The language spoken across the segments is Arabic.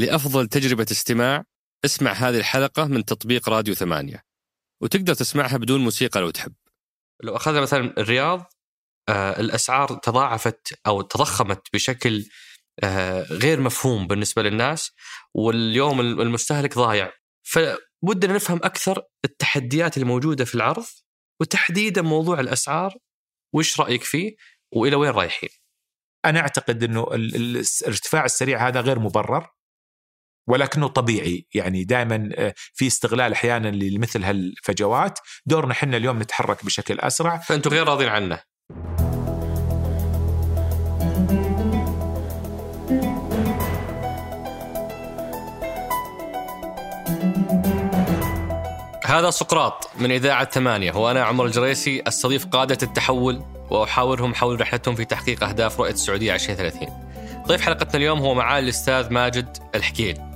لأفضل تجربة استماع اسمع هذه الحلقة من تطبيق راديو ثمانية. وتقدر تسمعها بدون موسيقى لو تحب. لو أخذنا مثلا الرياض آه، الأسعار تضاعفت أو تضخمت بشكل آه، غير مفهوم بالنسبة للناس واليوم المستهلك ضايع. فودنا نفهم أكثر التحديات الموجودة في العرض وتحديدا موضوع الأسعار وش رأيك فيه وإلى وين رايحين؟ إنه ال- ال- الارتفاع السريع هذا غير مبرر. ولكنه طبيعي. يعني دائما آه، في استغلال أحيانا لمثل هالفجوات. دورنا إحنا اليوم نتحرك بشكل أسرع. فأنتم غير راضين عنه. هذا سقراط من إذاعة ثمانية. وأنا عمر الجريسي أستضيف قادة التحول وأحاورهم حول رحلتهم في تحقيق أهداف رؤية السعودية 2030 ضيف حلقتنا اليوم هو معالي الأستاذ ماجد الحكيل.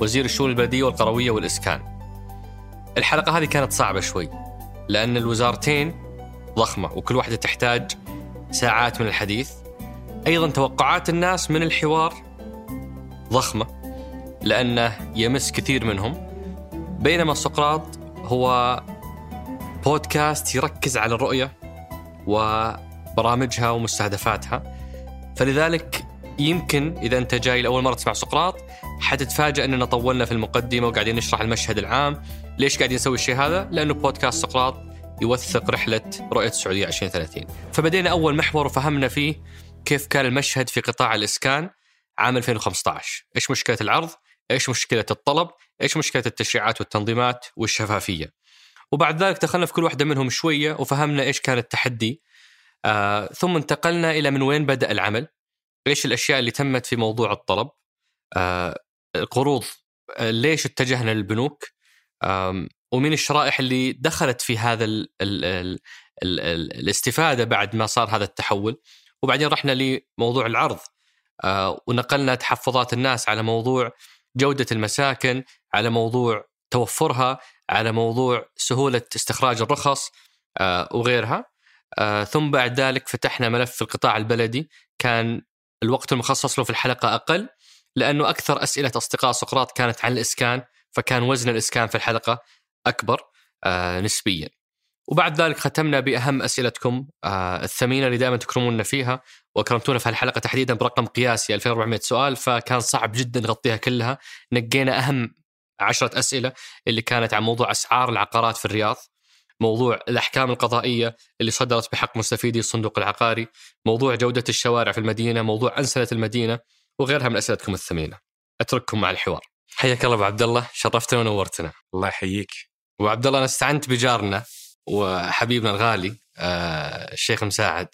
وزير الشؤون البلدية والقروية والإسكان. الحلقة هذه كانت صعبة شوي لأن الوزارتين ضخمة وكل واحدة تحتاج ساعات من الحديث. أيضا توقعات الناس من الحوار ضخمة لأنه يمس كثير منهم. بينما سقراط هو بودكاست يركز على الرؤية وبرامجها ومستهدفاتها. فلذلك يمكن إذا أنت جاي لأول مرة تسمع سقراط حتتفاجأ أننا طولنا في المقدمة وقاعدين نشرح المشهد العام ليش قاعدين نسوي الشيء هذا؟ لأنه بودكاست سقراط يوثق رحلة رؤية السعودية 2030 فبدينا أول محور وفهمنا فيه كيف كان المشهد في قطاع الإسكان عام 2015 إيش مشكلة العرض؟ إيش مشكلة الطلب؟ إيش مشكلة التشريعات والتنظيمات والشفافية؟ وبعد ذلك دخلنا في كل واحدة منهم شوية وفهمنا إيش كان التحدي آه، ثم انتقلنا إلى من وين بدأ العمل إيش الأشياء اللي تمت في موضوع الطلب آه، القروض آه، ليش اتجهنا للبنوك؟ ومن الشرائح اللي دخلت في هذا ال ال ال ال ال الاستفادة بعد ما صار هذا التحول. وبعدين رحنا لموضوع العرض. آه، ونقلنا تحفظات الناس على موضوع جودة المساكن على موضوع توفرها على موضوع سهولة استخراج الرخص آه، وغيرها. ثم بعد ذلك فتحنا ملف القطاع البلدي. كان الوقت المخصص له في الحلقة أقل. لأنه أكثر أسئلة أصدقاء سقراط كانت عن الإسكان فكان وزن الإسكان في الحلقة أكبر آه، نسبيا. وبعد ذلك ختمنا بأهم أسئلتكم آه، الثمينة اللي دائما تكرمونا فيها وأكرمتونا في الحلقة تحديدا برقم قياسي 2400 سؤال فكان صعب جدا نغطيها كلها. نقينا أهم عشرة أسئلة اللي كانت عن موضوع أسعار العقارات في الرياض موضوع الأحكام القضائية اللي صدرت بحق مستفيدي الصندوق العقاري موضوع جودة الشوارع في المدينة موضوع أنسنة المدينة وغيرها من أسئلتكم الثمينة. أترككم مع الحوار. حياك الله أبو عبد الله شرفتنا ونورتنا. الله يحييك. أبو عبد الله أنا استعنت بجارنا وحبيبنا الغالي آه الشيخ مساعد.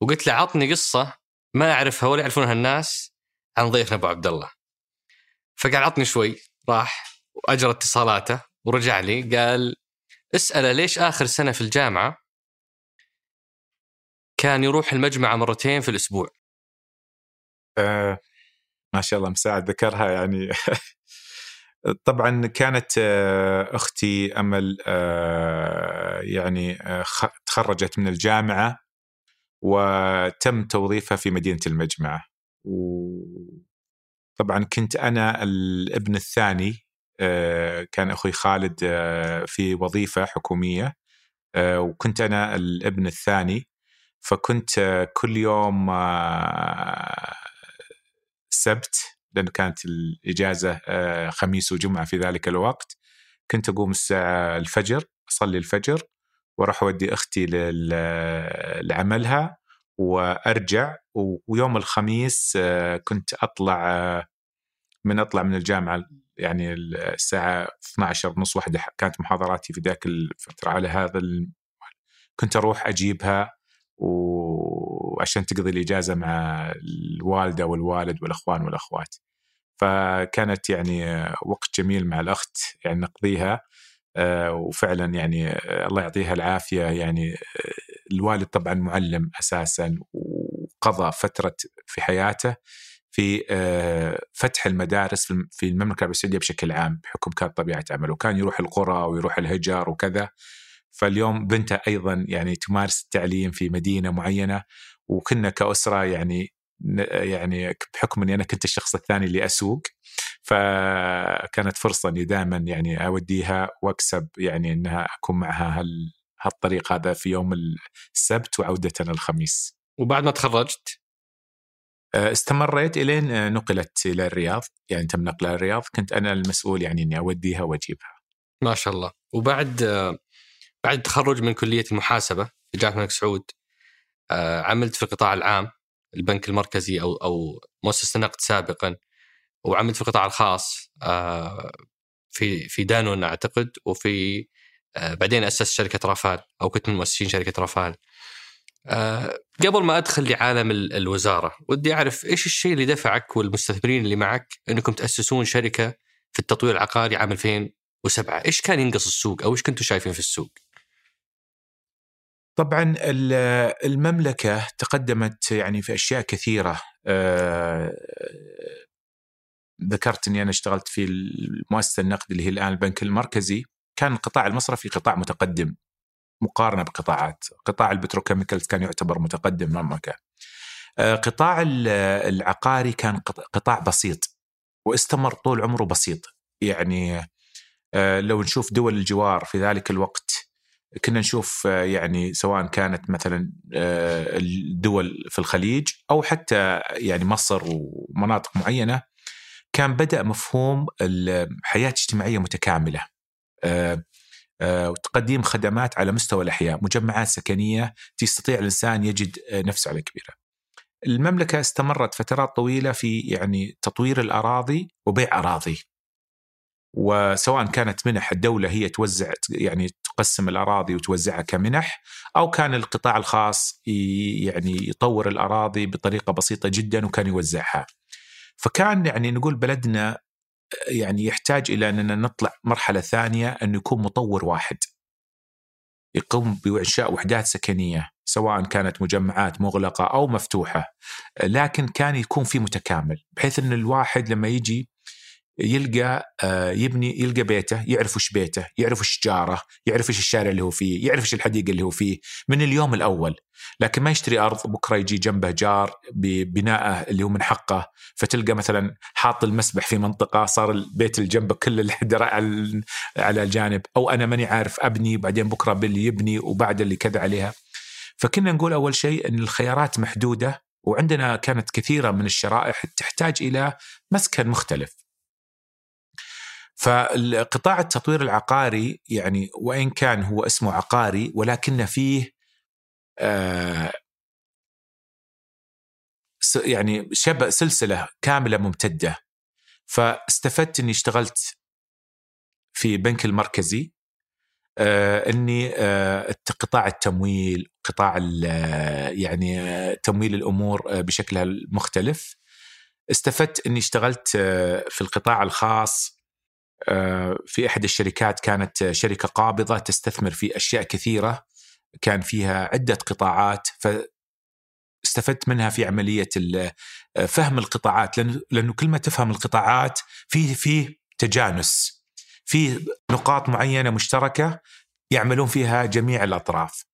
وقلت له عطني قصة ما أعرفها ولا يعرفونها الناس عن ضيفنا أبو عبد الله فقال عطني شوي. راح وأجرى اتصالاته ورجع لي. قال اسأله ليش آخر سنة في الجامعة كان يروح المجمعة مرتين في الأسبوع؟ آه ما شاء الله مساعد ذكرها يعني. طبعا كانت آه، أختي أمل آه، يعني آه، تخرجت من الجامعة وتم توظيفها في مدينة المجمعه وطبعا كنت أنا الابن الثاني آه، كان أخوي خالد آه، في وظيفة حكومية آه، وكنت أنا الابن الثاني. فكنت آه، كل يوم آه، سبت لأن كانت الإجازة آه، خميس وجمعة في ذلك الوقت كنت أقوم الساعة الفجر أصلي الفجر وأروح أودي أختي لعملها وأرجع و- ويوم الخميس آه، كنت أطلع آه، من أطلع من الجامعة يعني الساعة 12 نص واحدة كانت محاضراتي في ذاك الفترة على هذا. كنت أروح أجيبها وعشان تقضي الإجازة مع الوالدة والوالد والأخوان والأخوات. فكانت يعني وقت جميل مع الأخت يعني نقضيها آه، وفعلا يعني الله يعطيها العافية يعني آه، الوالد طبعا معلم أساسا وقضى فترة في حياته في آه، فتح المدارس في الم- في المملكة العربية السعودية بشكل عام بحكم كانت طبيعة عمله. وكان يروح القرى ويروح الهجر وكذا. فاليوم بنته أيضا يعني تمارس التعليم في مدينة معينة وكنا كأسرة يعني يعني بحكم إني أنا كنت الشخص الثاني اللي أسوق فكانت فرصة إني دائما يعني أوديها وأكسب يعني إنها أكون معها هال هالطريق هذا في يوم السبت وعودتنا الخميس. وبعد ما تخرجت استمريت إلين نقلت إلى الرياض يعني تم نقلها الرياض كنت أنا المسؤول يعني إني أوديها وأجيبها. ما شاء الله وبعد بعد التخرج من كلية المحاسبة في جامعه الملك سعود عملت في القطاع العام البنك المركزي أو أو مؤسسة النقد سابقا وعملت في القطاع الخاص في في دانون أعتقد وفي بعدين أسست شركة رافال أو كنت من مؤسسين شركة رافال. قبل ما أدخل لعالم الوزارة ودي أعرف إيش الشيء اللي دفعك والمستثمرين اللي معك إنكم تأسسون شركة في التطوير العقاري عام 2007 إيش كان ينقص السوق أو إيش كنتوا شايفين في السوق؟ طبعا المملكة تقدمت يعني في أشياء كثيرة. أه ذكرت إني أنا اشتغلت في مؤسسه النقد اللي هي الآن البنك المركزي. كان القطاع المصرفي قطاع متقدم مقارنة بقطاعات. قطاع البتروكيميكالز كان يعتبر متقدم كان آه، قطاع العقاري كان قطاع بسيط واستمر طول عمره بسيط. يعني آه، لو نشوف دول الجوار في ذلك الوقت كنا نشوف آه، يعني سواء كانت مثلا الدول في الخليج أو حتى يعني مصر ومناطق معينة كان بدأ مفهوم الحياة الاجتماعية متكاملة. آه، وتقديم خدمات على مستوى الأحياء مجمعات سكنية تستطيع الإنسان يجد آه، نفسه على كبيرة. المملكة استمرت فترات طويلة في يعني تطوير الأراضي وبيع أراضي. وسواء كانت منح الدولة هي توزع يعني تقسم الأراضي وتوزعها كمنح أو كان القطاع الخاص يعني يطور الأراضي بطريقة بسيطة جدا وكان يوزعها. فكان يعني نقول بلدنا يعني يحتاج إلى أننا نطلع مرحلة ثانية انه يكون مطور واحد. يقوم بإنشاء وحدات سكنية سواء كانت مجمعات مغلقة أو مفتوحة لكن كان يكون في متكامل بحيث أن الواحد لما يجي يلقى آه، يبني يلقى بيته يعرف وش بيته يعرف وش جاره يعرف وش الشارع اللي هو فيه يعرف وش الحديقة اللي هو فيه من اليوم الأول. لكن ما يشتري أرض بكرة يجي جنبه جار ببنائه اللي هو من حقه فتلقى مثلا حاط المسبح في منطقة صار البيت اللي جنبه كل الحدر على الجانب. أو أنا ماني عارف أبني بعدين بكرة باللي يبني وبعد اللي كذا عليها. فكنا نقول أول شيء إن الخيارات محدودة وعندنا كانت كثيرة من الشرائح تحتاج إلى مسكن مختلف. فالقطاع التطوير العقاري يعني وإن كان هو اسمه عقاري ولكن فيه آه يعني شبه سلسلة كاملة ممتدة. فاستفدت إني اشتغلت في بنك المركزي آه إني آه قطاع التمويل قطاع يعني آه تمويل الأمور آه بشكلها المختلف. استفدت إني اشتغلت آه في القطاع الخاص آه، في أحد الشركات كانت شركة قابضة تستثمر في أشياء كثيرة كان فيها عدة قطاعات فاستفدت منها في عملية آه، فهم القطاعات. لأنه كل ما تفهم القطاعات في في تجانس في نقاط معينة مشتركة يعملون فيها جميع الأطراف.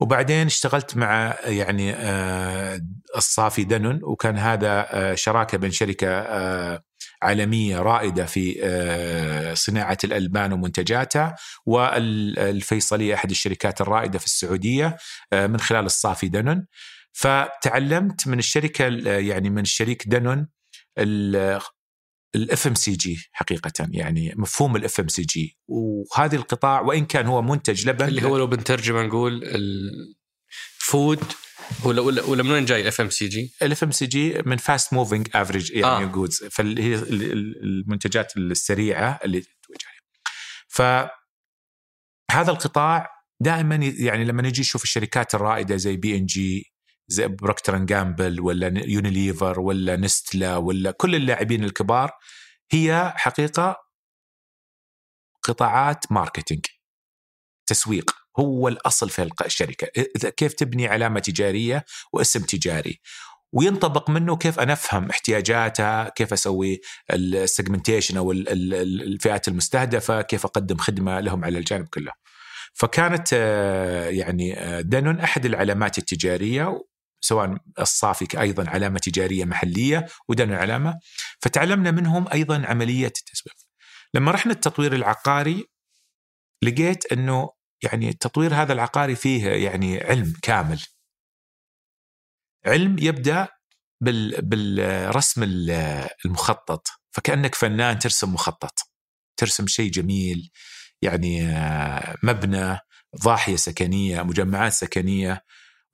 وبعدين اشتغلت مع يعني آه، الصافي دنون وكان هذا شراكة بين شركة عالمية رائدة في آه، صناعة الألبان ومنتجاتها والفيصلية أحد الشركات الرائدة في السعودية آه، من خلال الصافي دنون. فتعلمت من الشركة يعني من الشريك دنون ال FMCG حقيقة يعني مفهوم ال FMCG وهذه القطاع وإن كان هو منتج لبن اللي هو لو بنترجمه نقول ال food ولا ولا ولا من وين جاي ال FMCG؟ ال FMCG من fast moving average يعني آه. goods فاللي هي المنتجات السريعة اللي توجه ف هذا القطاع دائما يعني لما نجي نشوف الشركات الرائدة زي بي ان جي زي Procter Gamble ولا يونيليفر ولا Nestlé ولا كل اللاعبين الكبار هي حقيقة قطاعات marketing تسويق هو الأصل في الشركة كيف تبني علامة تجارية واسم تجاري وينطبق منه كيف أنا افهم احتياجاتها، كيف أسوي السيجمنتيشن أو الفئات المستهدفة، كيف أقدم خدمة لهم على الجانب كله. فكانت آه، يعني آه، دانون أحد العلامات التجارية سواء الصافي أيضا علامة تجارية محلية ودنا علامه فتعلمنا منهم أيضا عملية التسويق. لما رحنا التطوير العقاري لقيت إنه يعني التطوير هذا العقاري فيه يعني علم كامل. علم يبدأ بال بالرسم المخطط. فكأنك فنان ترسم مخطط. ترسم شيء جميل يعني مبنى ضاحية سكنية مجمعات سكنية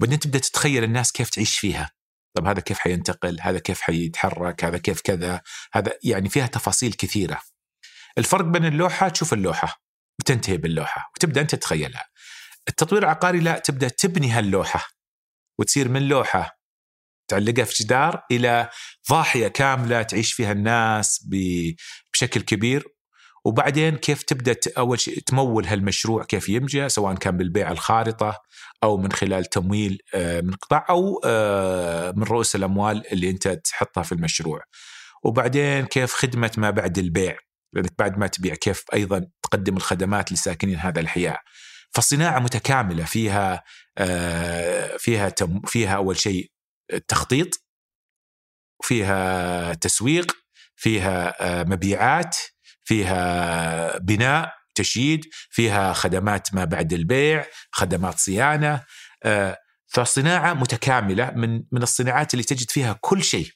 بعدين تبدأ تتخيل الناس كيف تعيش فيها. طب هذا كيف حينتقل؟ هذا كيف حيتحرك؟ هذا كيف كذا؟ هذا يعني فيها تفاصيل كثيرة. الفرق بين اللوحة تشوف اللوحة. وتنتهي باللوحة وتبدأ أنت تتخيلها التطوير العقاري لا تبدأ تبني هاللوحة وتصير من لوحة تعلقها في جدار إلى ضاحية كاملة تعيش فيها الناس بشكل كبير وبعدين كيف تبدأ أول شيء تمول هالمشروع كيف ينجح سواء كان بالبيع الخارطة أو من خلال تمويل آه، من قطاع أو آه، من رؤوس الأموال اللي أنت تحطها في المشروع. وبعدين كيف خدمة ما بعد البيع لأنك بعد ما تبيع كيف أيضا تقدم الخدمات لساكنين هذا الحياة. فالصناعة متكاملة فيها آه، فيها فيها أول شيء تخطيط فيها تسويق فيها مبيعات فيها بناء تشييد فيها خدمات ما بعد البيع خدمات صيانة آه، فصناعه متكاملة من من الصناعات اللي تجد فيها كل شيء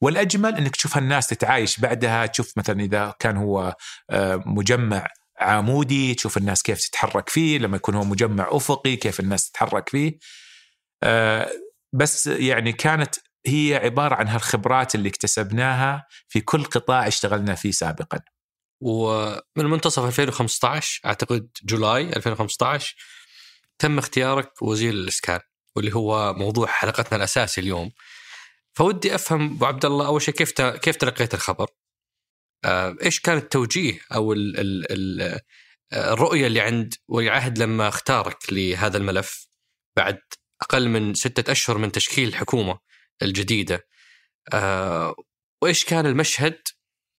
والأجمل إنك تشوف الناس تتعايش بعدها تشوف مثلا إذا كان هو آه، مجمع عمودي تشوف الناس كيف تتحرك فيه لما يكون هو مجمع أفقي كيف الناس تتحرك فيه آه، بس يعني كانت هي عبارة عن هالخبرات اللي اكتسبناها في كل قطاع اشتغلنا فيه سابقا ومن منتصف 2015 أعتقد جولاي 2015 تم اختيارك وزير الإسكان واللي هو موضوع حلقتنا الأساسي اليوم. فودي أفهم أبو عبد الله أول شيء كيف كيف تلقيت الخبر؟ آه، إيش كان التوجيه أو ال ال ال الرؤية اللي عند ولي عهد لما اختارك لهذا الملف بعد أقل من ستة أشهر من تشكيل الحكومة الجديدة. آه، وإيش كان المشهد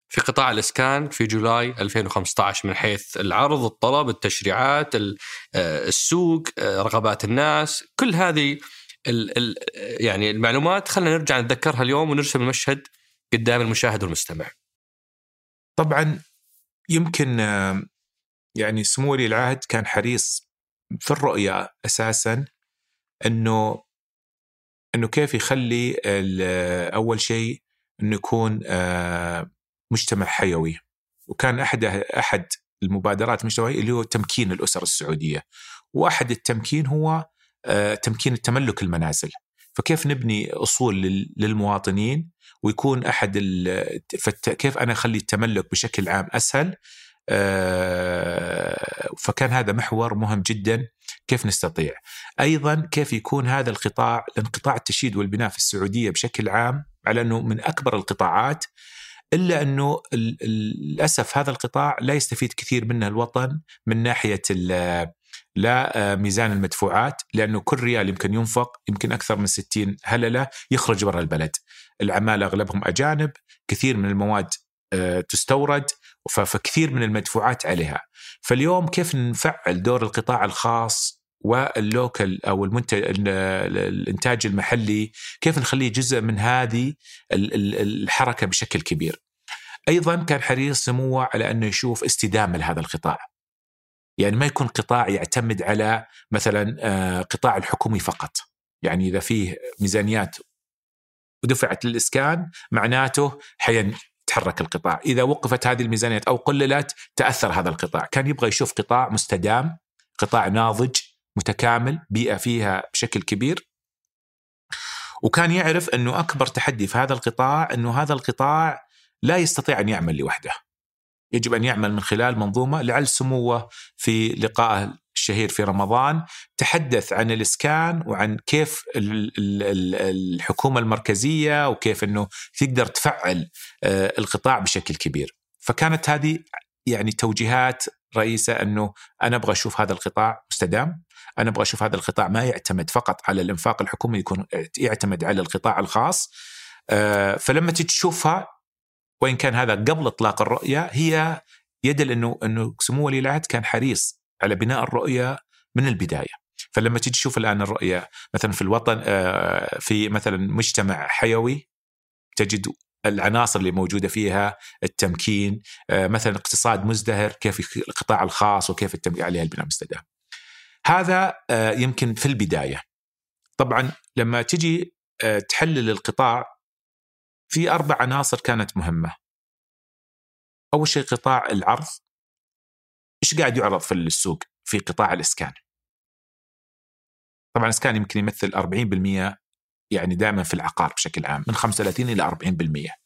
في قطاع الإسكان في جولاي 2015 من حيث العرض، الطلب، التشريعات، آه، السوق، آه، رغبات الناس، كل هذه ال ال يعني المعلومات خلينا نرجع نتذكرها اليوم ونرسم المشهد قدام المشاهد والمستمع. طبعا يمكن يعني سمو ولي العهد كان حريص في الرؤية أساسا إنه إنه كيف يخلي أول شيء إنه يكون آه، مجتمع حيوي. وكان أحد أحد المبادرات المجتمعية اللي هو تمكين الأسر السعودية. وأحد التمكين هو آه، تمكين تملك المنازل. فكيف نبني أصول للمواطنين ويكون أحد كيف أنا أخلي التملك بشكل عام أسهل؟ آه، فكان هذا محور مهم جدا. كيف نستطيع؟ أيضا كيف يكون هذا القطاع لأن قطاع التشييد والبناء في السعودية بشكل عام على أنه من أكبر القطاعات إلا أنه للأسف هذا القطاع لا يستفيد كثير منه الوطن من ناحية لا آه، المدفوعات لأنه كل ريال يمكن ينفق يمكن أكثر من 60 هللة يخرج برا البلد. العماله أغلبهم أجانب، كثير من المواد آه، تستورد فكثير من المدفوعات عليها. فاليوم كيف نفعل دور القطاع الخاص واللوكل أو المنتج الإنتاج المحلي كيف نخليه جزء من هذه الحركة بشكل كبير. أيضا كان حريص سموه على أنه يشوف استدامة لهذا القطاع. يعني ما يكون قطاع يعتمد على مثلا آه، قطاع الحكومي فقط. يعني إذا فيه ميزانيات ودفعت للإسكان معناته حيتحرك القطاع، إذا وقفت هذه الميزانيات أو قللت تأثر هذا القطاع، كان يبغى يشوف قطاع مستدام، قطاع ناضج، متكامل بيئة فيها بشكل كبير وكان يعرف إنه أكبر تحدي في هذا القطاع إنه هذا القطاع لا يستطيع أن يعمل لوحده. يجب أن يعمل من خلال منظومة لعل سموه في لقائه الشهير في رمضان تحدث عن الإسكان وعن كيف الحكومة المركزية وكيف إنه تقدر تفعل آه، القطاع بشكل كبير. فكانت هذه يعني توجيهات رئيسة إنه أنا أبغى أشوف هذا القطاع مستدام، أنا أبغى أشوف هذا القطاع ما يعتمد فقط على الإنفاق الحكومي يكون يعتمد على القطاع الخاص آه، فلما تشوفها وإن كان هذا قبل إطلاق الرؤية هي يدل انه إنه سمو ولي العهد كان حريص على بناء الرؤية من البداية. فلما تجي تشوف الآن الرؤية مثلا في الوطن آه، في مثلا مجتمع حيوي تجد العناصر اللي موجودة فيها التمكين آه، مثلا اقتصاد مزدهر كيف القطاع الخاص وكيف التمكين عليها البناء المستدام. هذا آه، يمكن في البداية. طبعا لما تجي تحلل القطاع في أربع عناصر كانت مهمة. أول شيء قطاع العرض. إيش قاعد يعرض في السوق؟ في قطاع الإسكان. طبعا الإسكان يمكن يمثل 40% يعني دائما في العقار بشكل عام من 35 إلى 40%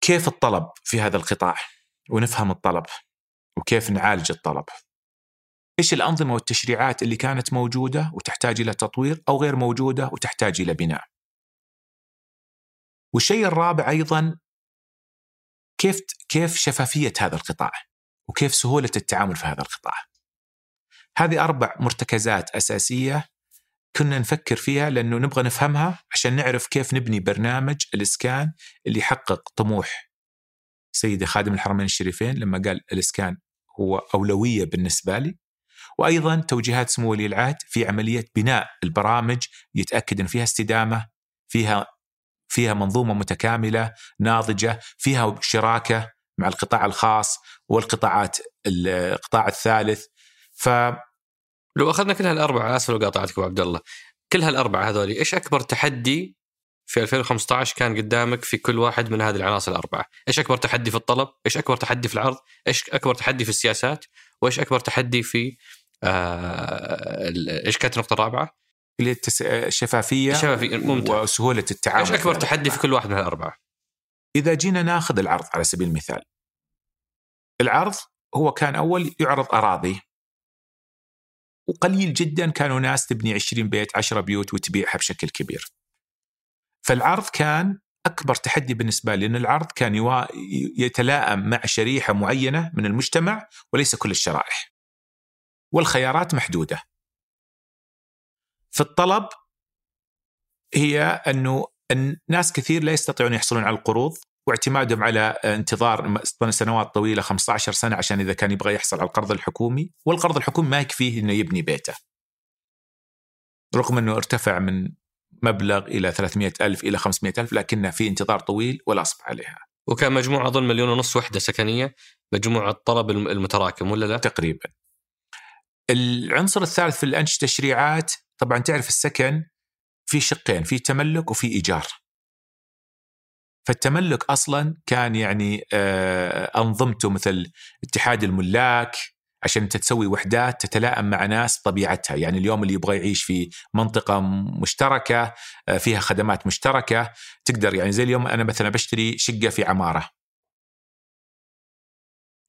كيف الطلب في هذا القطاع؟ ونفهم الطلب وكيف نعالج الطلب؟ إيش الأنظمة والتشريعات اللي كانت موجودة وتحتاج إلى تطوير أو غير موجودة وتحتاج إلى بناء؟ والشيء الرابع أيضا كيف كيف شفافية هذا القطاع وكيف سهولة التعامل في هذا القطاع. هذه أربع مرتكزات أساسية كنا نفكر فيها لأنه نبغى نفهمها عشان نعرف كيف نبني برنامج الإسكان اللي يحقق طموح. سيدي خادم الحرمين الشريفين لما قال الإسكان هو أولوية بالنسبة لي. وأيضا توجيهات سمو ولي العهد في عملية بناء البرامج يتأكد إن فيها استدامة فيها فيها منظومة متكاملة ناضجة فيها شراكة مع القطاع الخاص والقطاعات القطاع الثالث ف لو أخذنا كل هالأربعة آسف لو قاطعتك ابو عبد الله كل هالأربعة هذول إيش أكبر تحدي في 2015 كان قدامك في كل واحد من هذه العناصر الأربعة؟ إيش أكبر تحدي في الطلب؟ إيش أكبر تحدي في العرض؟ إيش أكبر تحدي في السياسات؟ وإيش أكبر تحدي في إيش كانت النقطة الرابعة؟ اللي التس... الشفافية الشفافية ممتاز وسهولة التعامل إيش أكبر تحدي في كل واحد من الأربعة؟ إذا جينا ناخذ العرض على سبيل المثال العرض هو كان أول يعرض أراضي وقليل جدا كانوا ناس تبني 20 بيت 10 بيوت وتبيعها بشكل كبير فالعرض كان أكبر تحدي بالنسبة لي لأن العرض كان. يتلائم مع شريحة معينة من المجتمع وليس كل الشرائح والخيارات محدودة في الطلب هي أنه الناس كثير لا يستطيعون يحصلون على القروض واعتمادهم على انتظار سنوات طويلة 15 سنة عشان إذا كان يبغى يحصل على القرض الحكومي والقرض الحكومي ما يكفيه إنه يبني بيته. رغم أنه ارتفع من مبلغ إلى 300 ألف إلى 500 ألف لكنه في انتظار طويل ولا أصبح عليها. وكان مجموع أظن مليون ونص وحدة سكنية مجموع الطلب المتراكم ولا لا؟ تقريبا. العنصر الثالث في الأنش تشريعات طبعا تعرف السكن في شقين في تملك وفي إيجار فالتملك أصلا كان يعني آه، أنظمته مثل اتحاد الملاك عشان أنت تسوي وحدات تتلائم مع ناس طبيعتها، يعني اليوم اللي يبغى يعيش في منطقة مشتركة آه، فيها خدمات مشتركة تقدر يعني زي اليوم أنا مثلا بشتري شقة في عمارة.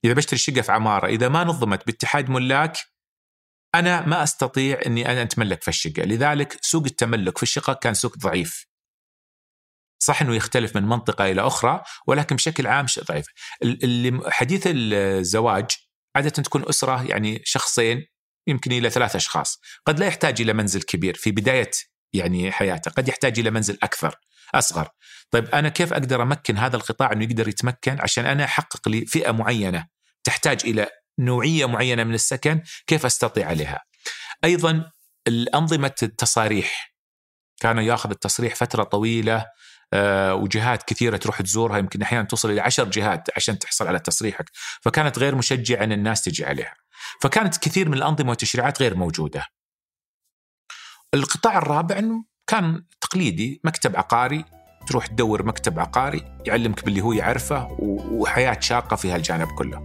إذا بشتري شقة في عمارة إذا ما نظمت باتحاد ملاك أنا ما أستطيع إني أنا أتملك في الشقة، لذلك سوق التملك في الشقق كان سوق ضعيف. صح إنه يختلف من منطقة إلى أخرى ولكن بشكل عام ضعيف. اللي حديث الزواج عادة تكون أسرة يعني شخصين يمكن إلى ثلاث أشخاص، قد لا يحتاج إلى منزل كبير في بداية يعني حياته، قد يحتاج إلى منزل أكثر أصغر. طيب أنا كيف أقدر أمكن هذا القطاع إنه يقدر يتمكن عشان أنا أحقق لي فئة معينة تحتاج إلى نوعية معينة من السكن كيف أستطيع عليها. أيضا الأنظمة التصاريح كان يأخذ التصريح فترة طويلة أه وجهات كثيرة تروح تزورها يمكن أحيانا توصل إلى عشر جهات عشان تحصل على تصريحك فكانت غير مشجعة أن الناس تجي عليها. فكانت كثير من الأنظمة والتشريعات غير موجودة. القطاع الرابع أنه كان تقليدي مكتب عقاري تروح تدور مكتب عقاري يعلمك باللي هو يعرفه وحياة شاقة في هالجانب كله.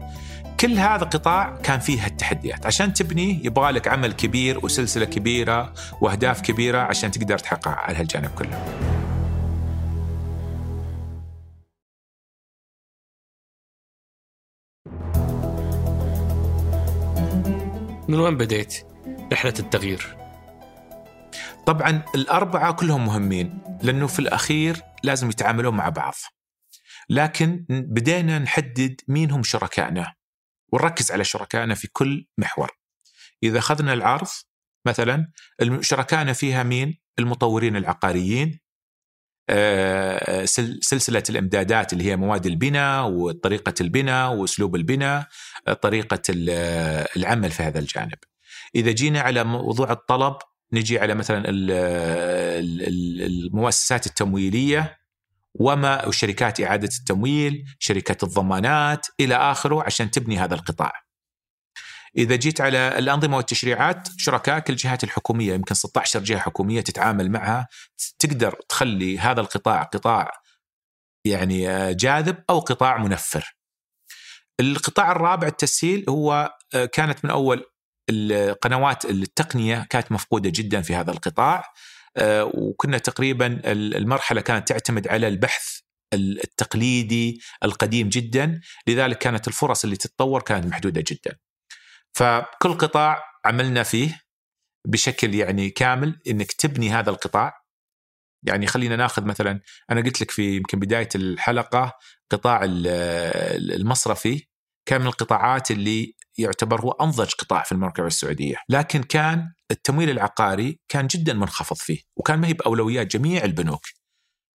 كل هذا قطاع كان فيه التحديات عشان تبني يبغى لك عمل كبير وسلسلة كبيرة وأهداف كبيرة عشان تقدر تحققها على هالجانب كله. من وين بديت رحلة التغيير؟ طبعا الأربعة كلهم مهمين لأنه في الأخير لازم يتعاملون مع بعض. لكن بدينا نحدد مين هم شركائنا. ونركز على شركائنا في كل محور إذا أخذنا العرض مثلا شركائنا فيها مين؟ المطورين العقاريين آه، سل- سلسلة الإمدادات اللي هي مواد البناء وطريقة البناء وأسلوب البناء آه، آه، العمل في هذا الجانب. إذا جينا على موضوع الطلب نجي على مثلا ال- ال- ال- المؤسسات التمويلية وما وشركات إعادة التمويل، شركات الضمانات إلى آخره عشان تبني هذا القطاع. إذا جيت على الأنظمة والتشريعات شركائك الجهات الحكومية يمكن 16 جهة حكومية تتعامل معها تقدر تخلي هذا القطاع قطاع يعني آه، جاذب أو قطاع منفر. القطاع الرابع التسهيل هو آه، كانت من أول القنوات التقنية كانت مفقودة جدا في هذا القطاع وكنا تقريبا ال- المرحلة كانت تعتمد على البحث ال- التقليدي القديم جدا. لذلك كانت الفرص اللي تتطور كانت محدودة جدا. فكل قطاع عملنا فيه بشكل يعني كامل إنك تبني هذا القطاع. يعني خلينا ناخذ مثلا أنا قلت لك في يمكن بداية الحلقة قطاع ال- ال- المصرفي. كان من القطاعات اللي يعتبر هو أنضج قطاع في المملكة السعودية، لكن كان التمويل العقاري كان جدا منخفض فيه، وكان ما هي بأولويات جميع البنوك.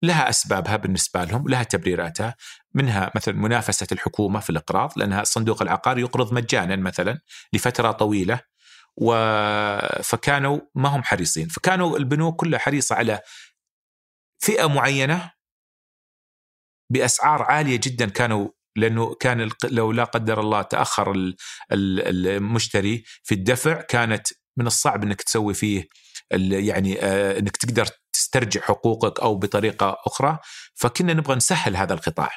لها أسبابها بالنسبة لهم، لها تبريراتها، منها مثلا منافسة الحكومة في الإقراض، لأنها الصندوق العقاري يقرض مجانا مثلا لفترة طويلة و... فكانوا ما هم حريصين، فكانوا البنوك كلها حريصة على فئة معينة بأسعار عالية جدا كانوا لأنه كان لو لا قدر الله تأخر ال- ال- المشتري في الدفع كانت من الصعب إنك تسوي فيه يعني آه، إنك تقدر تسترجع حقوقك أو بطريقة أخرى. فكنا نبغى نسهل هذا القطاع.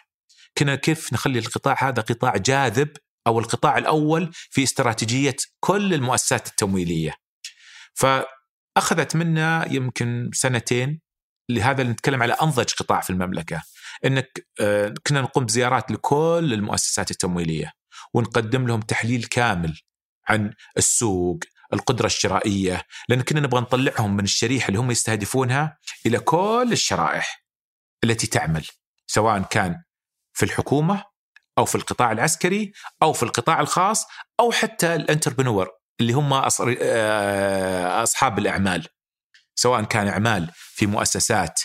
كنا كيف نخلي القطاع هذا قطاع جاذب أو القطاع الأول في استراتيجية كل المؤسسات التمويلية. فأخذت منا يمكن سنتين لهذا نتكلم على أنضج قطاع في المملكة. إنك آه، كنا نقوم بزيارات لكل المؤسسات التمويلية ونقدم لهم تحليل كامل عن السوق القدرة الشرائية لأن كنا نبغى نطلعهم من الشريحة اللي هم يستهدفونها إلى كل الشرائح التي تعمل سواء كان في الحكومة أو في القطاع العسكري أو في القطاع الخاص أو حتى ال entrepreneur اللي هم آه، أصحاب الأعمال سواء كان أعمال في مؤسسات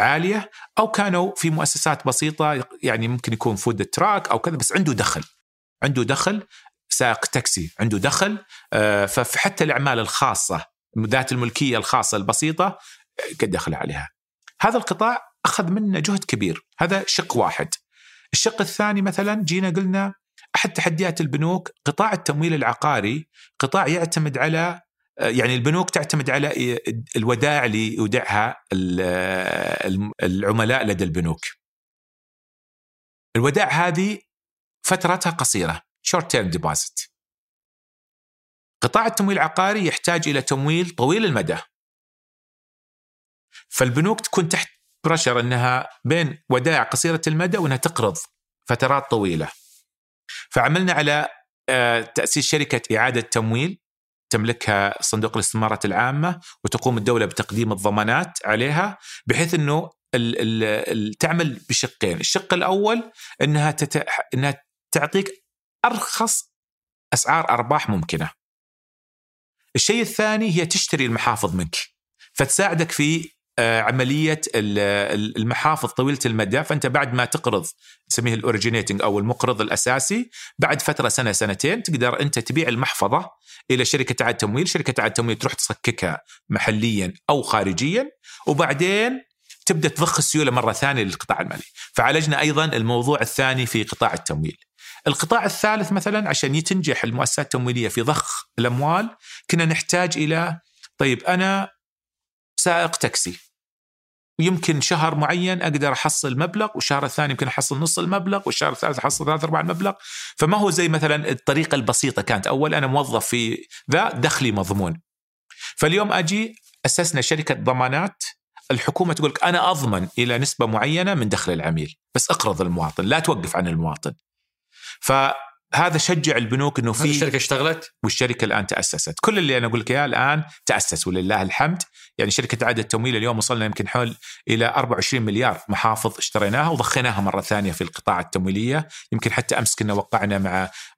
عالية أو كانوا في مؤسسات بسيطة يعني ممكن يكون food truck أو كذا بس عنده دخل. عنده دخل سائق تاكسي عنده دخل آه، فحتى الأعمال الخاصة ذات الملكية الخاصة البسيطة قد دخل عليها. هذا القطاع أخذ منا جهد كبير. هذا شق واحد. الشق الثاني مثلا جينا قلنا أحد تحديات البنوك قطاع التمويل العقاري قطاع يعتمد على يعني البنوك تعتمد على الودائع اللي يودعها ال- العملاء لدى البنوك. الودائع هذه فترتها قصيرة short term deposit. قطاع التمويل العقاري يحتاج إلى تمويل طويل المدى. فالبنوك تكون تحت pressure إنها بين ودائع قصيرة المدى وإنها تقرض فترات طويلة. فعملنا على آه، تأسيس شركة إعادة تمويل تملكها صندوق الاستثمارات العامة وتقوم الدولة بتقديم الضمانات عليها بحيث أنه ال ال ال تعمل بشقين الشق الأول أنها, تت... أنها تعطيك أرخص أسعار أرباح ممكنة. الشيء الثاني هي تشتري المحافظ منك فتساعدك في آه، ال- المحافظ طويلة المدى فأنت بعد ما تقرض نسميه الأوريجينيتنج أو المقرض الأساسي بعد فترة سنة سنتين تقدر أنت تبيع المحفظة إلى شركة اعاده تمويل، شركة اعاده تمويل تروح تصككها محليا أو خارجيا وبعدين تبدأ تضخ السيولة مرة ثانية للقطاع المالي، فعالجنا أيضا الموضوع الثاني في قطاع التمويل. القطاع الثالث مثلا عشان تنجح المؤسسات التمويلية في ضخ الأموال كنا نحتاج إلى طيب أنا سائق تاكسي ويمكن شهر معين أقدر أحصل مبلغ والشهر الثاني يمكن أحصل نص المبلغ والشهر الثالث أحصل ثلاث ارباع المبلغ فما هو زي مثلا الطريقة البسيطة كانت. أول أنا موظف في ذا دخلي مضمون. فاليوم أجي أسسنا شركة ضمانات الحكومة تقول لك أنا أضمن إلى نسبة معينة من دخل العميل. بس اقرض المواطن لا توقف عن المواطن. فهذا شجع البنوك إنه في الشركة اشتغلت؟ والشركة الآن تأسست، كل اللي أنا أقول لك إياه الآن تأسس ولله الحمد، يعني شركة اعاده التمويل اليوم وصلنا يمكن حول إلى 24 مليار محافظ اشتريناها وضخيناها مرة ثانية في القطاع التمويلية، يمكن حتى أمس كنا وقعنا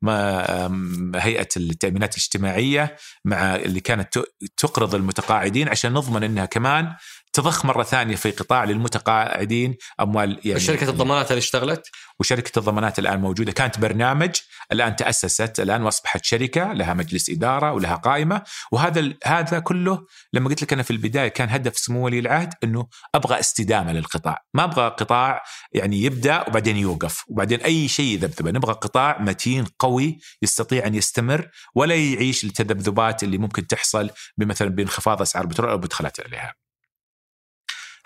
مع هيئة التأمينات الاجتماعية مع اللي كانت تقرض المتقاعدين عشان نضمن إنها كمان تضخ مرة ثانية في قطاع للمتقاعدين أموال يعني شركه الضمانات هذه اشتغلت؟ وشركة الضمانات الآن موجودة كانت برنامج الآن تأسست الآن واصبحت شركة لها مجلس إدارة ولها قائمة وهذا هذا كله لما قلت لك أنا في البداية كان هدف سمو ولي العهد إنه أبغى استدامة للقطاع، ما أبغى قطاع يعني يبدأ وبعدين يوقف وبعدين أي شيء يذبذبه، نبغى قطاع متين قوي يستطيع أن يستمر ولا يعيش التذبذبات اللي ممكن تحصل بمثلا بانخفاض أسعار البترول أو بدخلات عليها.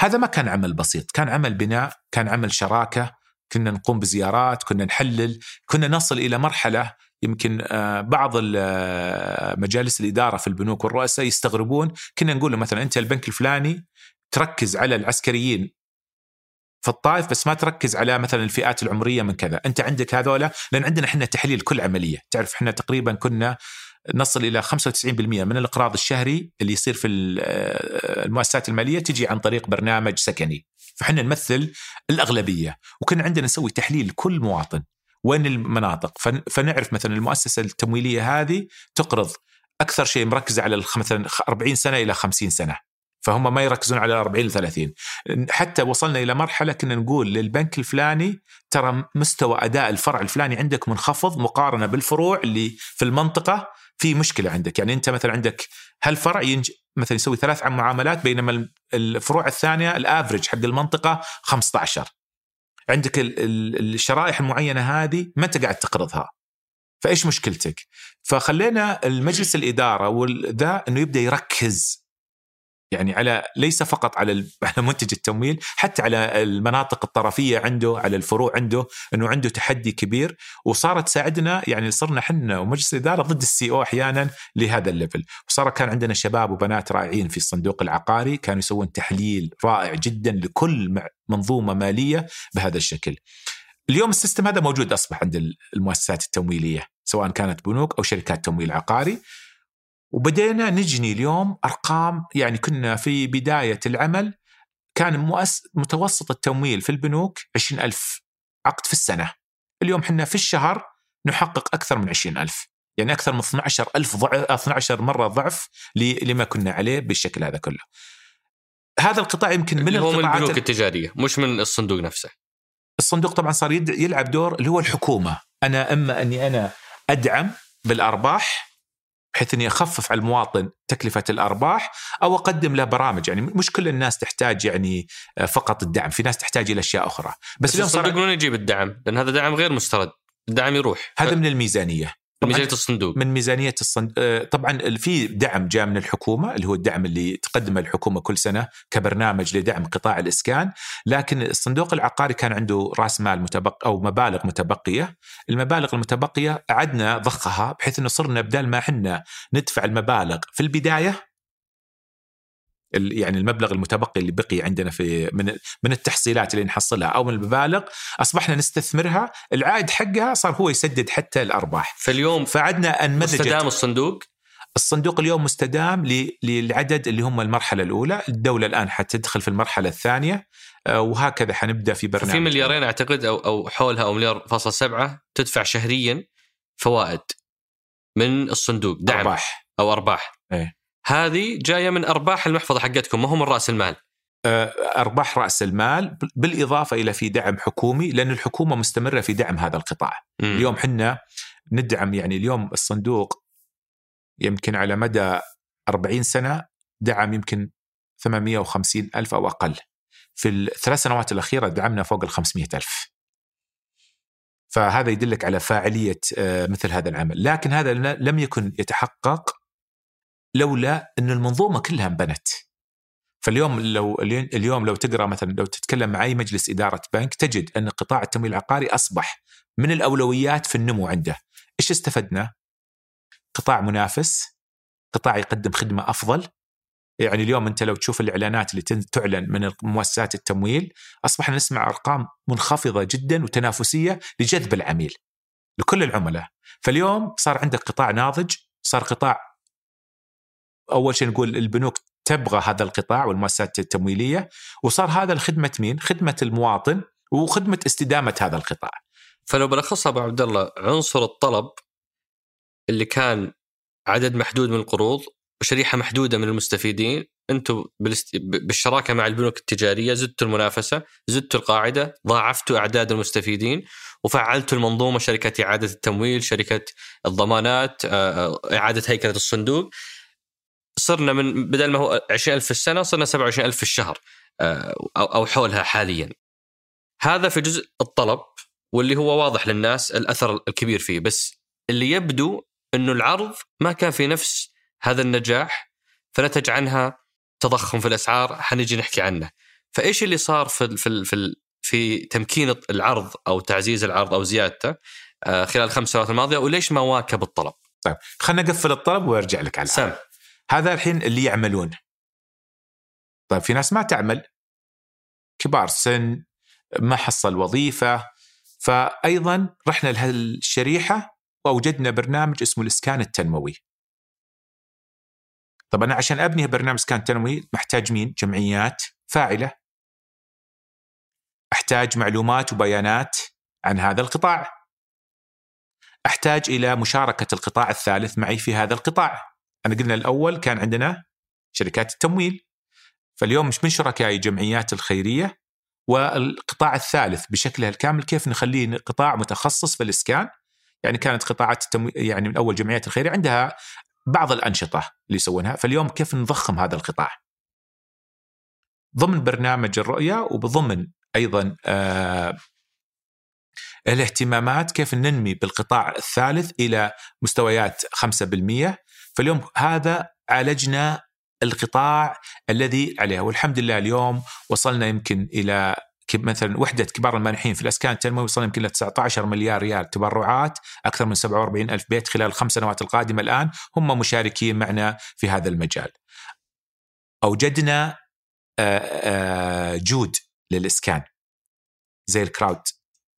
هذا ما كان عمل بسيط، كان عمل بناء، كان عمل شراكة، كنا نقوم بزيارات، كنا نحلل، كنا نصل إلى مرحلة يمكن آه، بعض آه، مجالس الإدارة في البنوك والرؤساء يستغربون، كنا نقول له مثلا أنت البنك الفلاني تركز على العسكريين في الطائف بس ما تركز على مثلا الفئات العمرية من كذا، أنت عندك هذولا؟ لأن عندنا إحنا تحليل كل عملية، تعرف إحنا تقريبا كنا نصل إلى 95% من الإقراض الشهري اللي يصير في آه، المؤسسات المالية تجي عن طريق برنامج سكني، فاحنا نمثل الأغلبية، وكنا عندنا نسوي تحليل كل مواطن. وين المناطق، فن- فنعرف مثلا المؤسسة التمويلية هذه تقرض أكثر شيء مركزة على مثلا 40 سنة إلى 50 سنة. فهم ما يركزون على 40 ل 30 حتى وصلنا إلى مرحلة كنا نقول للبنك الفلاني ترى مستوى أداء الفرع الفلاني عندك منخفض مقارنة بالفروع اللي في المنطقة في مشكلة عندك. يعني أنت مثلا عندك هالفرع ينج مثلا يسوي ثلاث معاملات بينما الفروع الثانية الافرج حق المنطقة 15 عندك ال- ال- الشرائح المعينة هذه ما أنت قاعد تقرضها. فإيش مشكلتك؟ فخلينا المجلس الإدارة وذا إنه يبدأ يركز يعني على ليس فقط على على منتج التمويل حتى على المناطق الطرفية عنده على الفروع عنده إنه عنده تحدي كبير. وصارت تساعدنا يعني صرنا إحنا ومجلس الإدارة ضد ال CEO أحيانا لهذا ال level. وصار كان عندنا شباب وبنات رائعين في الصندوق العقاري كانوا يسوون تحليل رائع جدا لكل منظومة مالية بهذا الشكل. اليوم السيستم هذا موجود أصبح عند المؤسسات التمويلية سواء كانت بنوك أو شركات تمويل عقاري. وبدينا نجني اليوم أرقام يعني كنا في بداية العمل كان مؤس متوسط التمويل في البنوك 20 ألف عقد في السنة. اليوم حنا في الشهر نحقق أكثر من 20 ألف. يعني أكثر من 12 ألف ضعف 12 مرة ضعف ل- لما كنا عليه بالشكل هذا كله. هذا القطاع يمكن من هو من البنوك التجارية مش من الصندوق نفسه. الصندوق طبعا صار يد- يلعب دور اللي هو الحكومة. أنا إما أني أنا أدعم بالأرباح بحيث إني أخفف على المواطن تكلفة الأرباح أو أقدم له برامج. يعني مش كل الناس تحتاج يعني آه، فقط الدعم في ناس تحتاج إلى أشياء أخرى. بس, بس اليوم صار من يجيب الدعم؟ لأن هذا دعم غير مسترد الدعم يروح. هذا من الميزانية. ميزانية الصندوق. من ميزانية الصندوق طبعا في دعم جاء من الحكومة اللي هو الدعم اللي تقدمه الحكومة كل سنة كبرنامج لدعم قطاع الإسكان. لكن الصندوق العقاري كان عنده رأس مال متبقي أو مبالغ متبقية. المبالغ المتبقية أعدنا ضخها بحيث إنه صرنا بدل ما إحنا ندفع المبالغ في البداية ال- يعني المبلغ المتبقي اللي بقي عندنا في من من التحصيلات اللي نحصلها أو من المبالغ أصبحنا نستثمرها العائد حقها صار هو يسدد حتى الأرباح. فاليوم فعدنا أن مستدام الصندوق؟ الصندوق اليوم مستدام للعدد اللي هم المرحلة الأولى، الدولة الآن حتدخل في المرحلة الثانية آه، وهكذا حنبدأ في برنامج. في مليارين أعتقد أو أو حولها أو مليار فاصل سبعة تدفع شهريا فوائد من الصندوق دعم أرباح. أو أرباح. إيه. هذه جاية من أرباح المحفظة حقتكم ما هو من رأس المال آه، أرباح رأس المال بال- بالإضافة إلى في دعم حكومي لأن الحكومة مستمرة في دعم هذا القطاع. مم. اليوم حنا ندعم يعني اليوم الصندوق يمكن على مدى 40 سنة دعم يمكن 850 ألف أو أقل في الثلاث سنوات الأخيرة دعمنا فوق ال 500 ألف فهذا يدلك على فاعلية آه، مثل هذا العمل لكن هذا لم يكن يتحقق لولا أن المنظومة كلها انبنت فاليوم لو اليوم لو تقرأ مثلا لو تتكلم مع أي مجلس إدارة بنك تجد أن قطاع التمويل العقاري أصبح من الأولويات في النمو عنده. إيش استفدنا؟ قطاع منافس، قطاع يقدم خدمة أفضل. يعني اليوم أنت لو تشوف الإعلانات اللي تعلن من مؤسسات التمويل اصبحنا نسمع أرقام منخفضة جدا وتنافسية لجذب العميل لكل العملاء. فاليوم صار عندك قطاع ناضج، صار قطاع أول شيء نقول البنوك تبغى هذا القطاع والمؤسسات التمويلية وصار هذا الخدمه مين؟ خدمة المواطن وخدمة استدامة هذا القطاع. فلو بلخصها أبو عبد الله عنصر الطلب اللي كان عدد محدود من القروض وشريحه محدودة من المستفيدين أنتم بالشراكة مع البنوك التجارية زدتوا المنافسة، زدتوا القاعدة، ضاعفتوا أعداد المستفيدين وفعلتوا المنظومة شركة إعادة التمويل، شركة الضمانات، آه، إعادة هيكلة الصندوق. صرنا من بدل ما هو 20000 في السنة صرنا 27000 في الشهر آه، أو حولها حاليا. هذا في جزء الطلب واللي هو واضح للناس الأثر الكبير فيه. بس اللي يبدو إنه العرض ما كان في نفس هذا النجاح فنتج عنها تضخم في الأسعار حنجي نحكي عنه. فإيش اللي صار في ال في ال في, ال في تمكين العرض أو تعزيز العرض أو زيادته آه، خلال الخمس سنوات الماضية وليش ما واكب الطلب؟ طيب خلنا نقفل الطلب وأرجع لك على سام. هذا الحين اللي يعملون طيب في ناس ما تعمل كبار سن ما حصل وظيفة فايضا رحنا لهالشريحة وأوجدنا برنامج اسمه الإسكان التنموي. طب أنا عشان أبني برنامج إسكان تنموي محتاج مين؟ جمعيات فاعلة. أحتاج معلومات وبيانات عن هذا القطاع. أحتاج إلى مشاركة القطاع الثالث معي في هذا القطاع. انا قلنا الأول كان عندنا شركات التمويل. فاليوم من شركائي جمعيات الخيرية والقطاع الثالث بشكلها الكامل كيف نخليه قطاع متخصص في الإسكان يعني كانت قطاعات التمو... يعني من أول جمعيات الخيرية عندها بعض الأنشطة اللي يسوونها فاليوم كيف نضخم هذا القطاع ضمن برنامج الرؤية وبضمن أيضا آه الاهتمامات كيف ننمي بالقطاع الثالث إلى مستويات 5% فاليوم هذا عالجنا القطاع الذي عليها والحمد لله اليوم وصلنا يمكن إلى مثلا وحدة كبار المانحين في الأسكان التنموي وصلنا يمكن ل 19 مليار ريال تبرعات أكثر من 47 ألف بيت خلال الخمس سنوات القادمة الآن هم مشاركين معنا في هذا المجال. أوجدنا جود للإسكان زي ال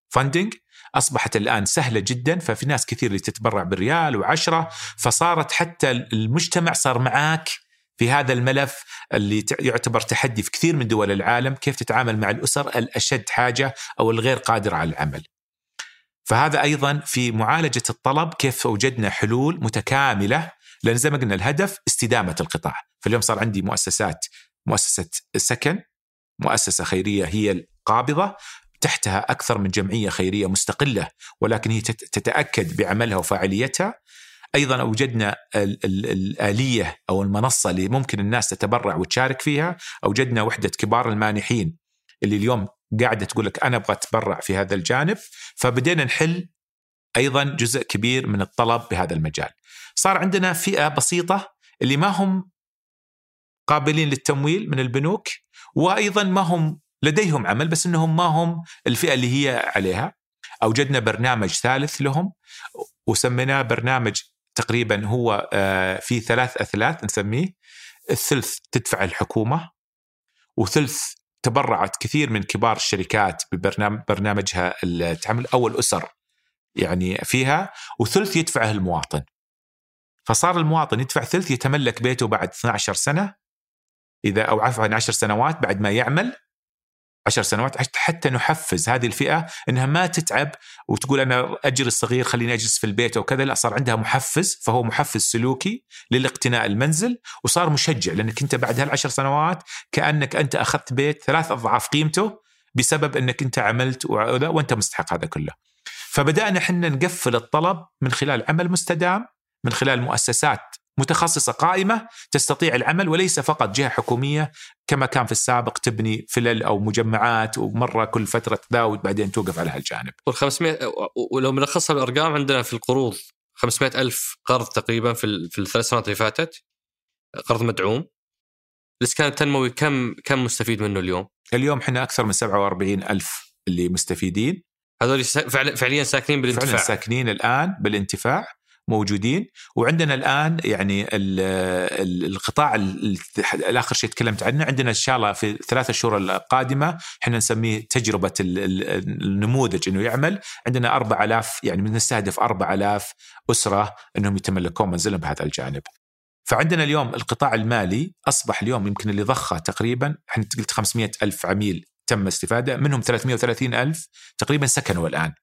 crowdfunding أصبحت الآن سهلة جدا ففي ناس كثير اللي تتبرع بالريال وعشرة فصارت حتى المجتمع صار معاك في هذا الملف اللي يعتبر تحدي في كثير من دول العالم كيف تتعامل مع الأسر الأشد حاجة أو الغير قادره على العمل. فهذا أيضا في معالجة الطلب كيف أوجدنا حلول متكاملة لأن زي ما قلنا الهدف استدامة القطاع، فاليوم صار عندي مؤسسات مؤسسة السكن مؤسسة خيرية هي القابضة تحتها أكثر من جمعية خيرية مستقلة ولكن هي تتأكد بعملها وفاعليتها. أيضا أوجدنا ال ال الآلية أو المنصة اللي ممكن الناس تتبرع وتشارك فيها، أوجدنا وحدة كبار المانحين اللي اليوم قاعدة تقول لك أنا أبغى أتبرع في هذا الجانب، فبدينا نحل أيضا جزء كبير من الطلب بهذا المجال. صار عندنا فئة بسيطة اللي ما هم قابلين للتمويل من البنوك وأيضا ما هم لديهم عمل بس إنهم ما هم الفئة اللي هي عليها. أوجدنا برنامج ثالث لهم وسميناه برنامج تقريبا هو في ثلاث أثلاث نسميه. الثلث تدفع الحكومة وثلث تبرعت كثير من كبار الشركات ببرنامج برنامجها التعامل أو الأسر يعني فيها وثلث يدفعه المواطن. فصار المواطن يدفع ثلث يتملك بيته بعد 12 سنة. إذا أو عفوا 10 سنوات بعد ما يعمل عشر سنوات حتى نحفز هذه الفئة أنها ما تتعب وتقول أنا أجري الصغير خليني أجلس في البيت أو كذا لا صار عندها محفز فهو محفز سلوكي للاقتناء المنزل وصار مشجع لأنك أنت بعد هالعشر سنوات كأنك أنت أخذت بيت ثلاث أضعاف قيمته بسبب أنك أنت عملت وأنت مستحق هذا كله. فبدأنا حنا نقفل الطلب من خلال عمل مستدام من خلال مؤسسات متخصصة قائمة تستطيع العمل وليس فقط جهة حكومية كما كان في السابق تبني فلل أو مجمعات ومرة كل فترة تداود بعدين توقف على هالجانب. وال 500 ولو بنلخصها بالارقام عندنا في القروض 500 ألف قرض تقريبا في في الثلاث سنوات اللي فاتت قرض مدعوم الاسكان التنموي كم كم مستفيد منه اليوم؟ اليوم إحنا أكثر من 47 ألف اللي مستفيدين هذول فعليا ساكنين بالانتفاع فعلا ساكنين الآن بالانتفاع موجودين. وعندنا الآن يعني القطاع الآخر شيء تكلمت عنه عندنا إن شاء الله في الثلاث شهور القادمة إحنا نسميه تجربة النموذج إنه يعمل. عندنا 4000 يعني بنستهدف 4000 أسرة إنهم يتملكون منزلهم بهذا الجانب. فعندنا اليوم القطاع المالي أصبح اليوم يمكن اللي ضخه تقريبا إحنا قلت 500 ألف عميل تم استفادة منهم 330 ألف تقريبا سكنوا الآن.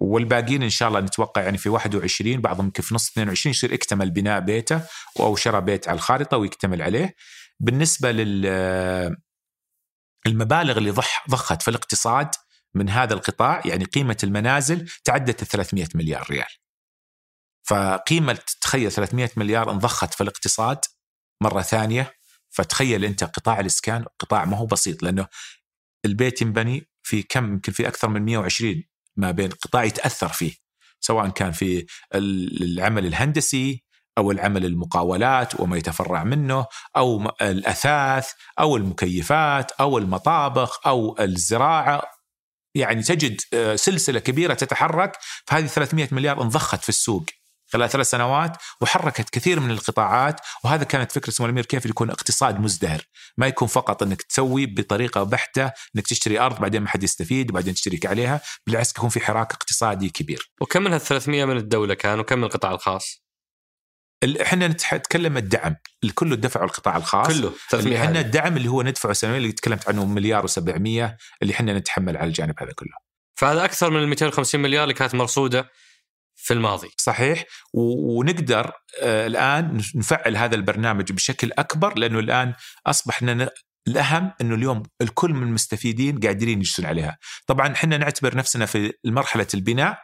والباقيين إن شاء الله نتوقع يعني في 21 بعضهم يمكن في نص 22 يصير اكتمل بناء بيته أو شرى بيت على الخارطة ويكتمل عليه بالنسبة لل المبالغ اللي ضح ضخت في الاقتصاد من هذا القطاع يعني قيمة المنازل تعدت ال 300 مليار ريال. فقيمة تخيل 300 مليار انضخت في الاقتصاد مرة ثانية فتخيل أنت قطاع الإسكان قطاع ما هو بسيط لأنه البيت ينبني في كم يمكن في أكثر من 120 ما بين قطاع يتأثر فيه سواء كان في العمل الهندسي أو العمل المقاولات وما يتفرع منه أو الأثاث أو المكيفات أو المطابخ أو الزراعة. يعني تجد آه، سلسلة كبيرة تتحرك فهذه 300 مليار انضخت في السوق. خلال ثلاث سنوات وحركت كثير من القطاعات وهذا كانت فكرة سمو الأمير كيف يكون اقتصاد مزدهر. ما يكون فقط إنك تسوي بطريقة بحتة إنك تشتري أرض بعدين ما حد يستفيد وبعدين تشترك عليها بالعكس يكون في حراك اقتصادي كبير. وكم من هال 300 من الدولة كان وكم من القطاع الخاص؟ إحنا نتكلم الدعم. كله دفعه القطاع الخاص. كله إحنا الدعم اللي هو ندفعه سنويا اللي تكلمت عنه مليار و700 اللي إحنا نتحمل على الجانب هذا كله. فهذا أكثر من ال 250 مليار اللي كانت مرصودة في الماضي. صحيح؟ ونقدر آه الآن نفعل هذا البرنامج بشكل أكبر لأنه الآن أصبح لنا الأهم إنه اليوم الكل من المستفيدين قاعدين يجلسون عليها. طبعا إحنا نعتبر نفسنا في مرحلة البناء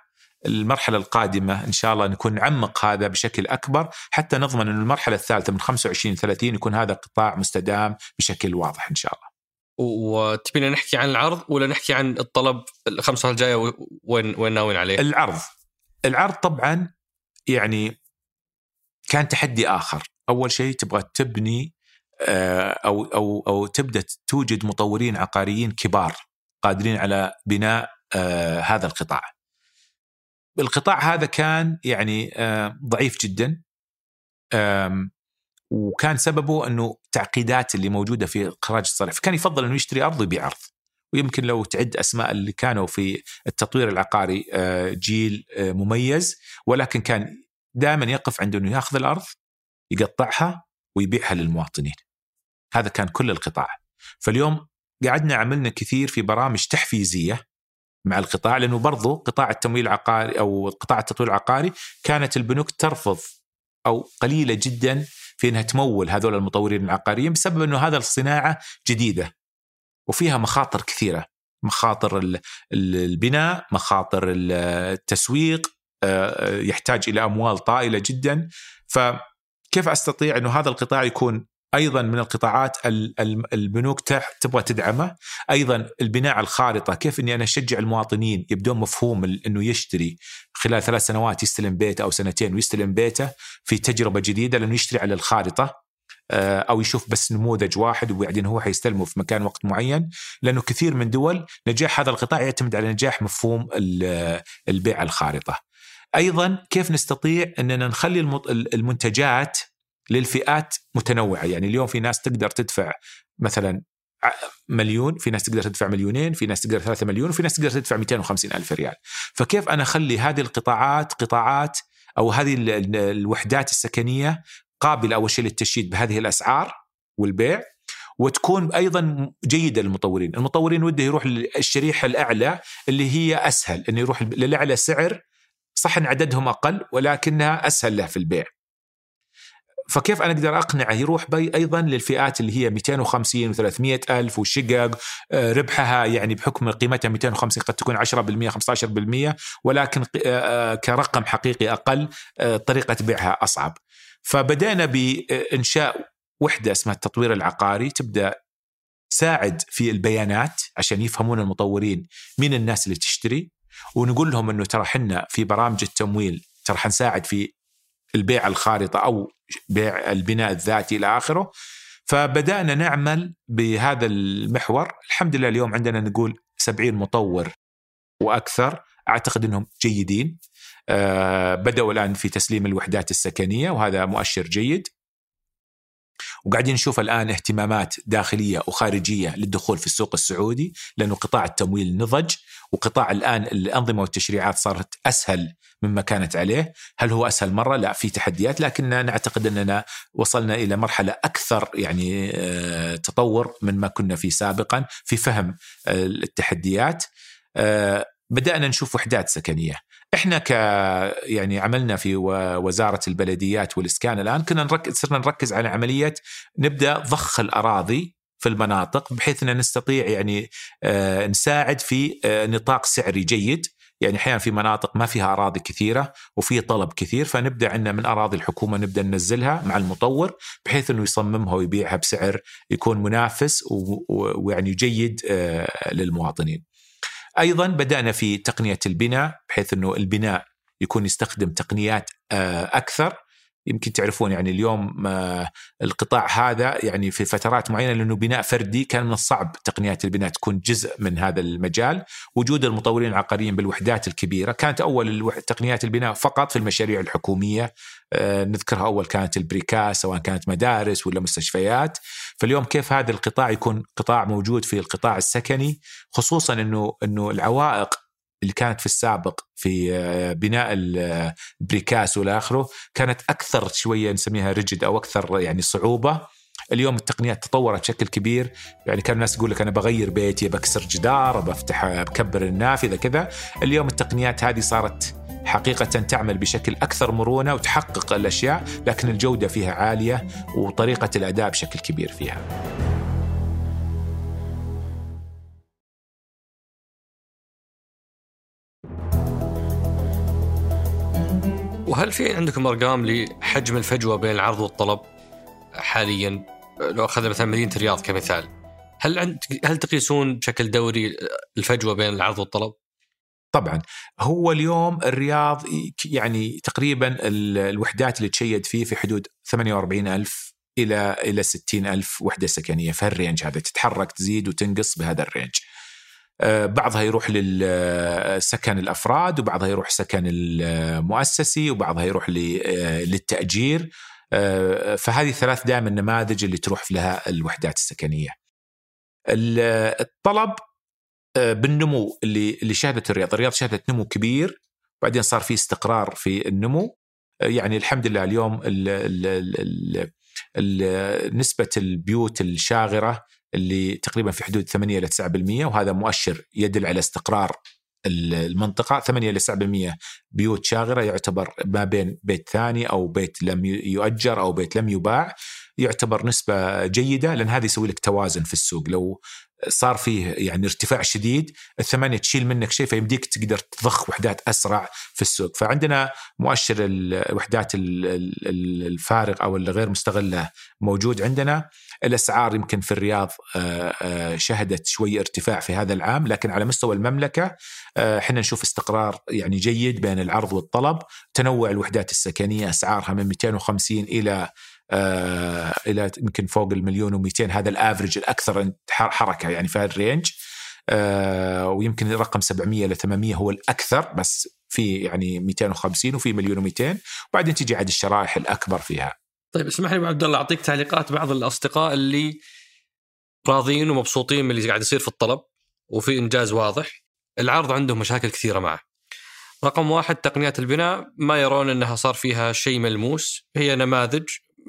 المرحلة القادمة إن شاء الله نكون نعمق هذا بشكل أكبر حتى نضمن أن المرحلة الثالثة من 25 30 يكون هذا قطاع مستدام بشكل واضح إن شاء الله. وتبينا نحكي عن العرض ولا نحكي عن الطلب الخمسة الجاية وين وين ناويين عليه؟ العرض. العرض طبعا يعني كان تحدي آخر. أول شيء تبغى تبني آه، أو أو أو تبدأ توجد مطورين عقاريين كبار قادرين على بناء آه، هذا القطاع. القطاع هذا كان يعني آه، ضعيف جدا وكان سببه إنه تعقيدات اللي موجودة في إخراج الصالح فكان يفضل إنه يشتري أرض ويبيع أرض. ويمكن لو تعد أسماء اللي كانوا في التطوير العقاري آه، جيل آه، مميز ولكن كان دائما يقف عند إنه يأخذ الأرض يقطعها ويبيعها للمواطنين. هذا كان كل القطاع. فاليوم قعدنا عملنا كثير في برامج تحفيزية مع القطاع لأنه برضو قطاع التمويل العقاري أو قطاع التطوير العقاري كانت البنوك ترفض أو قليلة جدا في إنها تمول هذول المطورين العقاريين بسبب إنه هذا الصناعة جديدة. وفيها مخاطر كثيرة. مخاطر البناء مخاطر التسويق آه، يحتاج إلى أموال طائلة جدا. فكيف أستطيع إنه هذا القطاع يكون أيضا من القطاعات البنوك تبغى تدعمه؟ أيضا البناء الخارطة كيف إني أنا أشجع المواطنين يبدون مفهوم إنه يشتري خلال ثلاث سنوات يستلم بيته أو سنتين ويستلم بيته في تجربة جديدة لأنه يشتري على الخارطة؟ آه، أو يشوف بس نموذج واحد وبعدين هو حيستلمه في مكان وقت معين لأنه كثير من دول نجاح هذا القطاع يعتمد على نجاح مفهوم البيع الخارطة. أيضا كيف نستطيع أننا نخلي المنتجات للفئات متنوعة يعني اليوم في ناس تقدر تدفع مثلا مليون في ناس تقدر تدفع مليونين في ناس تقدر ثلاثة مليون وفي ناس تقدر تدفع 250 ألف ريال فكيف أنا أخلي هذه القطاعات قطاعات أو هذه الوحدات السكنية قابلة أول شيء للتشييد بهذه الأسعار والبيع وتكون أيضا جيدة للمطورين، المطورين وده يروح للشريحة الأعلى اللي هي أسهل إنه يروح للأعلى سعر صح إن عددهم أقل ولكنها أسهل له في البيع. فكيف أنا أقدر أقنعه يروح بي أيضا للفئات اللي هي 250 و300 ألف والشقق آه، ربحها يعني بحكم قيمتها 250 قد تكون 10% 15% ولكن آه، آه، كرقم حقيقي أقل طريقة بيعها أصعب. فبدأنا بإنشاء وحدة اسمها التطوير العقاري تبدأ تساعد في البيانات عشان يفهمون المطورين مين الناس اللي تشتري ونقول لهم إنه ترى إحنا في برامج التمويل ترى حنساعد في البيع الخارطة أو بيع البناء الذاتي إلى آخره. فبدأنا نعمل بهذا المحور. الحمد لله اليوم عندنا نقول 70 مطور وأكثر أعتقد إنهم جيدين. آه بدأوا الآن في تسليم الوحدات السكنية وهذا مؤشر جيد وقاعدين نشوف الآن اهتمامات داخلية وخارجية للدخول في السوق السعودي لأنه قطاع التمويل نضج وقطاع الآن الأنظمة والتشريعات صارت أسهل مما كانت عليه، هل هو أسهل مرة؟ لا في تحديات لكن نعتقد أننا وصلنا إلى مرحلة أكثر يعني آه، تطور من ما كنا فيه سابقا في فهم آه، التحديات. بدأنا نشوف وحدات سكنية إحنا ك يعني عملنا في وزارة البلديات والإسكان الآن كنا نركز صرنا نركز على عملية نبدأ ضخ الأراضي في المناطق بحيث إن نستطيع يعني آه، نساعد في آه، نطاق سعري جيد يعني أحيانا في مناطق ما فيها أراضي كثيرة وفي طلب كثير فنبدأ عندنا من أراضي الحكومة نبدأ ننزلها مع المطور بحيث إنه يصممها ويبيعها بسعر يكون منافس ويعني جيد آه، للمواطنين. أيضا بدأنا في تقنية البناء بحيث إنه البناء يكون يستخدم تقنيات أكثر. يمكن تعرفون يعني اليوم القطاع هذا يعني في فترات معينة لأنه بناء فردي كان من الصعب تقنيات البناء تكون جزء من هذا المجال، وجود المطورين العقاريين بالوحدات الكبيرة، كانت أول تقنيات البناء فقط في المشاريع الحكومية. آه، نذكرها أول كانت ال precast سواء كانت مدارس ولا مستشفيات، فاليوم كيف هذا القطاع يكون قطاع موجود في القطاع السكني خصوصا إنه إنه العوائق اللي كانت في السابق في آه، بناء ال precast والى آخره كانت أكثر شوية نسميها rigid أو أكثر يعني صعوبة. اليوم التقنيات تطورت بشكل كبير يعني كان الناس يقول لك أنا بغير بيتي بكسر جدار بفتح بكبر النافذة كذا. اليوم التقنيات هذه صارت حقيقة تعمل بشكل أكثر مرونة وتحقق الأشياء لكن الجودة فيها عالية وطريقة الأداء بشكل كبير فيها. وهل في عندكم أرقام لحجم الفجوة بين العرض والطلب حاليا؟ لو أخذنا مثلا مدينة الرياض كمثال هل عند هل تقيسون بشكل دوري الفجوة بين العرض والطلب؟ طبعا. هو اليوم الرياض يعني تقريبا الوحدات اللي تشيد فيه في حدود 48 ألف إلى إلى 60 ألف وحدة سكنية في ال range هذا. تتحرك تزيد وتنقص بهذا ال range. بعضها يروح للسكن الأفراد وبعضها يروح سكن المؤسسي وبعضها يروح آه، للتأجير. آه، فهذه ثلاث دائما النماذج اللي تروح لها الوحدات السكنية. الطلب بالنمو اللي اللي شهدته الرياض، الرياض شهدت نمو كبير بعدين صار في استقرار في النمو. يعني الحمد لله اليوم ال ال ال نسبة البيوت الشاغرة اللي تقريبا في حدود 8 إلى 9% وهذا مؤشر يدل على استقرار المنطقة. 8 إلى 9% بيوت شاغرة يعتبر ما بين بيت ثاني أو بيت لم يؤجر أو بيت لم يباع يعتبر نسبة جيدة لأن هذا يسوي لك توازن في السوق. لو صار فيه يعني ارتفاع شديد الثمانية تشيل منك شيء فيمديك تقدر تضخ وحدات أسرع في السوق. فعندنا مؤشر الوحدات الفارغ أو الغير مستغلة موجود عندنا. الأسعار يمكن في الرياض آه، آه، شهدت شوي ارتفاع في هذا العام لكن على مستوى المملكة آه، إحنا نشوف استقرار يعني جيد بين العرض والطلب. تنوع الوحدات السكنية أسعارها من 250 إلى آه إلى يمكن فوق المليون و200 هذا ال average الأكثر حركة يعني في ال range. آه ويمكن رقم 700 ل 800 هو الأكثر بس في يعني 250 وفي مليون و200 وبعدين تجي عاد الشرائح الأكبر فيها. طيب اسمح لي أبو عبد الله أعطيك تعليقات بعض الأصدقاء اللي راضيين ومبسوطين من اللي قاعد يصير في الطلب وفي إنجاز واضح. العرض عندهم مشاكل كثيرة معه. رقم واحد تقنيات البناء. ما يرون إنها صار فيها شيء ملموس. هي نماذج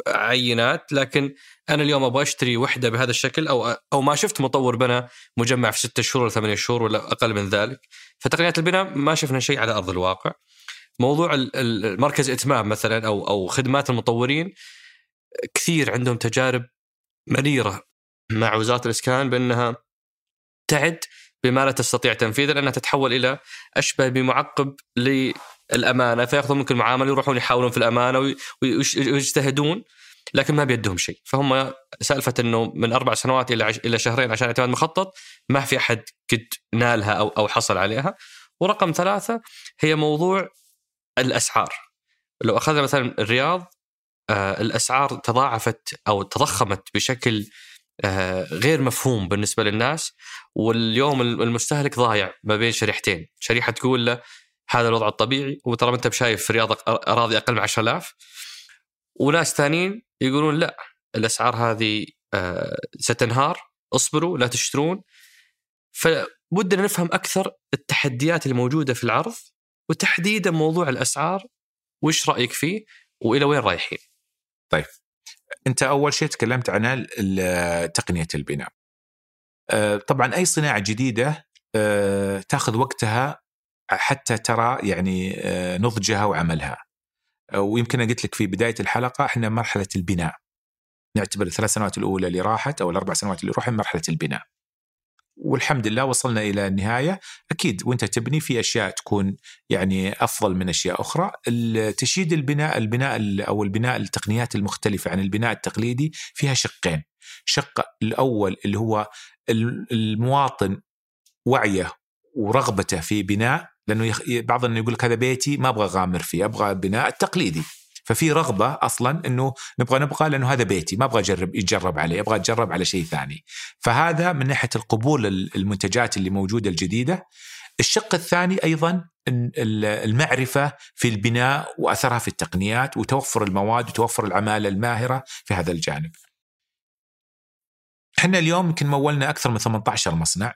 عينات لكن أنا اليوم أبغى أشتري وحدة بهذا الشكل أو أو ما شفت مطور بنى مجمع في ستة شهور ولا ثمانية شهور ولا أقل من ذلك. فتقنيات البناء ما شفنا شيء على أرض الواقع. موضوع المركز إتمام مثلا أو أو خدمات المطورين كثير عندهم تجارب مريره مع وزارة الإسكان بأنها تعد بما لا تستطيع تنفيذه لأنها تتحول إلى أشبه بمعقب الأمانة فيأخذون منك المعامله يروحون يحاولون في الأمانة ويجتهدون لكن ما بيدهم شيء. فهم سألفة إنه من أربع سنوات إلى إلى شهرين عشان اعتماد مخطط ما في أحد قد نالها أو أو حصل عليها. ورقم ثلاثة هي موضوع الأسعار. لو أخذنا مثلا الرياض آه الأسعار تضاعفت أو تضخمت بشكل آه غير مفهوم بالنسبة للناس واليوم المستهلك ضايع ما بين شريحتين. شريحة تقول له هذا الوضع الطبيعي وترى أنت بشايف في رياض أراضي أقل من 10000 وناس ثانيين يقولون لا الأسعار هذه آه، ستنهار اصبروا لا تشترون فودنا نفهم أكثر التحديات الموجودة في العرض وتحديدا موضوع الأسعار وش رأيك فيه وإلى وين رايحين؟ طيب أنت أول شيء تكلمت عن تقنية البناء. آه، طبعا أي صناعة جديدة آه، تأخذ وقتها حتى ترى يعني آه، نضجها وعملها. ويمكن قلت لك في بداية الحلقة إحنا مرحلة البناء. نعتبر الثلاث سنوات الأولى اللي راحت أو الأربع سنوات اللي راحت مرحلة البناء. والحمد لله وصلنا إلى النهاية. أكيد وأنت تبني في أشياء تكون يعني أفضل من أشياء أخرى. تشييد البناء البناء أو البناء التقنيات المختلفة عن البناء التقليدي فيها شقين. الشق الأول اللي هو المواطن وعيه ورغبته في بناء لأنه يخ... بعض الناس يقول لك هذا بيتي ما أبغى أغامر فيه أبغى البناء التقليدي. ففي رغبة أصلا إنه نبغى نبغى لأنه هذا بيتي ما أبغى أجرب يتجرب عليه أبغى أتجرب على شيء ثاني. فهذا من ناحية القبول المنتجات اللي موجودة الجديدة. الشق الثاني أيضا المعرفة في البناء وأثرها في التقنيات وتوفر المواد وتوفر العمالة الماهرة في هذا الجانب. إحنا اليوم يمكن مولنا أكثر من 18 مصنع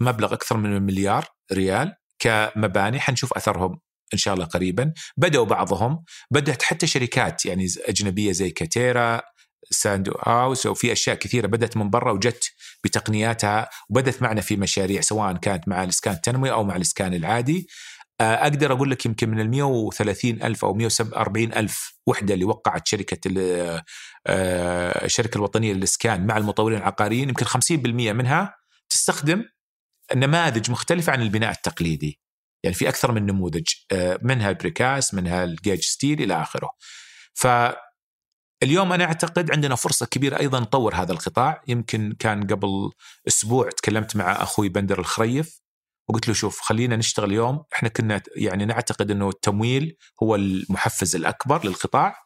بمبلغ أكثر من مليار ريال. كمباني حنشوف أثرهم إن شاء الله قريبا. بدأوا بعضهم بدأت حتى شركات يعني أجنبية زي كاتيرا ساندو هاوس وفي أشياء كثيرة بدأت من برا وجت بتقنياتها وبدت معنا في مشاريع سواء كانت مع الاسكان التنموي أو مع الاسكان العادي. آه، أقدر أقول لك يمكن من ال 130 ألف أو 140 ألف وحدة اللي وقعت شركة آه، الشركة الوطنية للإسكان مع المطورين العقاريين يمكن 50% منها تستخدم نماذج مختلفة عن البناء التقليدي. يعني في أكثر من نموذج آه، منها ال precast منها ال gauge steel إلى آخره. ف اليوم أنا أعتقد عندنا فرصة كبيرة أيضا نطور هذا القطاع. يمكن كان قبل أسبوع تكلمت مع أخوي بندر الخريف وقلت له شوف خلينا نشتغل اليوم. إحنا كنا يعني نعتقد إنه التمويل هو المحفز الأكبر للقطاع.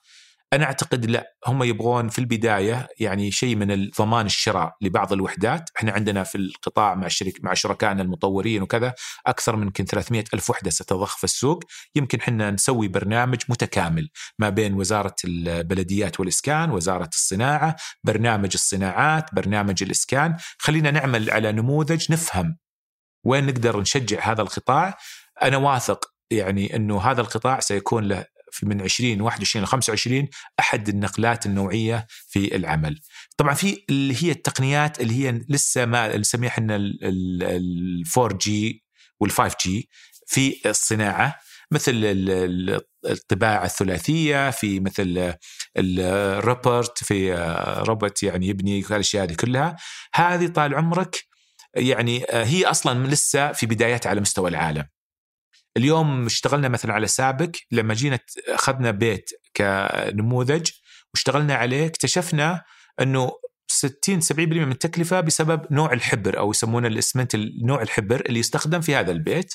أنا أعتقد لا هم يبغون في البداية يعني شيء من الضمان الشراء لبعض الوحدات، إحنا عندنا في القطاع مع شرك مع شركائنا المطورين وكذا أكثر من يمكن 300 ألف وحدة ستضخ في السوق، يمكن إحنا نسوي برنامج متكامل ما بين وزارة البلديات والإسكان، وزارة الصناعة، برنامج الصناعات، برنامج الإسكان، خلينا نعمل على نموذج نفهم وين نقدر نشجع هذا القطاع، أنا واثق يعني إنه هذا القطاع سيكون له من 20 21 ل 25 أحد النقلات النوعية في العمل. طبعا في اللي هي التقنيات اللي هي لسه ما نسميها إحنا ال 4 جي وال 5 جي في الصناعة مثل الطباعة الثلاثية في مثل الروبرت في روبوت يعني يبني الأشياء هذه كلها هذه طال عمرك يعني هي أصلا لسه في بداياتها على مستوى العالم اليوم اشتغلنا مثلا على سابق لما جينا أخذنا بيت كنموذج واشتغلنا عليه اكتشفنا إنه 60 70% من التكلفة بسبب نوع الحبر أو يسمونه الاسمنت نوع الحبر اللي يستخدم في هذا البيت.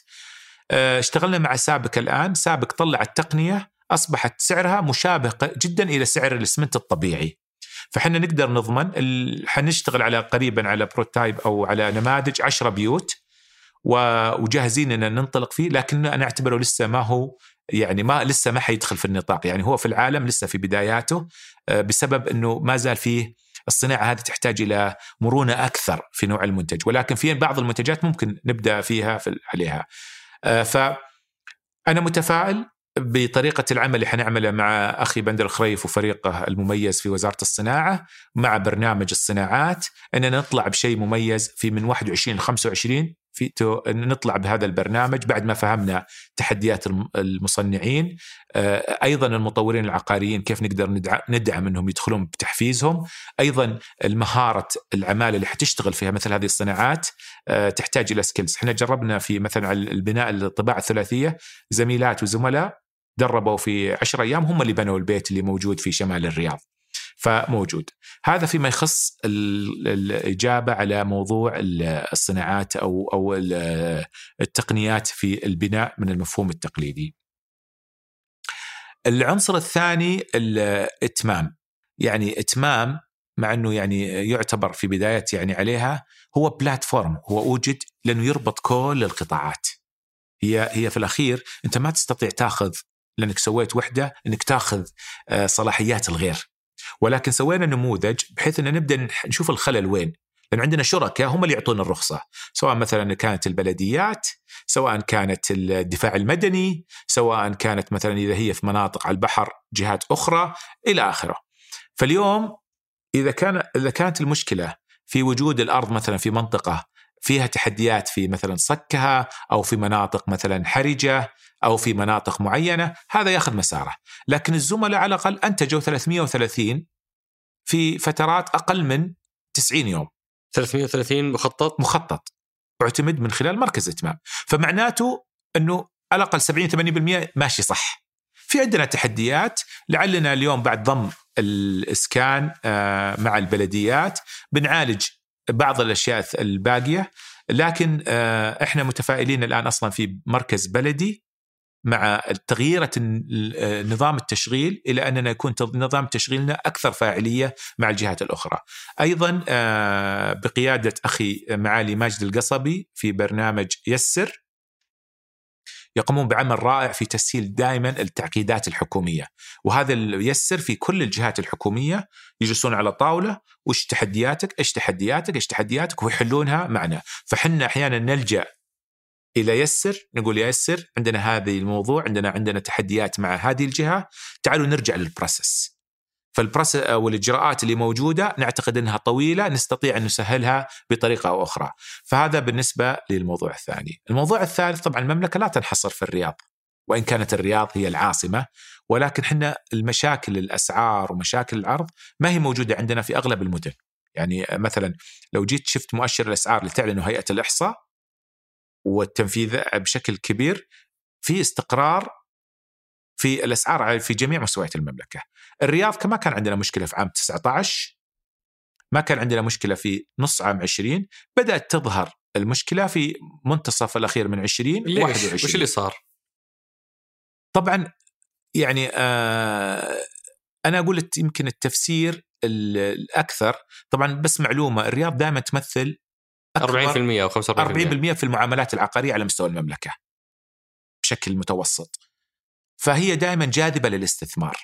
آه، اشتغلنا مع سابق الآن، سابق طلع التقنيه أصبحت سعرها مشابه جدا إلى سعر الاسمنت الطبيعي. فحنا نقدر نضمن حنشتغل على قريبا على بروتايب أو على نماذج 10 بيوت وجاهزين إن ننطلق فيه لكن أنا أعتبره لسه ما هو يعني ما لسه ما حيدخل في النطاق. يعني هو في العالم لسه في بداياته آه، بسبب إنه ما زال فيه الصناعة هذه تحتاج إلى مرونة أكثر في نوع المنتج. ولكن في بعض المنتجات ممكن نبدأ فيها في عليها. آه، ف أنا متفائل بطريقة العمل اللي حنعمله مع أخي بندر الخريف وفريقه المميز في وزارة الصناعة مع برنامج الصناعات أننا نطلع بشيء مميز في من 21 ل 25 في نطلع بهذا البرنامج بعد ما فهمنا تحديات المصنعين. آه، أيضا المطورين العقاريين كيف نقدر ندعم إنهم يدخلون بتحفيزهم. أيضا المهارة العمالة اللي حتشتغل فيها مثل هذه الصناعات آه، تحتاج إلى سكيلز إحنا جربنا في مثلا البناء الطباعة الثلاثية زميلات وزملاء دربوا في عشر أيام هم اللي بنوا البيت اللي موجود في شمال الرياض. فموجود. هذا فيما يخص الإجابة على موضوع الصناعات أو أو التقنيات في البناء من المفهوم التقليدي. العنصر الثاني الإتمام. يعني إتمام مع إنه يعني يعتبر في بداية يعني عليها هو بلاتفورم هو أوجد لأنه يربط كل القطاعات. هي هي في الأخير أنت ما تستطيع تأخذ لأنك سويت وحدة إنك تأخذ آه، صلاحيات الغير. ولكن سوينا نموذج بحيث ان نبدأ نشوف الخلل وين. لأن عندنا شركاء هم اللي يعطونا الرخصة. سواء مثلا كانت البلديات سواء كانت الدفاع المدني سواء كانت مثلا إذا هي في مناطق على البحر جهات أخرى إلى آخره. فاليوم إذا كان إذا كانت المشكلة في وجود الأرض مثلا في منطقة فيها تحديات في مثلا صكها أو في مناطق مثلا حرجة أو في مناطق معينة هذا ياخذ مساره. لكن الزملاء على الأقل أنتجوا 330 في فترات أقل من 90 يوم. 330 مخطط؟ مخطط. اعتمد من خلال مركز إتمام. فمعناته أنه على الأقل 70 80% ماشي صح. في عندنا تحديات لعلنا اليوم بعد ضم الإسكان آه، مع البلديات بنعالج بعض الأشياء الباقية لكن آه، إحنا متفائلين الآن أصلا في مركز بلدي مع تغيير نظام التشغيل إلى أننا يكون نظام تشغيلنا أكثر فاعلية مع الجهات الأخرى. أيضا آه، بقيادة أخي معالي ماجد القصبي في برنامج يسر يقومون بعمل رائع في تسهيل دائما التعقيدات الحكومية. وهذا يسر في كل الجهات الحكومية يجلسون على طاولة وش تحدياتك؟ إيش تحدياتك؟ إيش تحدياتك؟ ويحلونها معنا. فحنا أحيانا نلجأ إلى يسر نقول يا يسر عندنا هذه الموضوع عندنا عندنا تحديات مع هذه الجهة. تعالوا نرجع لل process فال process أو الاجراءات اللي موجودة نعتقد إنها طويلة نستطيع أن نسهلها بطريقة أو أخرى. فهذا بالنسبة للموضوع الثاني. الموضوع الثالث طبعا المملكة لا تنحصر في الرياض وإن كانت الرياض هي العاصمة. ولكن إحنا المشاكل الاسعار ومشاكل العرض ما هي موجودة عندنا في أغلب المدن. يعني مثلا لو جيت شفت مؤشر الأسعار اللي تعلنه هيئة الإحصاء والتنفيذ بشكل كبير في استقرار في الأسعار في جميع مستويات المملكة. الرياض كما كان عندنا مشكلة في عام 19 ما كان عندنا مشكلة في نص عام 20 بدأت تظهر المشكلة في منتصف الأخير من 20 ليش؟ 21 وش اللي صار؟ طبعا يعني آه أنا أقول يمكن التفسير الأكثر طبعا بس معلومة الرياض دائما تمثل 40% أو 45% 40% في المعاملات العقارية على مستوى المملكة بشكل متوسط فهي دائما جاذبة للاستثمار.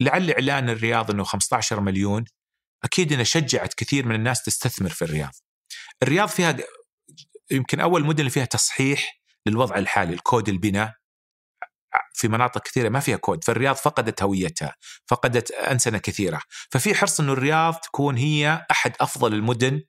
لعل إعلان الرياض إنه 15 مليون أكيد إنه شجعت كثير من الناس تستثمر في الرياض. الرياض فيها يمكن أول مدن اللي فيها تصحيح للوضع الحالي الكود البناء. في مناطق كثيرة ما فيها كود فالرياض فقدت هويتها فقدت أنسنة كثيرة. ففي حرص أنه الرياض تكون هي أحد أفضل المدن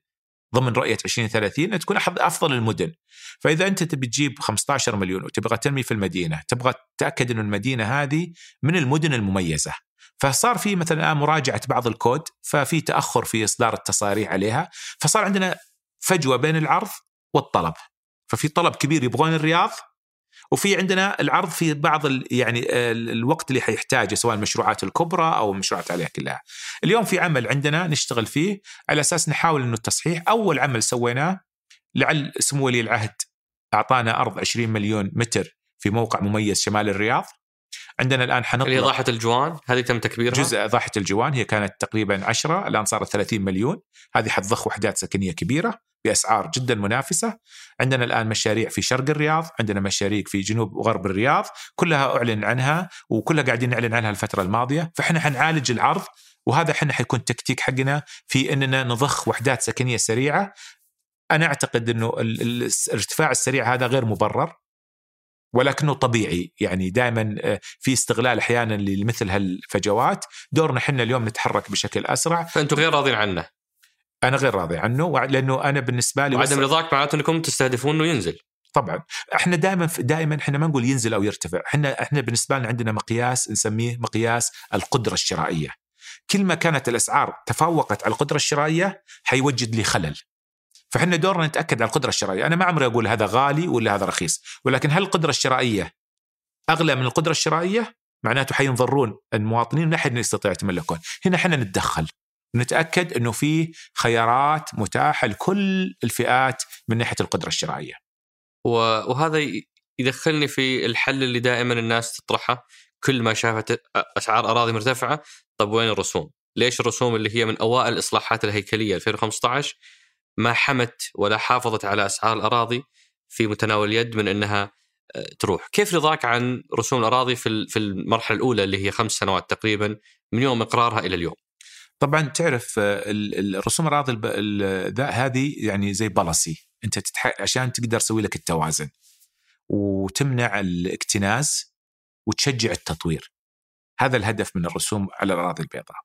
ضمن رؤية 2030 تكون أحد أفضل المدن. فإذا أنت تبي تجيب 15 مليون وتبغى تنمي في المدينة، تبغى تتاكد انه المدينة هذه من المدن المميزة. فصار في مثلا الآن مراجعة بعض الكود، ففي تأخر في إصدار التصاريح عليها، فصار عندنا فجوة بين العرض والطلب. ففي طلب كبير يبغون الرياض وفي عندنا العرض في بعض يعني الوقت اللي حيحتاجه سواء المشروعات الكبرى أو المشروعات عليها كلها. اليوم في عمل عندنا نشتغل فيه على أساس نحاول إنه التصحيح أول عمل سويناه لعل سمو ولي العهد أعطانا أرض 20 مليون متر في موقع مميز شمال الرياض عندنا الآن حنطلع اللي ضاحه الجوان هذه تم تكبيرها. جزء ضاحه الجوان هي كانت تقريبا 10 الآن صارت 30 مليون. هذه حتضخ وحدات سكنية كبيرة بأسعار جدا منافسة. عندنا الآن مشاريع في شرق الرياض عندنا مشاريع في جنوب وغرب الرياض. كلها أعلن عنها وكلها قاعدين نعلن عنها الفترة الماضية. فإحنا حنعالج العرض وهذا إحنا حيكون التكتيك حقنا في إننا نضخ وحدات سكنية سريعة. أنا أعتقد إنه الارتفاع السريع هذا غير مبرر. ولكنه طبيعي. يعني دائما آه، في استغلال أحيانا لمثل هالفجوات. دورنا إحنا اليوم نتحرك بشكل أسرع. فانتم غير راضين عنه. أنا غير راضي عنه لأنه أنا بالنسبة لي وعدم رضاك معناته أنكم تستهدفون إنه ينزل. طبعا. إحنا دائما دائما إحنا ما نقول ينزل أو يرتفع. إحنا إحنا بالنسبة لنا عندنا مقياس نسميه مقياس القدرة الشرائية. كل ما كانت الأسعار تفوقت على القدرة الشرائية حيوجد لي خلل. فاحنا دورنا نتأكد على القدرة الشرائية أنا ما عمري أقول هذا غالي ولا هذا رخيص ولكن هل القدرة الشرائية أغلى من القدرة الشرائية معناته حينضرون المواطنين من ناحيه يستطيعوا يتملكون هنا إحنا نتدخل نتأكد إنه في خيارات متاحة لكل الفئات من ناحية القدرة الشرائية. وهذا يدخلني في الحل اللي دائما الناس تطرحه كل ما شافت أسعار أراضي مرتفعة طب وين الرسوم؟ ليش الرسوم اللي هي من أوائل الاصلاحات الهيكلية 2015 ما حمت ولا حافظت على أسعار الأراضي في متناول اليد من أنها آه، تروح، كيف رضاك عن رسوم الأراضي في في المرحلة الأولى اللي هي خمس سنوات تقريبا من يوم إقرارها إلى اليوم؟ طبعا تعرف آه، الرسوم الأراضي هذه يعني زي بلسي أنت تتح... عشان تقدر تسوي لك التوازن وتمنع الاكتناز وتشجع التطوير. هذا الهدف من الرسوم على الأراضي البيضاء.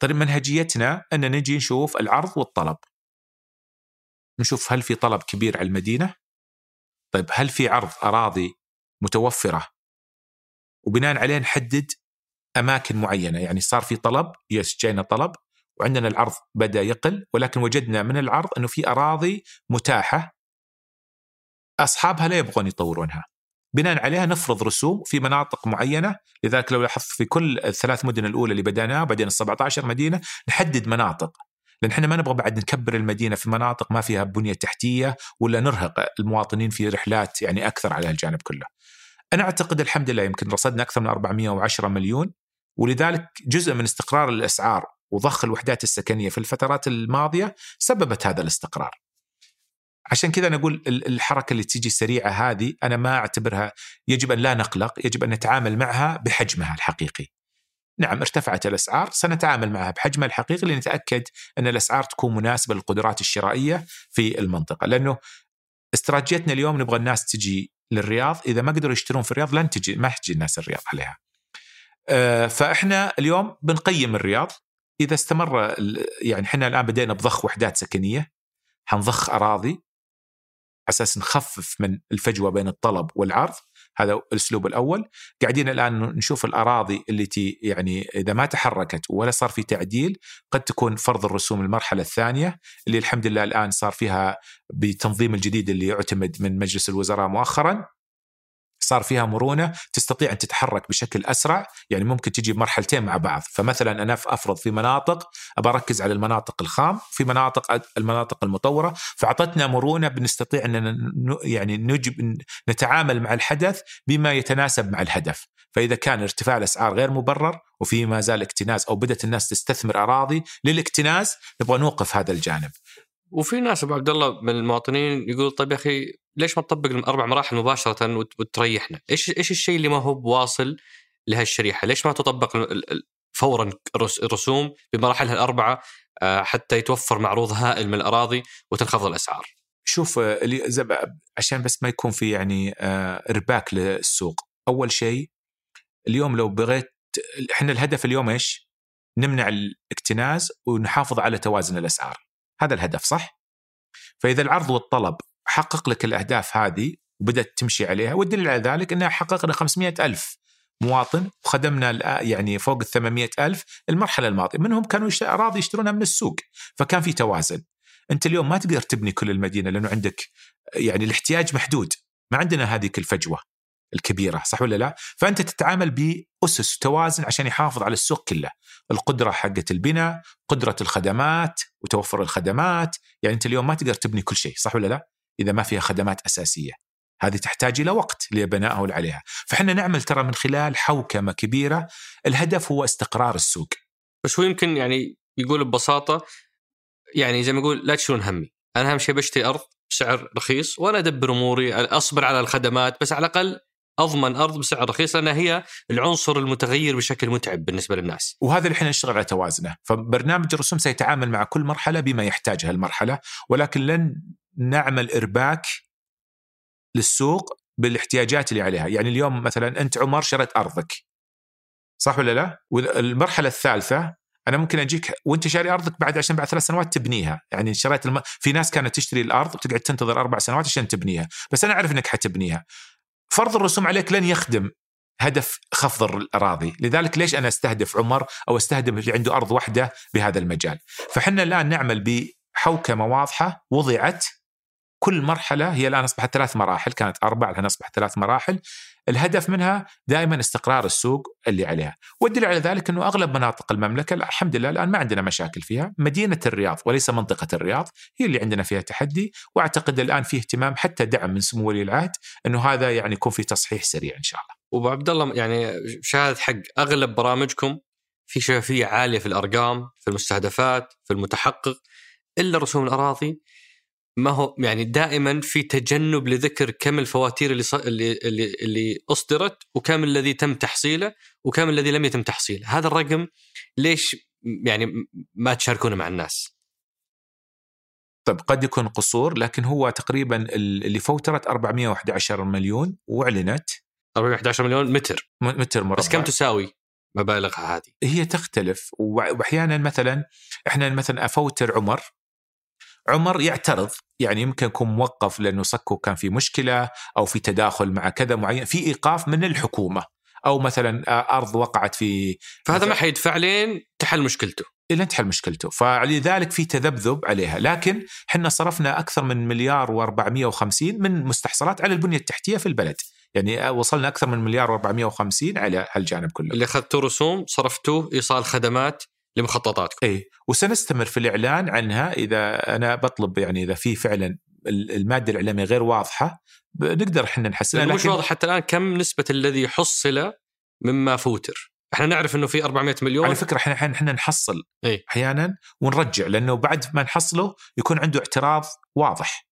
طريق منهجيتنا ان نجي نشوف العرض والطلب. نشوف هل في طلب كبير على المدينة؟ طيب هل في عرض أراضي متوفرة؟ وبناء عليه نحدد أماكن معينة. يعني صار في طلب يس جينا طلب وعندنا العرض بدأ يقل ولكن وجدنا من العرض أنه في أراضي متاحة أصحابها لا يبغون يطورونها. بناء عليها نفرض رسوم في مناطق معينة لذلك لو لاحظت في كل الثلاث مدن الأولى اللي بدأناها وبعدين ال 17 مدينة نحدد مناطق لأن إحنا ما نبغى بعد نكبر المدينة في مناطق ما فيها بنية تحتية ولا نرهق المواطنين في رحلات يعني أكثر على الجانب كله. أنا أعتقد الحمد لله يمكن رصدنا أكثر من 410 مليون ولذلك جزء من استقرار الأسعار وضخ الوحدات السكنية في الفترات الماضية سببت هذا الاستقرار. عشان كذا أنا أقول الحركة اللي تيجي سريعه هذه أنا ما أعتبرها يجب أن لا نقلق، يجب أن نتعامل معها بحجمها الحقيقي. نعم ارتفعت الأسعار سنتعامل معها بحجمها الحقيقي لنتأكد أن الأسعار تكون مناسبة للقدرات الشرائية في المنطقة، لأنه استراتيجيتنا اليوم نبغى الناس تجي للرياض، إذا ما قدروا يشترون في الرياض لن تجي ما تجي الناس الرياض عليها. آه، فإحنا اليوم بنقيم الرياض إذا استمر يعني إحنا الآن بدينا بضخ وحدات سكنية حنضخ أراضي أساس نخفف من الفجوة بين الطلب والعرض هذا الأسلوب الأول. قاعدين الآن نشوف الأراضي التي يعني إذا ما تحركت ولا صار في تعديل قد تكون فرض الرسوم المرحلة الثانية اللي الحمد لله الآن صار فيها بتنظيم الجديد اللي يعتمد من مجلس الوزراء مؤخرا. صار فيها مرونة تستطيع أن تتحرك بشكل أسرع يعني ممكن تجي بمرحلتين مع بعض. فمثلا أنا أفرض في مناطق أبى أركز على المناطق الخام في مناطق المناطق المطورة فأعطتنا مرونة بنستطيع أن يعني نجب نتعامل مع الحدث بما يتناسب مع الهدف. فإذا كان ارتفاع الأسعار غير مبرر وفي ما زال اكتناز أو بدأت الناس تستثمر أراضي للاكتناز نبغى نوقف هذا الجانب. وفي ناس ابو عبد الله من المواطنين يقول طيب يا أخي ليش ما تطبق الاربع مراحل مباشرة وتريحنا؟ إيش إيش الشيء اللي ما هو بواصل لهالشريحة؟ ليش ما تطبق فورا الرسوم بمراحلها الاربعه آه، حتى يتوفر معروض هائل من الأراضي وتنخفض الأسعار؟ شوف عشان بس ما يكون في يعني آه، إرباك للسوق، أول شيء اليوم لو بغيت إحنا الهدف اليوم إيش؟ نمنع الاكتناز ونحافظ على توازن الأسعار. هذا الهدف صح؟ فإذا العرض والطلب حقق لك الأهداف هذه وبدأت تمشي عليها والدليل على ذلك انها حققنا 500 ألف مواطن وخدمنا يعني فوق ال 800 ألف المرحلة الماضية منهم كانوا أراضي يشترونها من السوق فكان في توازن أنت اليوم ما تقدر تبني كل المدينة لأنه عندك يعني الاحتياج محدود ما عندنا هذه الفجوة الكبيرة صح ولا لا؟ فأنت تتعامل بأسس توازن عشان يحافظ على السوق كله، القدرة حقت البناء، قدرة الخدمات وتوفر الخدمات، يعني أنت اليوم ما تقدر تبني كل شيء صح ولا لا؟ إذا ما فيها خدمات أساسية. هذه تحتاج إلى وقت لبنائها عليها، فإحنا نعمل ترى من خلال حوكمة كبيرة، الهدف هو استقرار السوق. بس هو يمكن يعني يقول ببساطة يعني زي ما يقول لا تشيلون همي، أنا أهم شيء بشتري أرض بسعر رخيص وأنا أدبر أموري أصبر على الخدمات بس على الأقل أضمن أرض بسعر رخيص لأنها هي العنصر المتغير بشكل متعب بالنسبة للناس. وهذا اللي إحنا نشتغل على توازنه، فبرنامج الرسوم سيتعامل مع كل مرحلة بما يحتاجها المرحلة، ولكن لن نعمل ارباك للسوق بالاحتياجات اللي عليها، يعني اليوم مثلا أنت عمر شريت أرضك. صح ولا لا؟ والمرحلة الثالثة أنا ممكن أجيك وأنت شاري أرضك بعد عشان بعد ثلاث سنوات تبنيها، يعني شريت الم... في ناس كانت تشتري الأرض وتقعد تنتظر أربع سنوات عشان تبنيها، بس أنا أعرف إنك حتبنيها. فرض الرسوم عليك لن يخدم هدف خفض الأراضي، لذلك ليش أنا أستهدف عمر أو أستهدف اللي عنده أرض واحدة بهذا المجال؟ فحنا الآن نعمل بحوكمة واضحة وضعت كل مرحلة هي الآن أصبحت ثلاث مراحل، كانت أربع الآن أصبحت ثلاث مراحل، الهدف منها دائما استقرار السوق اللي عليها، والدليل على ذلك إنه أغلب مناطق المملكة الحمد لله الآن ما عندنا مشاكل فيها، مدينة الرياض وليس منطقة الرياض هي اللي عندنا فيها تحدي، وأعتقد الآن في اهتمام حتى دعم من سمو ولي العهد إنه هذا يعني يكون في تصحيح سريع إن شاء الله. وابو عبد الله يعني شاهد حق أغلب برامجكم في شفافية عالية في الأرقام، في المستهدفات، في المتحقق إلا رسوم الأراضي. ما هو يعني دائما في تجنب لذكر كم الفواتير اللي ص... اللي اللي اللي أصدرت وكم الذي تم تحصيله وكم الذي لم يتم تحصيله، هذا الرقم ليش يعني ما تشاركونه مع الناس؟ طيب قد يكون قصور لكن هو تقريبا اللي فوترت 411 مليون وأعلنت 411 مليون متر متر مربع بس كم تساوي مبالغها هذه؟ هي تختلف واحيانا مثلا إحنا مثلا أفوتر عمر عمر يعترض. يعني يمكن يكون موقف لأنه صكه كان في مشكلة أو في تداخل مع كذا معين في إيقاف من الحكومة. أو مثلا أرض وقعت في فهذا ما حيدفع لين تحل مشكلته. إلى تحل مشكلته. فلذلك في تذبذب عليها. لكن إحنا صرفنا أكثر من مليار و450 من مستحصلات على البنية التحتية في البلد. يعني وصلنا أكثر من مليار و450 على هالجانب كله. اللي اخذتوا رسوم صرفتوه إيصال خدمات لمخططاتكم. اي وسنستمر في الإعلان عنها إذا أنا بطلب يعني إذا في فعلا المادة الإعلامية غير واضحة نقدر إحنا نحسنها لكن مش واضح حتى الآن كم نسبة الذي حصل مما فوتر. إحنا نعرف إنه في 400 مليون. على فكرة إحنا إحنا نحصل إيه؟ أحيانا ونرجع لأنه بعد ما نحصله يكون عنده اعتراض واضح.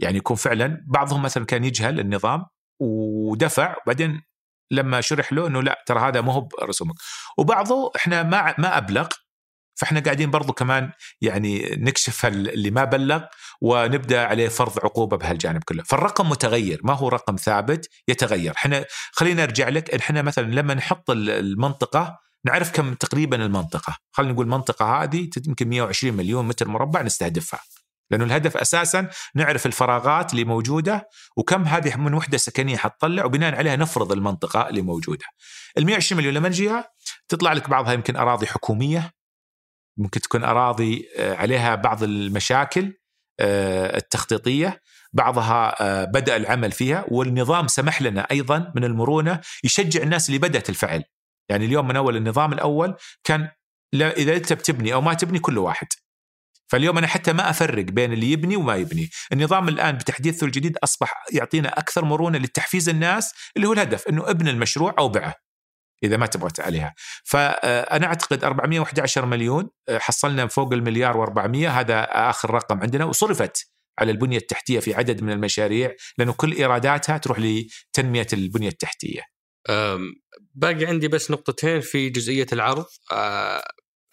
يعني يكون فعلا بعضهم مثلا كان يجهل النظام ودفع بعدين لما شرح له إنه لا ترى هذا مو هو برسومك وبعضه إحنا ما ما أبلغ فإحنا قاعدين برضو كمان يعني نكشف اللي ما بلغ ونبدأ عليه فرض عقوبة بهالجانب كله، فالرقم متغير ما هو رقم ثابت يتغير، إحنا خلينا أرجع لك إحنا مثلا لما نحط المنطقة نعرف كم تقريبا المنطقة، خلينا نقول المنطقة هذه يمكن 120 مليون متر مربع نستهدفها. لأنه الهدف أساسا نعرف الفراغات اللي موجودة وكم هذه من وحدة سكنية حتطلع وبناء عليها نفرض المنطقة اللي موجودة. ال 120 مليون لما نجيها تطلع لك بعضها يمكن أراضي حكومية ممكن تكون أراضي آه، عليها بعض المشاكل آه، التخطيطية بعضها آه، بدأ العمل فيها والنظام سمح لنا أيضا من المرونة يشجع الناس اللي بدأت الفعل يعني اليوم من أول النظام الأول كان إذا أنت بتبني أو ما تبني كل واحد فاليوم أنا حتى ما أفرق بين اللي يبني وما يبني، النظام الآن بتحديثه الجديد أصبح يعطينا أكثر مرونة لتحفيز الناس اللي هو الهدف إنه ابن المشروع أو بعه. إذا ما تبغى عليها. فانا أعتقد 411 مليون آه، حصلنا فوق المليار و400 هذا آخر رقم عندنا وصرفت على البنية التحتية في عدد من المشاريع لأنه كل إيراداتها تروح لتنمية البنية التحتية. باقي عندي بس نقطتين في جزئية العرض. آه،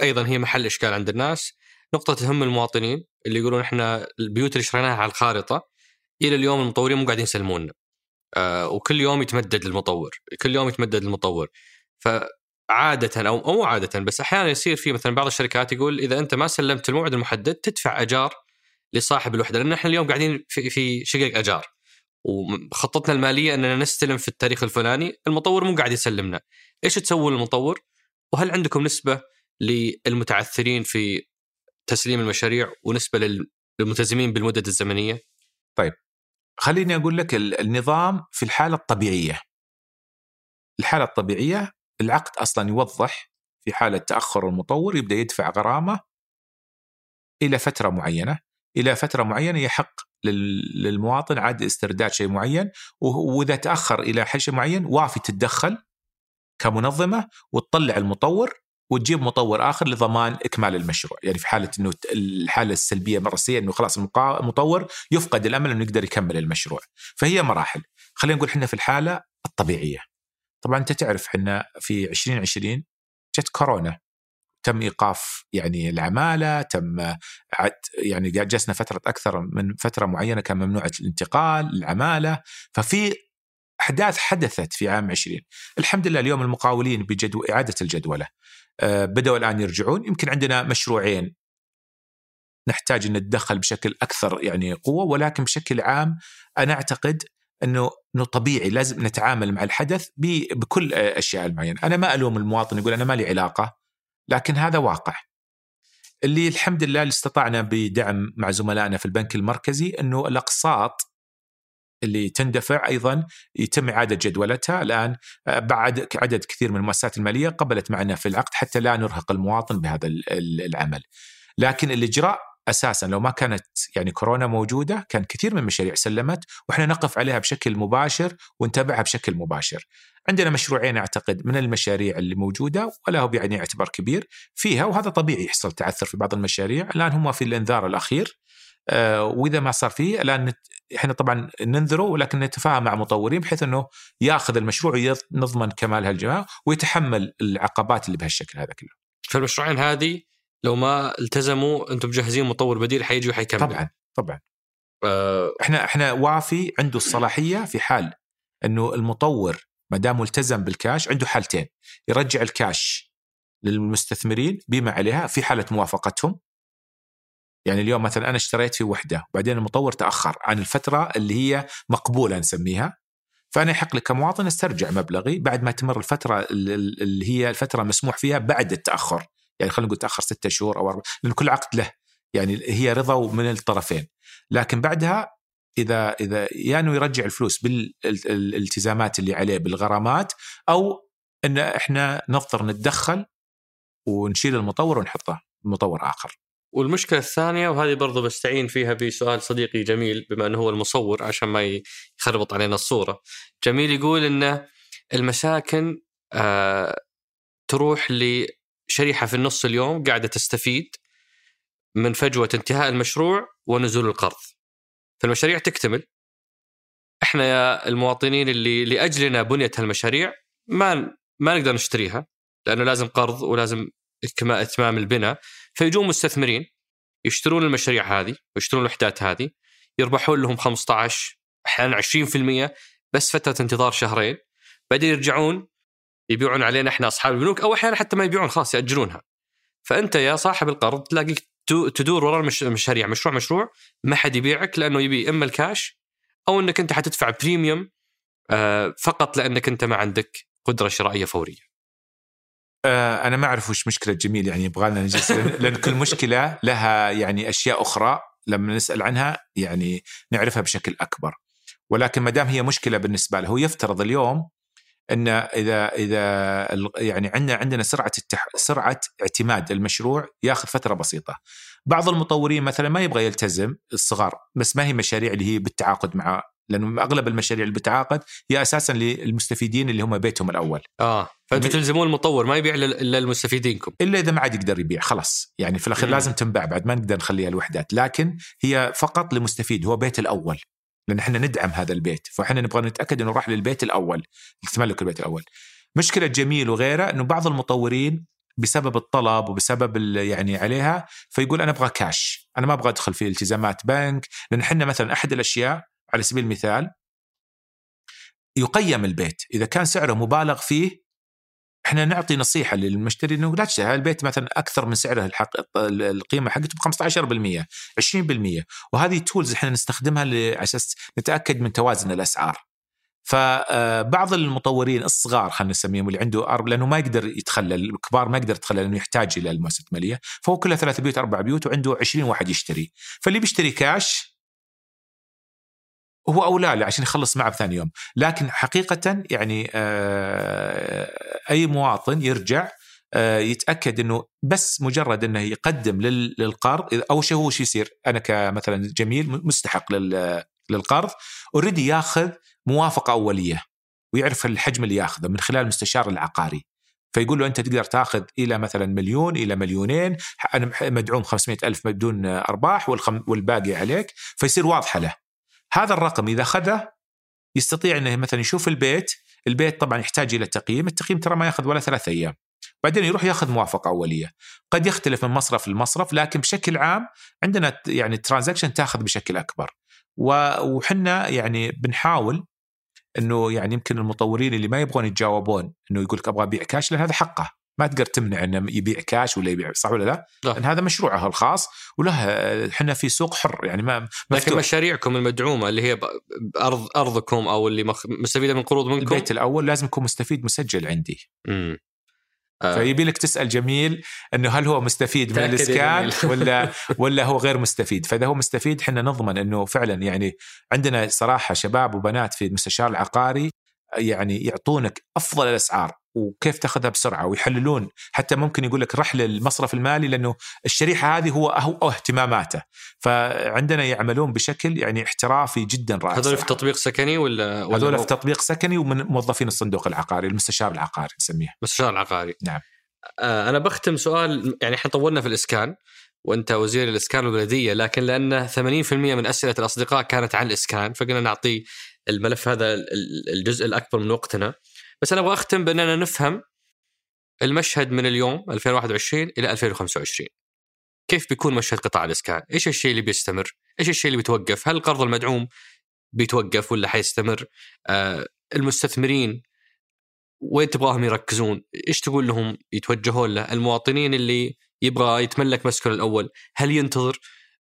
أيضا هي محل إشكال عند الناس. نقطة تهم المواطنين اللي يقولون إحنا البيوت اللي شريناها على الخارطة إلى اليوم المطورين مو قاعدين يسلمونا آه، وكل يوم يتمدد المطور كل يوم يتمدد المطور. فعادة أو مو عادة بس أحيانا يصير في مثلا بعض الشركات يقول إذا أنت ما سلمت الموعد المحدد تدفع أجار لصاحب الوحدة لأن إحنا اليوم قاعدين في في شقق أجار. وخطتنا المالية إننا نستلم في التاريخ الفلاني المطور مو قاعد يسلمنا. إيش تسوون للمطور وهل عندكم نسبة للمتعثرين في تسليم المشاريع ونسبة للملتزمين بالمدد الزمنية؟ طيب خليني أقول لك النظام في الحالة الطبيعية. الحالة الطبيعية العقد أصلا يوضح في حالة تاخر المطور يبدأ يدفع غرامة إلى فترة معينة. إلى فترة معينة يحق للمواطن عاد استرداد شيء معين وإذا تأخر إلى شيء معين وافي تتدخل كمنظمة وتطلع المطور وتجيب مطور آخر لضمان إكمال المشروع، يعني في حالة إنه الحالة السلبية مره سيئه إنه خلاص المطور يفقد الأمل إنه يقدر يكمل المشروع، فهي مراحل، خلينا نقول إحنا في الحالة الطبيعية. طبعا أنت تعرف إحنا في 2020 جت كورونا. تم إيقاف يعني العمالة تم عد يعني جلسنا فترة أكثر من فترة معينة كان ممنوعه الانتقال العمالة. ففي أحداث حدثت في عام 20 الحمد لله اليوم المقاولين بجدو إعادة الجدولة. آه، بدأوا الآن يرجعون. يمكن عندنا مشروعين. نحتاج أن نتدخل بشكل أكثر يعني قوة ولكن بشكل عام أنا أعتقد أنه أنه طبيعي لازم نتعامل مع الحدث بكل أشياء المعينة. أنا ما ألوم المواطن يقول أنا ما لي علاقة لكن هذا واقع. اللي الحمد لله اللي استطعنا بدعم مع زملائنا في البنك المركزي أنه الأقساط اللي تندفع أيضا يتم إعادة جدولتها الآن آه، بعد عدد كثير من المؤسسات المالية قبلت معنا في العقد حتى لا نرهق المواطن بهذا العمل. لكن الإجراء أساسا لو ما كانت يعني كورونا موجودة كان كثير من المشاريع سلمت وإحنا نقف عليها بشكل مباشر ونتابعها بشكل مباشر. عندنا مشروعين أعتقد من المشاريع اللي موجودة ولا يعني اعتبار كبير فيها وهذا طبيعي يحصل تعثر في بعض المشاريع، الآن هم في الإنذار الأخير وإذا ما صار فيه الآن إحنا طبعا ننذره ولكن نتفاهم مع مطورين بحيث إنه يأخذ المشروع ونضمن كمال هالجماعه ويتحمل العقبات اللي بهالشكل هذا كله. فالمشروعين هذه لو ما التزموا أنتم مجهزين مطور بديل حيجي وحيكمل. طبعا طبعا. أه إحنا إحنا وافي عنده الصلاحية في حال إنه المطور ما دام ملتزم بالكاش عنده حالتين يرجع الكاش للمستثمرين بما عليها في حالة موافقتهم يعني اليوم مثلا أنا اشتريت في وحدة وبعدين المطور تأخر عن الفترة اللي هي مقبولة نسميها فأنا يحق لي كمواطن أسترجع مبلغي بعد ما تمر الفترة اللي هي الفترة مسموح فيها بعد التأخر يعني خلينا نقول تأخر ستة شهور أو أربعة لأن كل عقد له يعني هي رضا من الطرفين لكن بعدها إذا إذا يا إنه يرجع الفلوس بالالتزامات اللي عليه بالغرامات أو إن إحنا نضطر نتدخل ونشيل المطور ونحطه مطور آخر. والمشكلة الثانية وهذه برضو بستعين فيها بسؤال صديقي جميل بما إنه هو المصور عشان ما يخربط علينا الصورة. جميل يقول إن المساكن آه تروح لشريحة في النص اليوم قاعدة تستفيد من فجوة انتهاء المشروع ونزول القرض. فالمشاريع تكتمل إحنا يا المواطنين اللي لأجلنا بنيت هالمشاريع ما ما نقدر نشتريها لأنه لازم قرض ولازم إتمام البناء فيجون مستثمرين يشترون المشاريع هذه ويشترون الوحدات هذه يربحون لهم 15 أحيانا 20% بس فترة انتظار شهرين بعدين يرجعون يبيعون علينا إحنا أصحاب البنوك أو أحيانا حتى ما يبيعون خلاص يأجلونها فأنت يا صاحب القرض تلاقيك تدور وراء المشاريع مشروع مشروع ما حد يبيعك لأنه يبي إما الكاش أو إنك أنت حتدفع premium آه، فقط لأنك أنت ما عندك قدرة شرائية فورية. آه، أنا ما أعرف وش مشكلة جميل يعني يبغى لنا نجلس لأن كل مشكلة لها يعني أشياء أخرى لما نسأل عنها يعني نعرفها بشكل أكبر. ولكن ما دام هي مشكلة بالنسبة له هو يفترض اليوم إن إذا إذا يعني عندنا عندنا سرعة التح... سرعة اعتماد المشروع ياخذ فترة بسيطة. بعض المطورين مثلا ما يبغى يلتزم الصغار بس ما هي مشاريع اللي هي بالتعاقد مع لأنه أغلب المشاريع اللي بالتعاقد هي أساسا للمستفيدين اللي هم بيتهم الأول. آه فانتم تلزمون المطور ما يبيع الا لمستفيدينكم. إلا إذا ما عاد يقدر يبيع خلاص يعني في الأخير لازم تنباع بعد ما نقدر نخليها الوحدات لكن هي فقط لمستفيد هو بيت الأول. لأن إحنا ندعم هذا البيت فإحنا نبغى نتأكد إنه راح للبيت الأول تملك البيت الأول مشكلة جميل وغيره إنه بعض المطورين بسبب الطلب وبسبب يعني عليها فيقول أنا أبغى كاش أنا ما أبغى أدخل في التزامات بنك لأن إحنا مثلا أحد الأشياء على سبيل المثال يقيم البيت. إذا كان سعره مبالغ فيه إحنا نعطي نصيحة للمشتري إنه لا تشتري. البيت مثلا أكثر من سعره الحق القيمة حقته ب 15% 20% وهذه تولز إحنا نستخدمها على أساس نتأكد من توازن الأسعار. فبعض المطورين الصغار خلينا نسميهم اللي عنده أرب لأنه ما يقدر يتخلى الكبار ما يقدر يتخلى لأنه يحتاج إلى المؤسسه المالية فهو كلها ثلاث بيوت أربع بيوت وعنده 20 واحد يشتري. فاللي بيشتري كاش هو أولى له عشان يخلص معه بثاني يوم. لكن حقيقة يعني آه، أي مواطن يرجع آه، يتأكد إنه بس مجرد إنه يقدم للقرض أول شيء هو شو يصير؟ أنا كمثلا جميل مستحق للقرض اوريدي ياخذ موافقة أولية ويعرف الحجم اللي ياخذه من خلال المستشار العقاري. فيقول له أنت تقدر تاخذ إلى مثلا مليون إلى مليونين أنا مدعوم 500 ألف بدون أرباح والباقي عليك. فيصير واضحة له. هذا الرقم إذا أخذه يستطيع إنه مثلا يشوف البيت البيت طبعا يحتاج إلى تقييم التقييم ترى ما يأخذ ولا ثلاثة أيام. بعدين يروح يأخذ موافقة أولية. قد يختلف من مصرف لمصرف لكن بشكل عام عندنا يعني الترانزاكشن تأخذ بشكل أكبر. وحنا يعني بنحاول إنه يعني يمكن المطورين اللي ما يبغون يتجاوبون إنه يقول لك أبغى أبيع كاش لأن هذا حقه. ما تقدر تمنع إنه يبيع كاش ولا يبيع صح ولا لا؟ لا. لأن هذا مشروعه الخاص وله إحنا في سوق حر يعني ما لكن مشاريعكم المدعومة اللي هي ارض أرضكم أو اللي مستفيدة من قروض منكم البيت الأول لازم يكون مستفيد مسجل عندي. امم آه. فيبي لك تسأل جميل إنه هل هو مستفيد من الإسكان ولا ولا هو غير مستفيد فإذا هو مستفيد إحنا نضمن إنه فعلا يعني عندنا صراحة شباب وبنات في المستشار العقاري يعني يعطونك أفضل الأسعار وكيف تاخذها بسرعة ويحللون. حتى ممكن يقول لك رح للمصرف المالي لأنه الشريحة هذه هو هو اهتماماته. فعندنا يعملون بشكل يعني احترافي جدا رائع هذول في تطبيق سكني ولا, ولا هذول في تطبيق سكني ومن موظفين الصندوق العقاري المستشار العقاري نسميه. المستشار العقاري. نعم. آه أنا بختم سؤال يعني إحنا طولنا في الإسكان وأنت وزير الإسكان والبلدية لكن لأن 80% من أسئلة الأصدقاء كانت عن الإسكان فقلنا نعطي الملف هذا الجزء الأكبر من وقتنا. بس أنا أبغى أختم بأننا نفهم المشهد من اليوم 2021 إلى 2025 كيف بيكون مشهد قطاع الإسكان؟ إيش الشيء اللي بيستمر؟ إيش الشيء اللي بيتوقف؟ هل القرض المدعوم بيتوقف ولا حيستمر؟ آه المستثمرين وين تبغاهم يركزون؟ إيش تقول لهم يتوجهون له؟ المواطنين اللي يبغى يتملك مسكن الأول، هل ينتظر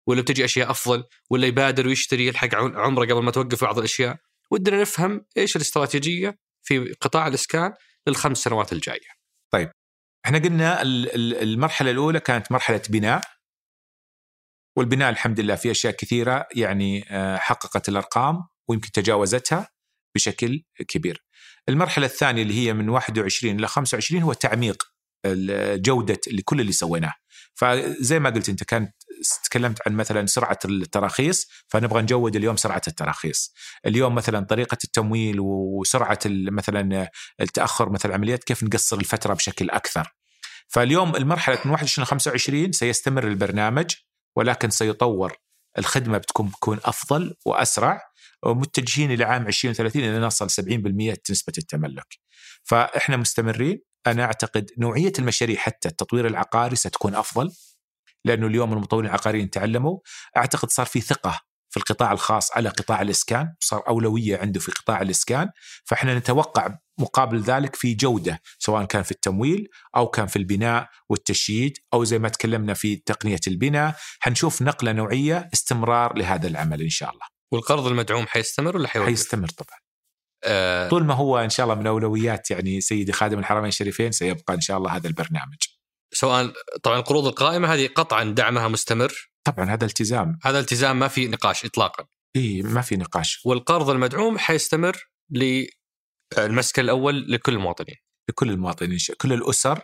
ولا بتجي أشياء أفضل ولا يبادر ويشتري يلحق عمرة قبل ما توقف بعض الأشياء ودنا نفهم إيش الاستراتيجية في قطاع الإسكان للخمس سنوات الجاية إحنا قلنا ال- ال- المرحلة الأولى كانت مرحلة بناء والبناء الحمد لله في أشياء كثيرة يعني آه، حققت الأرقام ويمكن تجاوزتها بشكل كبير. المرحلة الثانية اللي هي من 21 إلى 25 هو تعميق جودة اللي كل اللي سويناه. فزي ما قلت أنت كانت تكلمت عن مثلا سرعة التراخيص فنبغى نجود اليوم سرعة التراخيص. اليوم مثلا طريقة التمويل وسرعة مثلا التأخر مثلا العمليات كيف نقصر الفترة بشكل أكثر. فاليوم المرحلة من 21 ل 25 سيستمر البرنامج ولكن سيطور الخدمة بتكون بتكون أفضل وأسرع ومتجهين إلى عام 2030 إلى نصل 70% نسبة التملك. فإحنا مستمرين أنا أعتقد نوعية المشاريع حتى التطوير العقاري ستكون أفضل لأنه اليوم المطورين العقاريين تعلموا. أعتقد صار في ثقة في القطاع الخاص على قطاع الإسكان صار أولوية عنده في قطاع الإسكان. فإحنا نتوقع مقابل ذلك في جودة سواء كان في التمويل أو كان في البناء والتشييد أو زي ما تكلمنا في تقنية البناء. حنشوف نقلة نوعية استمرار لهذا العمل إن شاء الله. والقرض المدعوم حيستمر ولا حيوقف؟ حيستمر طبعا. آه. طول ما هو إن شاء الله من أولويات يعني سيدي خادم الحرمين الشريفين سيبقى إن شاء الله هذا البرنامج. سواء طبعا القروض القائمة هذه قطعا دعمها مستمر. طبعا هذا التزام. هذا التزام ما في نقاش اطلاقا. إي ما في نقاش. والقرض المدعوم حيستمر للمسكن الأول لكل المواطنين. لكل المواطنين. كل الأسر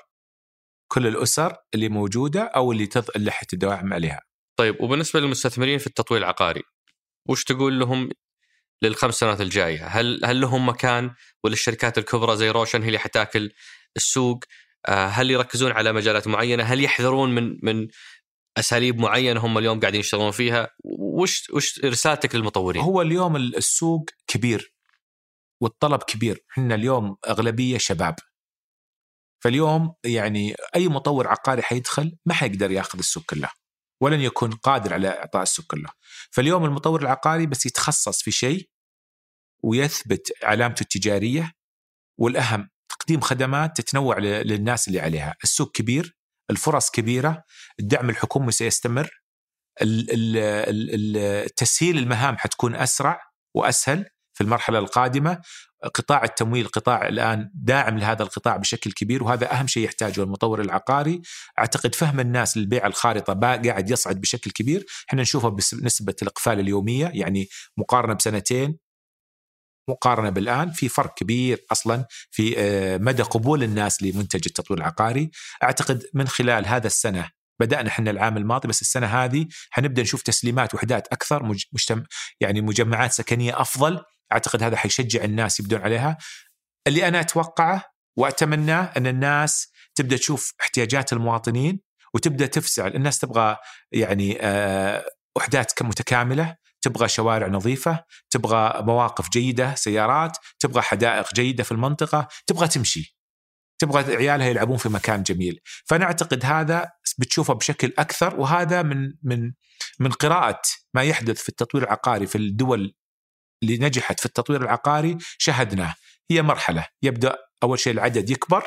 كل الأسر اللي موجودة أو اللي تض... اللي حتدعم عليها. طيب وبالنسبة للمستثمرين في التطوير العقاري وش تقول لهم للخمس سنوات الجاية؟ هل هل لهم مكان؟ ولا الشركات الكبرى زي روشن هي اللي حتاكل السوق؟ آه، هل يركزون على مجالات معينة؟ هل يحذرون من من أساليب معينة هم اليوم قاعدين يشتغلون فيها؟ وش وش رسالتك للمطورين؟ هو اليوم السوق كبير والطلب كبير إحنا اليوم أغلبية شباب فاليوم يعني أي مطور عقاري حيدخل ما حيقدر ياخذ السوق كله ولن يكون قادر على إعطاء السوق كله فاليوم المطور العقاري بس يتخصص في شيء ويثبت علامته التجارية والأهم تقديم خدمات تتنوع للناس اللي عليها. السوق كبير الفرص كبيرة الدعم الحكومي سيستمر تسهيل المهام حتكون أسرع وأسهل في المرحلة القادمة. قطاع التمويل قطاع الآن داعم لهذا القطاع بشكل كبير وهذا أهم شيء يحتاجه المطور العقاري. أعتقد فهم الناس للبيع الخارطة با- قاعد يصعد بشكل كبير. إحنا نشوفها بنسبة الإقفال اليومية يعني مقارنة بسنتين مقارنة بالآن في فرق كبير أصلا في آه، مدى قبول الناس لمنتج التطوير العقاري. أعتقد من خلال هذا السنة بدأنا إحنا العام الماضي بس السنة هذه حنبدأ نشوف تسليمات وحدات أكثر مج... مجتم... يعني مجمعات سكنية أفضل. أعتقد هذا حيشجع الناس يبدون عليها. اللي أنا أتوقعه واتمناه أن الناس تبدأ تشوف احتياجات المواطنين وتبدأ تفزع. الناس تبغى يعني آه، وحدات متكامله تبغى شوارع نظيفة تبغى مواقف جيدة سيارات تبغى حدائق جيدة في المنطقة تبغى تمشي. تبغى عيالها يلعبون في مكان جميل. فأنا أعتقد هذا بتشوفه بشكل أكثر وهذا من من من قراءة ما يحدث في التطوير العقاري في الدول اللي نجحت في التطوير العقاري شاهدناه هي مرحلة. يبدأ أول شيء العدد يكبر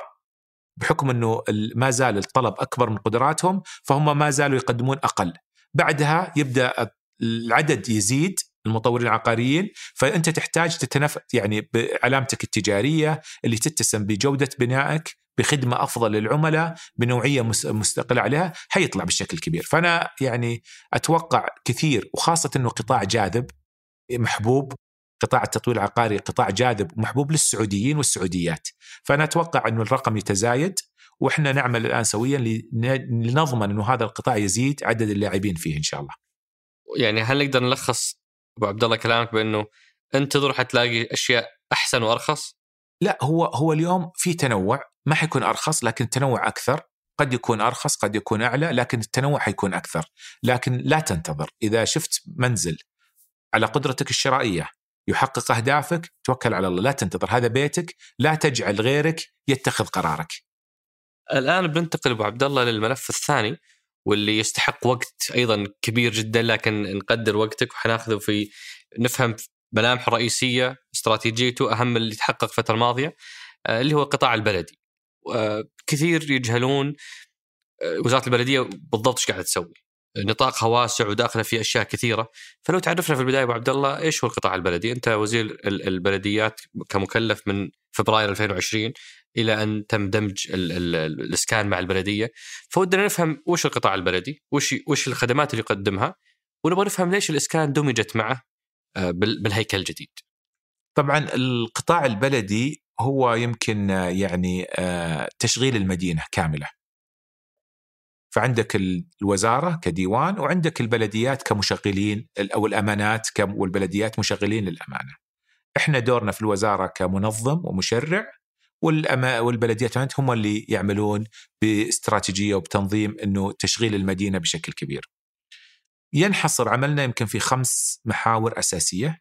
بحكم إنه ما زال الطلب أكبر من قدراتهم فهم ما زالوا يقدمون أقل. بعدها يبدأ العدد يزيد المطورين العقاريين فأنت تحتاج تتنف يعني بعلامتك التجارية اللي تتسم بجودة بنائك بخدمة أفضل للعملاء بنوعية مس- مستقلة عليها حيطلع بالشكل الكبير فأنا يعني أتوقع كثير وخاصة إنه قطاع جاذب محبوب قطاع التطوير العقاري قطاع جاذب ومحبوب للسعوديين والسعوديات. فأنا أتوقع إنه الرقم يتزايد وإحنا نعمل الآن سويا لن- لنضمن إنه هذا القطاع يزيد عدد اللاعبين فيه إن شاء الله. يعني هل نقدر نلخص أبو عبد الله كلامك بأنه انتظر حتلاقي أشياء أحسن وأرخص؟ لا هو هو اليوم في تنوع ما حيكون أرخص لكن تنوع أكثر. قد يكون أرخص قد يكون أعلى لكن التنوع حيكون أكثر. لكن لا تنتظر. إذا شفت منزل على قدرتك الشرائية يحقق أهدافك توكل على الله. لا تنتظر. هذا بيتك. لا تجعل غيرك يتخذ قرارك. الآن بننتقل أبو عبد الله للملف الثاني. واللي يستحق وقت أيضا كبير جدا لكن نقدر وقتك وحناخذه في نفهم ملامحه الرئيسية استراتيجيته أهم اللي تحقق الفترة الماضية آه، اللي هو القطاع البلدي. آه، كثير يجهلون آه، وزاره البلدية بالضبط إيش قاعدة تسوي؟ نطاقها واسع وداخلة في أشياء كثيرة. فلو تعرفنا في البداية أبو عبد الله إيش هو القطاع البلدي؟ أنت وزير ال- البلديات كمكلف من فبراير 2020 إلى أن تم دمج ال ال الإسكان مع البلدية فودنا نفهم وش القطاع البلدي؟ وش وش الخدمات اللي يقدمها؟ ونبغى نفهم ليش الإسكان دمجت معه آه، بال- بالهيكل الجديد. طبعا القطاع البلدي هو يمكن آه، يعني آه، تشغيل المدينة كاملة. فعندك ال- الوزارة كديوان وعندك البلديات كمشغلين أو الأمانات والبلديات مشغلين للأمانة. إحنا دورنا في الوزارة كمنظم ومشرع والبلديات هم اللي يعملون باستراتيجية وبتنظيم إنه تشغيل المدينة بشكل كبير. ينحصر عملنا يمكن في خمس محاور أساسية.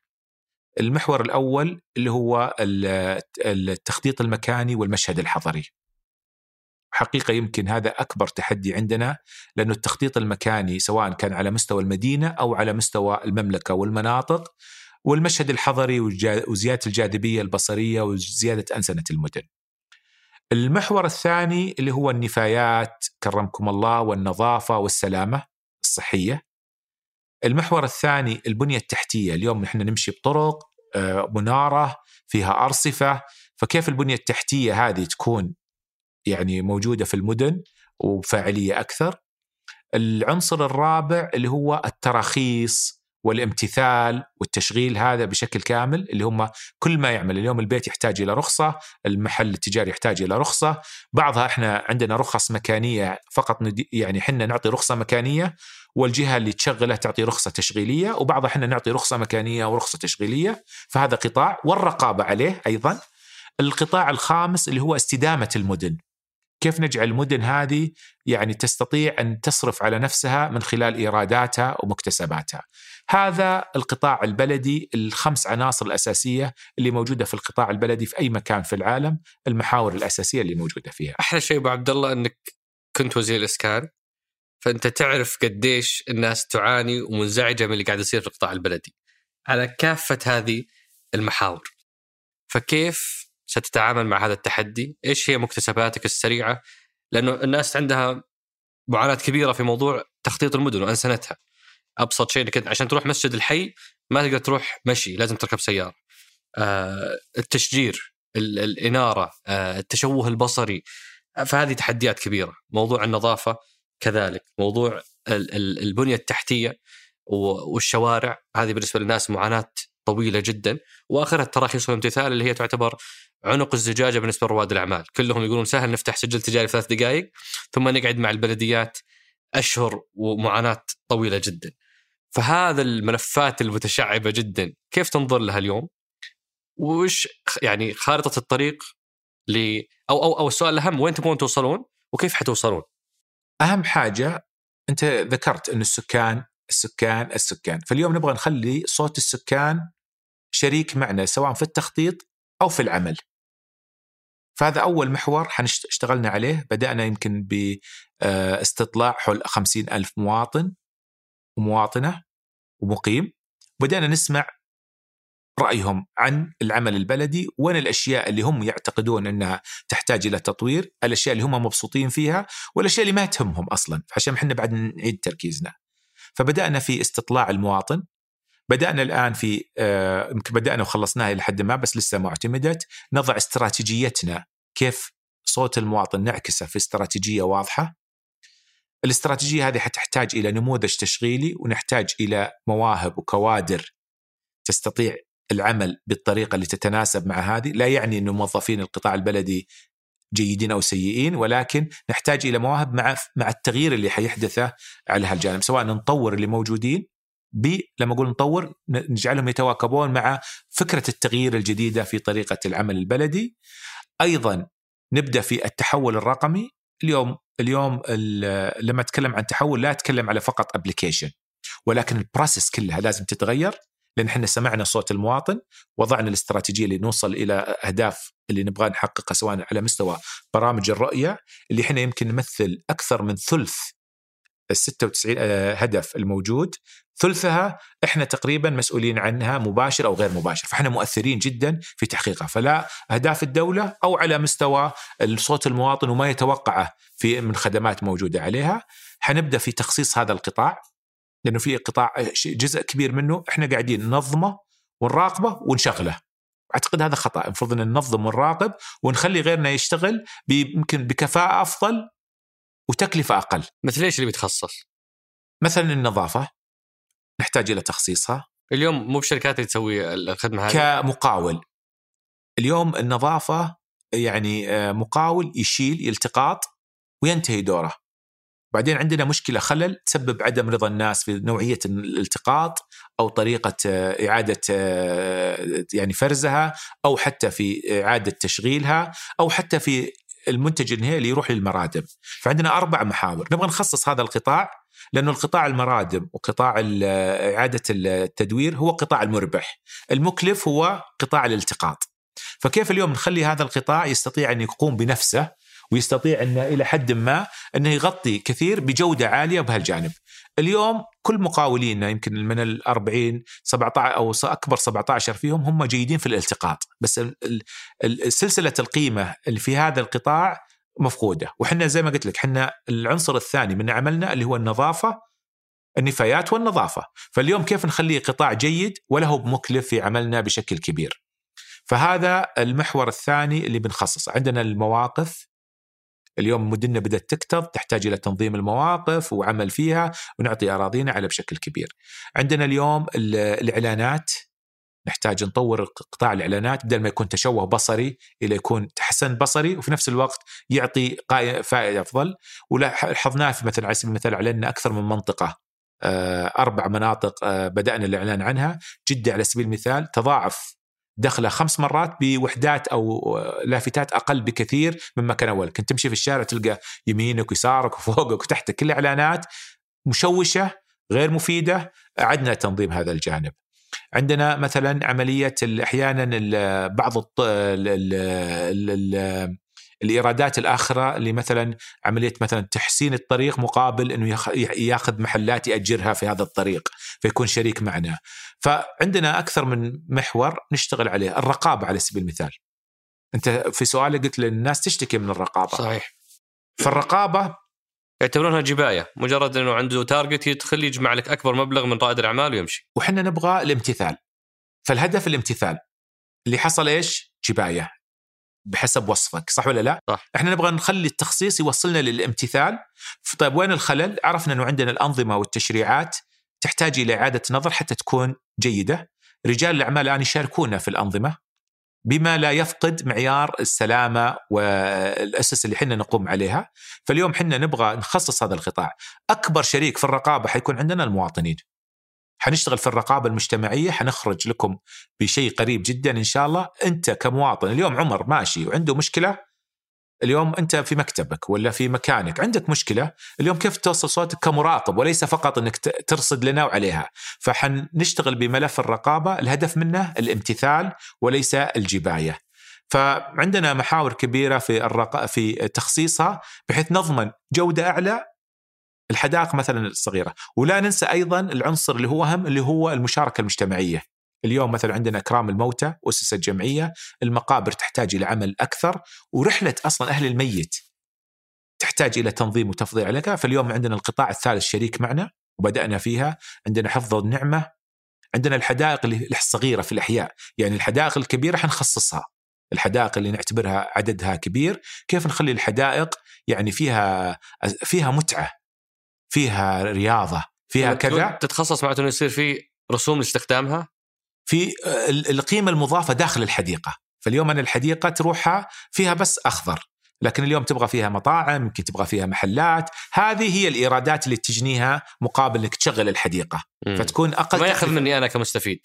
المحور الأول اللي هو ال- التخطيط المكاني والمشهد الحضري. حقيقة يمكن هذا أكبر تحدي عندنا لأنه التخطيط المكاني سواء كان على مستوى المدينة أو على مستوى المملكة والمناطق والمشهد الحضري وزيادة الجاذبية البصرية وزيادة أنسنة المدن. المحور الثاني اللي هو النفايات كرمكم الله والنظافة والسلامة الصحية. المحور الثاني البنية التحتية، اليوم نحن نمشي بطرق آه، منارة فيها أرصفة، فكيف البنية التحتية هذه تكون يعني موجودة في المدن وفاعلية أكثر. العنصر الرابع اللي هو التراخيص والامتثال والتشغيل هذا بشكل كامل اللي هم كل ما يعمل اليوم البيت يحتاج إلى رخصة، المحل التجاري يحتاج إلى رخصة، بعضها إحنا عندنا رخص مكانية فقط يعني إحنا نعطي رخصة مكانية والجهة اللي تشغله تعطي رخصة تشغيلية وبعضها إحنا نعطي رخصة مكانية ورخصة تشغيلية، فهذا قطاع والرقابة عليه أيضا. القطاع الخامس اللي هو استدامة المدن. كيف نجعل المدن هذه يعني تستطيع أن تصرف على نفسها من خلال إيراداتها ومكتسباتها. هذا القطاع البلدي الخمس عناصر الأساسية اللي موجودة في القطاع البلدي في أي مكان في العالم، المحاور الأساسية اللي موجودة فيها. أحلى شيء أبو عبد الله إنك كنت وزير الإسكان فأنت تعرف قديش الناس تعاني ومنزعجة من اللي قاعد يصير في القطاع البلدي على كافة هذه المحاور فكيف ستتعامل مع هذا التحدي؟ إيش هي مكتسباتك السريعة؟ لأنه الناس عندها معاناة كبيرة في موضوع تخطيط المدن وأنسنتها. أبسط شيء انك عشان تروح مسجد الحي ما تقدر تروح مشي لازم تركب سيارة. آه التشجير، ال- الإنارة، آه التشوه البصري فهذه تحديات كبيرة، موضوع النظافة كذلك، موضوع ال- ال- البنية التحتية والشوارع هذه بالنسبة للناس معاناة طويلة جدا وآخرها التراخيص والامتثال اللي هي تعتبر عنق الزجاجة بالنسبة لرواد الأعمال، كلهم يقولون سهل نفتح سجل تجاري في ثلاث دقائق ثم نقعد مع البلديات أشهر ومعاناة طويلة جدا. فهذا الملفات المتشعبة جدا، كيف تنظر لها اليوم؟ وش يعني خارطة الطريق ل أو أو أو السؤال الأهم وين تبغون توصلون وكيف حتوصلون؟ أهم حاجة أنت ذكرت انه السكان السكان السكان، فاليوم نبغى نخلي صوت السكان شريك معنا سواء في التخطيط أو في العمل. فهذا أول محور حنشتغلنا عليه بدأنا يمكن باستطلاع حول خمسين ألف مواطن ومواطنه ومقيم بدأنا نسمع رأيهم عن العمل البلدي وين الأشياء اللي هم يعتقدون إنها تحتاج إلى تطوير، الأشياء اللي هم مبسوطين فيها والأشياء اللي ما تهمهم أصلا، عشان إحنا بعد نعيد تركيزنا. فبدأنا في استطلاع المواطن بدأنا الآن في آه، يمكن بدأنا وخلصناها إلى حد ما بس لسه ما اعتمدت نضع استراتيجيتنا كيف صوت المواطن نعكسه في استراتيجية واضحة الاستراتيجية هذه حتحتاج إلى نموذج تشغيلي ونحتاج إلى مواهب وكوادر تستطيع العمل بالطريقة اللي تتناسب مع هذه، لا يعني إنه موظفين القطاع البلدي جيدين أو سيئين ولكن نحتاج إلى مواهب مع مع التغيير اللي حيحدثه على هالجانب، سواء نطور اللي موجودين ب لما أقول نطور نجعلهم يتواكبون مع فكرة التغيير الجديدة في طريقة العمل البلدي. أيضا نبدأ في التحول الرقمي، اليوم اليوم لما أتكلم عن تحول لا أتكلم على فقط ابلكيشن ولكن البروسيس كلها لازم تتغير لأن إحنا سمعنا صوت المواطن وضعنا الاستراتيجية اللي نوصل إلى أهداف اللي نبغى نحققها سواء على مستوى برامج الرؤية اللي إحنا يمكن نمثل أكثر من ثلث ال 96 هدف الموجود. ثلثها إحنا تقريبا مسؤولين عنها مباشر أو غير مباشر فإحنا مؤثرين جدا في تحقيقها. فلا أهداف الدولة أو على مستوى الصوت المواطن وما يتوقعه في من خدمات موجودة عليها. حنبدأ في تخصيص هذا القطاع لأنه في قطاع جزء كبير منه إحنا قاعدين ننظمه ونراقبه ونشغله. أعتقد هذا خطأ. المفروض أن ننظم ونراقب ونخلي غيرنا يشتغل يمكن بكفاءة أفضل وتكلفة أقل. مثل إيش اللي بيتخصص؟ مثلا النظافة. نحتاج إلى تخصيصها. اليوم مو بشركات اللي تسوي الخدمة هذه؟ كمقاول. اليوم النظافة يعني آه، مقاول يشيل يلتقاط وينتهي دوره. بعدين عندنا مشكلة خلل تسبب عدم رضا الناس في نوعية الالتقاط أو طريقة آه، إعادة آه، يعني فرزها أو حتى في إعادة تشغيلها أو حتى في المنتج النهائي اللي يروح للمرادم. فعندنا أربع محاور. نبغى نخصص هذا القطاع لأنه القطاع المرادم وقطاع إعادة التدوير هو قطاع المربح. المكلف هو قطاع الالتقاط. فكيف اليوم نخلي هذا القطاع يستطيع أن يقوم بنفسه ويستطيع انه إلى حد ما أنه يغطي كثير بجودة عالية بهالجانب. اليوم كل مقاولينا يمكن من ال 40 17 أو أكبر 17 فيهم هم جيدين في الالتقاط، بس سلسلة القيمة اللي في هذا القطاع مفقودة، وحنا زي ما قلت لك إحنا العنصر الثاني من عملنا اللي هو النظافة النفايات والنظافة، فاليوم كيف نخليه قطاع جيد ولا هو مكلف في عملنا بشكل كبير. فهذا المحور الثاني اللي بنخصصه، عندنا المواقف. اليوم مدننا بدأت تكتظ تحتاج إلى تنظيم المواقف وعمل فيها ونعطي أراضينا على بشكل كبير. عندنا اليوم الإعلانات. نحتاج نطور قطاع الإعلانات بدل ما يكون تشوه بصري إلى يكون تحسن بصري وفي نفس الوقت يعطي فائدة أفضل. ولاحظناه في مثلا على سبيل المثال اعلنا أكثر من منطقة آه، أربع مناطق آه، بدأنا الإعلان عنها. جدة على سبيل المثال تضاعف دخله خمس مرات بوحدات أو لافتات أقل بكثير مما كان أول، كنت تمشي في الشارع تلقى يمينك ويسارك وفوقك وتحتك كل إعلانات مشوشة غير مفيدة، أعدنا تنظيم هذا الجانب. عندنا مثلا عملية أحيانا بعض الإيرادات الآخرة اللي مثلا عملية مثلا تحسين الطريق مقابل إنه ياخذ محلات يأجرها في هذا الطريق فيكون شريك معنا. فعندنا أكثر من محور نشتغل عليه، الرقابة على سبيل المثال. أنت في سؤالك قلت للناس تشتكي من الرقابة. صحيح. فالرقابة يعتبرونها جباية، مجرد إنه عنده تارجت يدخل يجمع لك أكبر مبلغ من رائد الأعمال ويمشي. وحنا نبغى الامتثال. فالهدف الامتثال. اللي حصل إيش؟ جباية. بحسب وصفك صح ولا لا؟ صح. إحنا نبغى نخلي التخصيص يوصلنا للامتثال طيب وين الخلل؟ عرفنا إنه عندنا الأنظمة والتشريعات تحتاج إلى إعادة نظر حتى تكون جيدة. رجال الأعمال الآن يشاركونا في الأنظمة بما لا يفقد معيار السلامة والأسس اللي إحنا نقوم عليها، فاليوم إحنا نبغى نخصص هذا القطاع. أكبر شريك في الرقابة حيكون عندنا المواطنين. حنشتغل في الرقابة المجتمعية حنخرج لكم بشيء قريب جدا إن شاء الله أنت كمواطن اليوم عمر ماشي وعنده مشكلة اليوم انت في مكتبك ولا في مكانك عندك مشكلة؟ اليوم كيف توصل صوتك كمراقب وليس فقط انك ترصد لنا وعليها. فحنشتغل بملف الرقابة الهدف منه الامتثال وليس الجباية. فعندنا محاور كبيرة في الرق... في تخصيصها بحيث نضمن جودة أعلى الحدائق مثلا الصغيرة. ولا ننسى أيضا العنصر اللي هو أهم اللي هو المشاركة المجتمعية. اليوم مثلا عندنا إكرام الموتى اسس الجمعيه المقابر تحتاج إلى عمل أكثر ورحلة أصلا أهل الميت تحتاج إلى تنظيم وتفضيل عليها فاليوم عندنا القطاع الثالث شريك معنا وبدأنا فيها. عندنا حفظ النعمة عندنا الحدائق اللي الصغيرة في الأحياء. يعني الحدائق الكبيرة حنخصصها الحدائق اللي نعتبرها عددها كبير. كيف نخلي الحدائق يعني فيها فيها متعة فيها رياضة فيها كذا؟ تتخصص معناته إنه يصير في رسوم لاستخدامها؟ في القيمة المضافة داخل الحديقة. فاليوم أنا الحديقة تروحها فيها بس أخضر لكن اليوم تبغى فيها مطاعم يمكن تبغى فيها محلات. هذه هي الإيرادات اللي تجنيها مقابل إنك تشغل الحديقة. مم. فتكون أقل ما ياخذ مني أنا كمستفيد.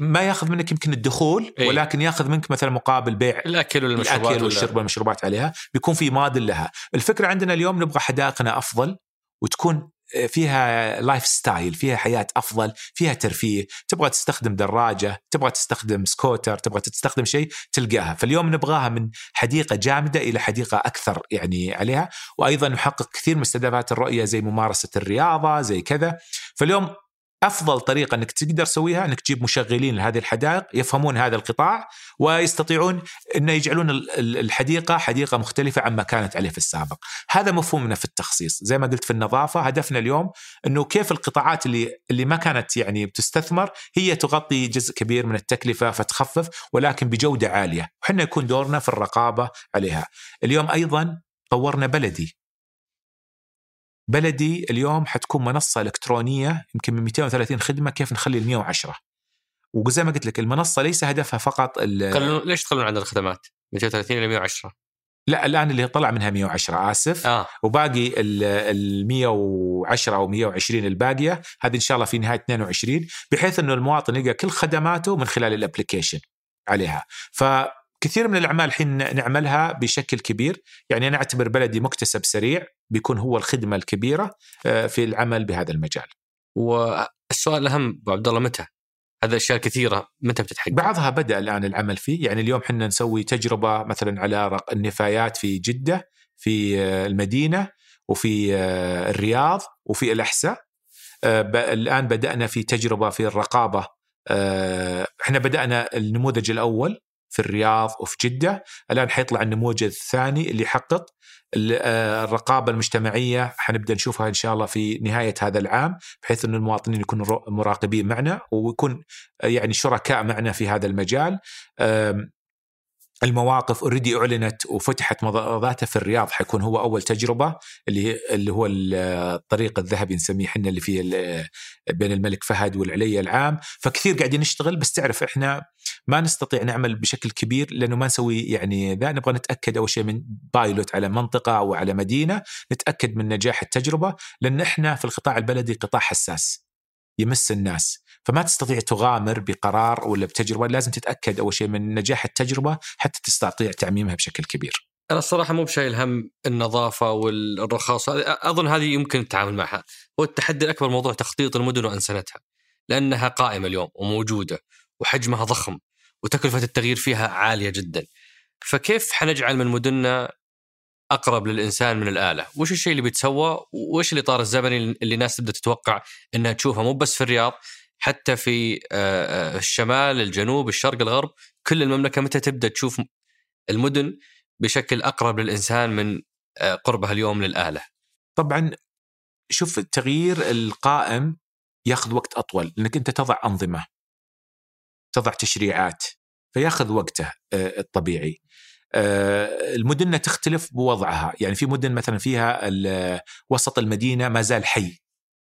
ما ياخذ منك يمكن الدخول إيه؟ ولكن ياخذ منك مثلا مقابل بيع الأكل والمشروبات الأكل والشرب والمشروبات عليها. بيكون في مادن لها. الفكرة عندنا اليوم نبغى حدائقنا أفضل وتكون فيها lifestyle فيها حياة أفضل فيها ترفيه. تبغى تستخدم دراجة تبغى تستخدم سكوتر تبغى تستخدم شيء تلقاها. فاليوم نبغاها من حديقة جامدة إلى حديقة أكثر يعني عليها. وأيضا نحقق كثير من مستهدفات الرؤية زي ممارسة الرياضة زي كذا. فاليوم أفضل طريقة إنك تقدر تسويها إنك تجيب مشغلين لهذه الحدائق يفهمون هذا القطاع ويستطيعون إن يجعلون الحديقة حديقة مختلفة عما كانت عليه في السابق. هذا مفهومنا في التخصيص، زي ما قلت في النظافة هدفنا اليوم إنه كيف القطاعات اللي اللي ما كانت يعني بتستثمر هي تغطي جزء كبير من التكلفة فتخفف ولكن بجودة عالية، وحنا يكون دورنا في الرقابة عليها. اليوم أيضا طورنا بلدي بلدي اليوم حتكون منصة إلكترونية يمكن من 230 خدمة كيف نخلي ال 110 وزي ما قلت لك المنصة ليس هدفها فقط ليش تخلون عن الخدمات؟ 230 إلى 110 لا الآن اللي طلع منها 110 آسف. آه. وباقي ال 110 أو 120 الباقية هذه إن شاء الله في نهاية 22 بحيث إنه المواطن يلقى كل خدماته من خلال الابلكيشن عليها. ف كثير من الأعمال الحين نعملها بشكل كبير يعني أنا أعتبر بلدي مكتسب سريع بيكون هو الخدمة الكبيرة آه، في العمل بهذا المجال. والسؤال الأهم أبو عبد الله متى؟ هذا أشياء كثيرة متى بتتحقق؟ بعضها بدأ الآن العمل فيه، يعني اليوم إحنا نسوي تجربة مثلا على النفايات في جدة في آه، المدينة وفي آه، الرياض وفي الأحساء. الآن بدأنا في تجربة في الرقابة إحنا بدأنا النموذج الأول في الرياض وفي جدة. الآن حيطلع النموذج الثاني اللي يحقق آه، الرقابة المجتمعية. حنبدأ نشوفها إن شاء الله في نهاية هذا العام بحيث أن المواطنين يكونوا مراقبين معنا ويكون آه، يعني شركاء معنا في هذا المجال. المواقف already أعلنت وفتحت مزاداتها في الرياض حيكون هو أول تجربة اللي اللي هو الطريق الذهبي نسميه إحنا اللي فيه بين الملك فهد والعليا العام. فكثير قاعدين نشتغل بس تعرف إحنا ما نستطيع نعمل بشكل كبير لأنه ما نسوي يعني ذا. نبغى نتأكد أول شيء من pilot على منطقة أو على مدينة نتأكد من نجاح التجربة لأن إحنا في القطاع البلدي قطاع حساس. يمس الناس. فما تستطيع تغامر بقرار ولا بتجربة لازم تتأكد أول شيء من نجاح التجربة حتى تستطيع تعميمها بشكل كبير. أنا الصراحة مو بشايل هم النظافة والرخاصة أظن هذه يمكن التعامل معها. هو التحدي الأكبر موضوع تخطيط المدن وانسنتها لأنها قائمة اليوم وموجودة وحجمها ضخم وتكلفة التغيير فيها عالية جدا. فكيف حنجعل من مدننا أقرب للإنسان من الآلة، وش الشيء اللي بيتسوى؟ وايش الإطار الزمني اللي الناس تبدأ تتوقع إنها تشوفها مو بس في الرياض حتى في الشمال، الجنوب، الشرق، الغرب، كل المملكة متى تبدأ تشوف المدن بشكل أقرب للإنسان من قربها اليوم للآلة؟ طبعا شوف التغيير القائم ياخذ وقت أطول لأنك أنت تضع أنظمة تضع تشريعات فياخذ وقته الطبيعي آه، المدن تختلف بوضعها يعني في مدن مثلا فيها وسط المدينة ما زال حي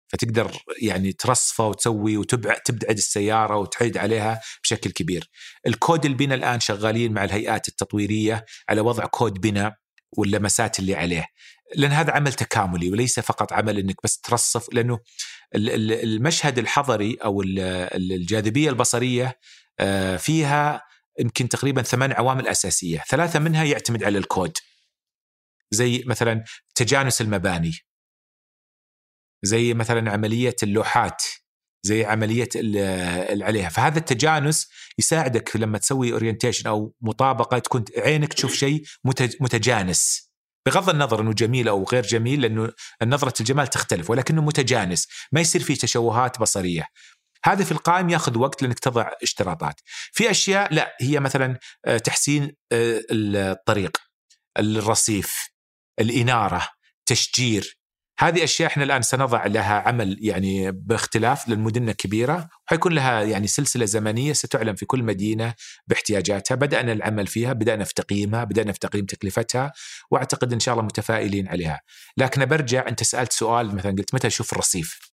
فتقدر يعني ترصفه وتسوي وتبعد تبعد السيارة وتحيد عليها بشكل كبير. الكود البناء الآن شغالين مع الهيئات التطويرية على وضع كود بناء واللمسات اللي عليه. لأن هذا عمل تكاملي وليس فقط عمل إنك بس ترصف لأنه المشهد الحضري أو الجاذبية البصرية آه، فيها يمكن تقريبا ثمان عوامل أساسية، ثلاثة منها يعتمد على الكود. زي مثلا تجانس المباني. زي مثلا عملية اللوحات، زي عملية اللي عليها، فهذا التجانس يساعدك لما تسوي اورينتيشن أو مطابقة تكون عينك تشوف شيء متجانس. بغض النظر إنه جميل أو غير جميل لأنه نظرة الجمال تختلف ولكنه متجانس، ما يصير فيه تشوهات بصرية. هذا في القائم ياخذ وقت لانك تضع اشتراطات في أشياء لا هي مثلا آه، تحسين آه، الطريق الرصيف الإنارة تشجير هذه أشياء إحنا الآن سنضع لها عمل يعني باختلاف للمدن الكبيره وحيكون لها يعني سلسلة زمنية ستعلن في كل مدينة باحتياجاتها، بدأنا العمل فيها، بدأنا في تقييمها، بدأنا في تقييم تكلفتها وأعتقد إن شاء الله متفائلين عليها. لكن برجع أنت سألت سؤال مثلا قلت متى أشوف الرصيف؟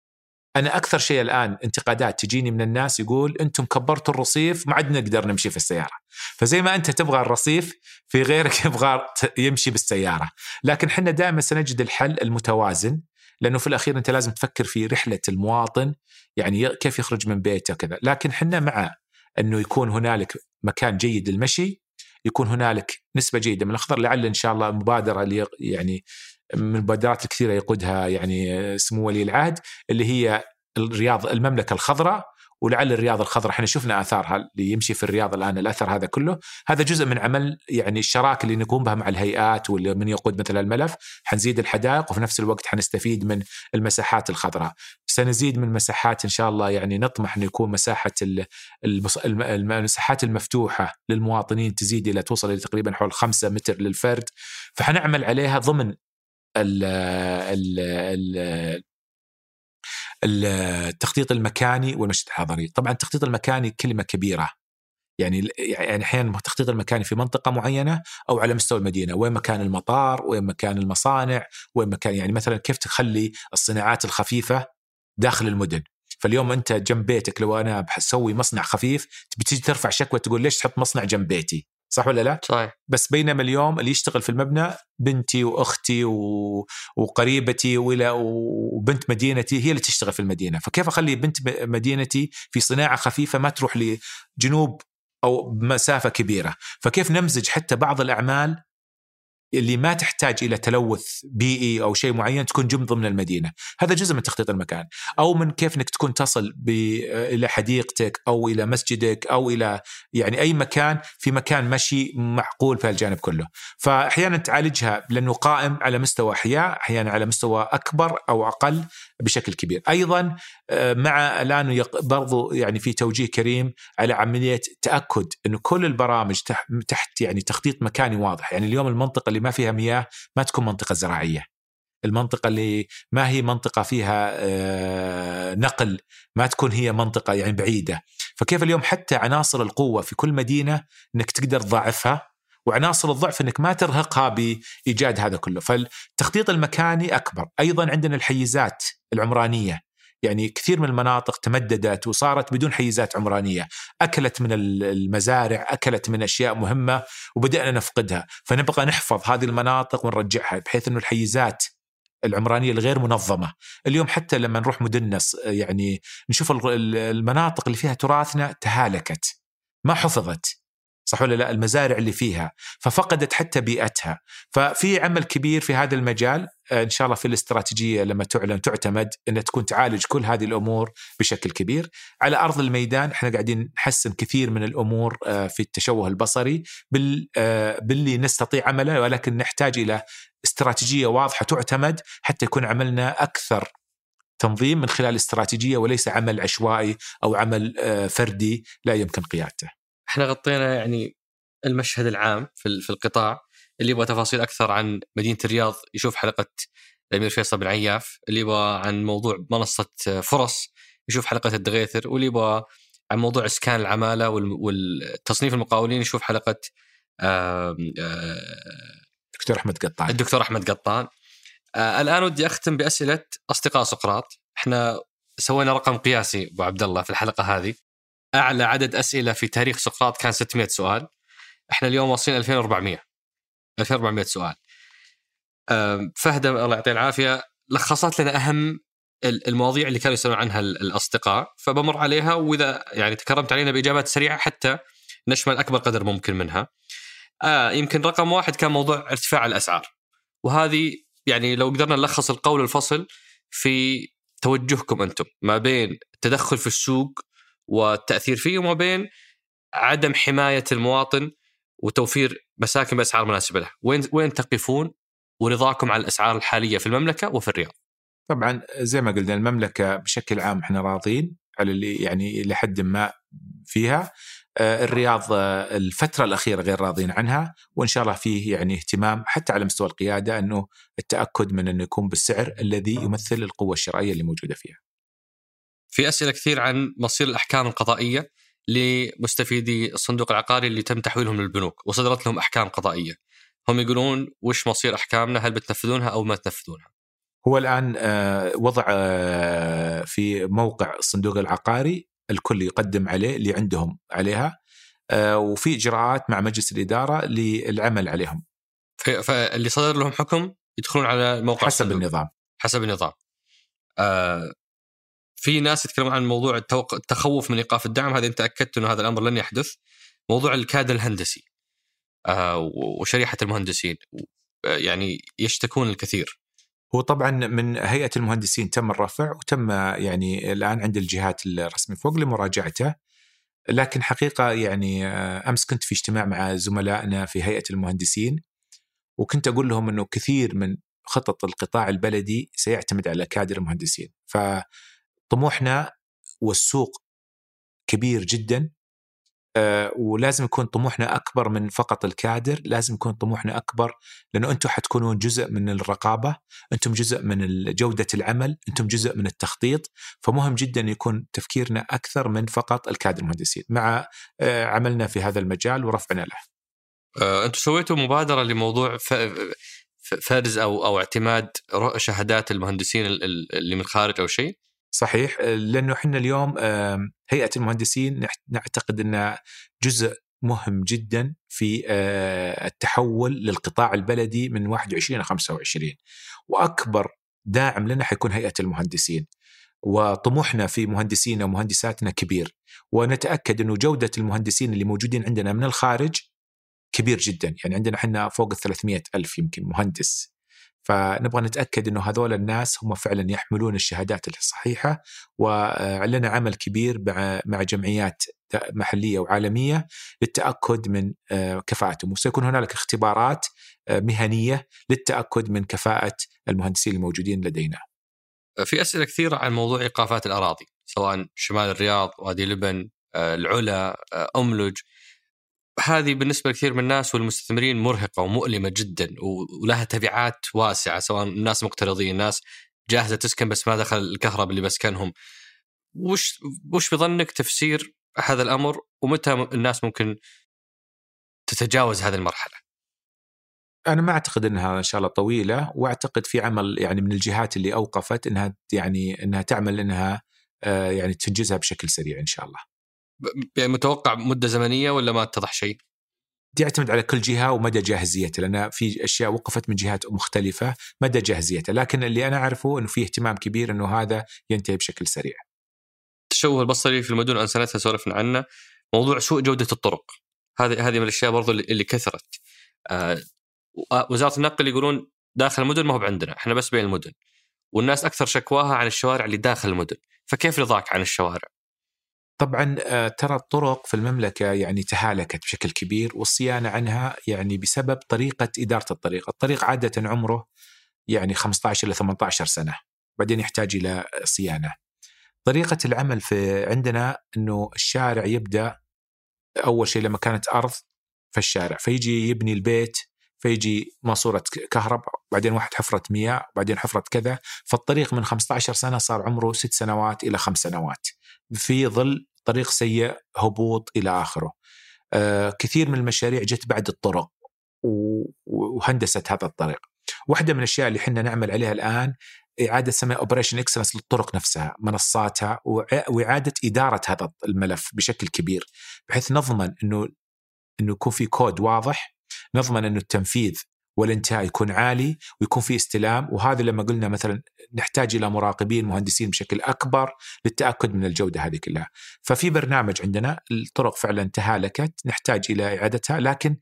أنا أكثر شيء الآن انتقادات تجيني من الناس يقول أنتم كبرتوا الرصيف ما عاد نقدر نمشي في السيارة. فزي ما أنت تبغى الرصيف في غيرك يبغى يمشي بالسيارة. لكن إحنا دائما سنجد الحل المتوازن لأنه في الأخير أنت لازم تفكر في رحلة المواطن يعني كيف يخرج من بيته كذا لكن إحنا مع أنه يكون هنالك مكان جيد للمشي يكون هنالك نسبة جيدة من الأخضر لعل إن شاء الله مبادرة يعني من المبادرات الكثيرة يقودها يعني سمو ولي العهد اللي هي الرياض المملكة الخضراء ولعل الرياض الخضراء. إحنا شفنا آثارها اللي يمشي في الرياض الآن الأثر هذا كله. هذا جزء من عمل يعني الشراكة اللي نقوم بها مع الهيئات واللي من يقود مثل الملف. حنزيد الحدائق وفي نفس الوقت حنستفيد من المساحات الخضراء. سنزيد من مساحات إن شاء الله يعني نطمح انه يكون مساحة المساحات المفتوحة للمواطنين تزيد إلى توصل إلى تقريبا حول 5 متر للفرد. فحنعمل عليها ضمن ال ال ال التخطيط المكاني والمشهد الحضري. طبعا التخطيط المكاني كلمة كبيرة. يعني يعني أحيانا التخطيط المكاني في منطقة معينة أو على مستوى المدينة وين مكان المطار وين مكان المصانع وين مكان يعني مثلا كيف تخلي الصناعات الخفيفة داخل المدن. فاليوم أنت جنب بيتك لو أنا بسوي مصنع خفيف بتيجي ترفع شكوى تقول ليش تحط مصنع جنب بيتي؟ صح ولا لا؟ صحيح. بس بينما اليوم اللي يشتغل في المبنى بنتي وأختي و... وقريبتي ولا وبنت مدينتي هي اللي تشتغل في المدينة، فكيف أخلي بنت مدينتي في صناعة خفيفة ما تروح لجنوب أو مسافة كبيرة، فكيف نمزج حتى بعض الأعمال اللي ما تحتاج إلى تلوث بيئي أو شيء معين تكون جم ضمن المدينة، هذا جزء من تخطيط المكان، أو من كيف إنك تكون تصل إلى حديقتك أو إلى مسجدك أو إلى يعني أي مكان في مكان مشي معقول في الجانب كله، فأحيانا تعالجها لأنه قائم على مستوى أحياء، أحيانا على مستوى أكبر أو أقل بشكل كبير، أيضا مع الآن برضو يعني في توجيه كريم على عملية تأكد إنه كل البرامج تحت يعني تخطيط مكاني واضح، يعني اليوم المنطقة اللي ما فيها مياه ما تكون منطقة زراعية. المنطقة اللي ما هي منطقة فيها آه، نقل ما تكون هي منطقة يعني بعيدة. فكيف اليوم حتى عناصر القوة في كل مدينة أنك تقدر تضاعفها وعناصر الضعف أنك ما ترهقها بإيجاد هذا كله. فالتخطيط المكاني أكبر. أيضا عندنا الحيزات العمرانية. يعني كثير من المناطق تمددت وصارت بدون حيزات عمرانية، أكلت من المزارع، أكلت من أشياء مهمة وبدأنا نفقدها، فنبغى نحفظ هذه المناطق ونرجعها بحيث إنه الحيزات العمرانية الغير منظمة، اليوم حتى لما نروح مدننا يعني نشوف المناطق اللي فيها تراثنا تهالكت ما حفظت. صح ولا لا؟ المزارع اللي فيها. ففقدت حتى بيئتها. ففي عمل كبير في هذا المجال آه، إن شاء الله في الاستراتيجية لما تعلن تعتمد إنها تكون تعالج كل هذه الأمور بشكل كبير. على أرض الميدان إحنا قاعدين نحسن كثير من الأمور آه، في التشوه البصري آه، باللي نستطيع عمله ولكن نحتاج إلى استراتيجية واضحة تعتمد حتى يكون عملنا أكثر تنظيم من خلال استراتيجية وليس عمل عشوائي أو عمل فردي لا يمكن قيادته. إحنا غطينا يعني المشهد العام في في القطاع اللي يبغى تفاصيل أكثر عن مدينة الرياض يشوف حلقة الأمير فيصل بن عياف اللي يبغى عن موضوع منصة فرص يشوف حلقة الدغيثر واللي يبغى عن موضوع إسكان العمالة والتصنيف المقاولين يشوف حلقة دكتور أحمد قطان. الدكتور أحمد قطان. الآن ودي أختم بأسئلة أصدقاء سقراط. إحنا سوينا رقم قياسي أبو عبد الله في الحلقة هذه. أعلى عدد أسئلة في تاريخ سقراط كان 600 سؤال. إحنا اليوم واصلين 2400 2400 سؤال. فهد الله يعطيه العافية. لخصت لنا أهم المواضيع اللي كانوا يسألون عنها الأصدقاء فبمر عليها وإذا يعني تكرمت علينا بإجابات سريعة حتى نشمل أكبر قدر ممكن منها. آه يمكن رقم واحد كان موضوع ارتفاع الأسعار. وهذه يعني لو قدرنا نلخص القول الفصل في توجهكم أنتم ما بين التدخل في السوق والتأثير فيه وما بين عدم حماية المواطن وتوفير مساكن بأسعار مناسبة له، وين وين تقفون ورضاكم على الأسعار الحالية في المملكة وفي الرياض؟ طبعا زي ما قلنا المملكة بشكل عام إحنا راضين على اللي يعني لحد ما فيها. آه، الرياض آه، الفترة الأخيرة غير راضين عنها وإن شاء الله فيه يعني اهتمام حتى على مستوى القيادة أنه التأكد من أنه يكون بالسعر الذي يمثل القوة الشرائية اللي موجودة فيها. في أسئلة كثير عن مصير الأحكام القضائية لمستفيدي الصندوق العقاري اللي تم تحويلهم للبنوك وصدرت لهم أحكام قضائية. هم يقولون وش مصير أحكامنا هل بتنفذونها أو ما تنفذونها؟ هو الآن آه، وضع آه، في موقع الصندوق العقاري الكل يقدم عليه اللي عندهم عليها آه، وفي إجراءات مع مجلس الإدارة للعمل عليهم. فاللي صدر لهم حكم يدخلون على موقع حسب الصندوق. النظام حسب النظام. في ناس يتكلمون عن موضوع التخوف من إيقاف الدعم. هذا أنت أكدت إنه هذا الأمر لن يحدث. موضوع الكادر الهندسي آه وشريحة المهندسين يعني يشتكون الكثير. هو طبعا من هيئة المهندسين تم الرفع وتم يعني الآن عند الجهات الرسمية فوق لمراجعته. لكن حقيقة يعني آه، أمس كنت في اجتماع مع زملائنا في هيئة المهندسين وكنت أقول لهم إنه كثير من خطط القطاع البلدي سيعتمد على كادر المهندسين. فطموحنا والسوق كبير جدا آه، ولازم يكون طموحنا أكبر من فقط الكادر، لازم يكون طموحنا أكبر لأنه أنتم حتكونون جزء من الرقابة، أنتم جزء من جودة العمل، أنتم جزء من التخطيط، فمهم جدا يكون تفكيرنا أكثر من فقط الكادر المهندسين، مع آه، عملنا في هذا المجال ورفعنا له. آه، أنتم سويتوا مبادرة لموضوع فرز أو أو اعتماد شهادات المهندسين اللي من الخارج أو شيء؟ صحيح لأنه إحنا اليوم هيئة المهندسين نعتقد إنها جزء مهم جدا في آه، التحول للقطاع البلدي من 21 ل 25 وأكبر داعم لنا حيكون هيئة المهندسين. وطموحنا في مهندسينا ومهندساتنا كبير. ونتأكد إنه جودة المهندسين اللي موجودين عندنا من الخارج كبير جدا. يعني عندنا إحنا فوق ال 300 ألف يمكن مهندس. فنبغى نتأكد إنه هذول الناس هم فعلا يحملون الشهادات الصحيحة ولنا عمل كبير مع جمعيات محلية وعالمية للتأكد من آه، كفاءتهم وسيكون هنالك اختبارات آه، مهنية للتأكد من كفاءة المهندسين الموجودين لدينا. في أسئلة كثيرة عن موضوع إيقافات الأراضي سواء شمال الرياض، وادي لبن، آه، العلا، أملج هذه بالنسبة لكثير من الناس والمستثمرين مرهقة ومؤلمة جدا ولها تبعات واسعة سواء الناس مقترضين الناس جاهزة تسكن بس ما دخل الكهرباء اللي بسكنهم وش وش بظنك تفسير هذا الأمر ومتى الناس ممكن تتجاوز هذه المرحلة؟ أنا ما أعتقد إنها إن شاء الله طويلة وأعتقد في عمل يعني من الجهات اللي أوقفت إنها يعني إنها تعمل إنها آه، يعني تنجزها بشكل سريع إن شاء الله. يعني متوقع مدة زمنية ولا ما اتضح شيء؟ دي يعتمد على كل جهة ومدى جاهزيتها لأن في أشياء وقفت من جهات مختلفة مدى جاهزيتها لكن اللي أنا أعرفه إنه في اهتمام كبير إنه هذا ينتهي بشكل سريع. التشوه البصري في المدن انسانتها سولفنا عنه موضوع سوء جودة الطرق هذه هذه من الأشياء برضو اللي كثرت. آه وزارة النقل يقولون داخل المدن ما هو عندنا إحنا بس بين المدن. والناس أكثر شكواها عن الشوارع اللي داخل المدن، فكيف رضاك عن الشوارع؟ طبعا آه، ترى الطرق في المملكة يعني تهالكت بشكل كبير والصيانة عنها يعني بسبب طريقة إدارة الطريق، الطريق عادة عمره يعني 15 إلى 18 سنة بعدين يحتاج إلى صيانة. طريقة العمل في عندنا إنه الشارع يبدأ أول شيء لما كانت أرض في الشارع فيجي يبني البيت فيجي ماسورة كهرباء بعدين واحد حفرة مياه بعدين حفرة كذا. فالطريق من 15 سنة صار عمره ست سنوات إلى خمس سنوات. في ظل طريق سيء هبوط إلى آخره. آه كثير من المشاريع جت بعد الطرق وهندست هذا الطريق. واحدة من الأشياء اللي إحنا نعمل عليها الآن إعادة سمي operation excellence للطرق نفسها، منصاتها وإعادة إدارة هذا الملف بشكل كبير بحيث نضمن انه إنه يكون في كود واضح، نضمن إنه التنفيذ والانتهاء يكون عالي ويكون في استلام وهذا لما قلنا مثلا نحتاج إلى مراقبين مهندسين بشكل أكبر للتأكد من الجودة هذه كلها. ففي برنامج عندنا الطرق فعلا تهالكت نحتاج إلى إعادتها لكن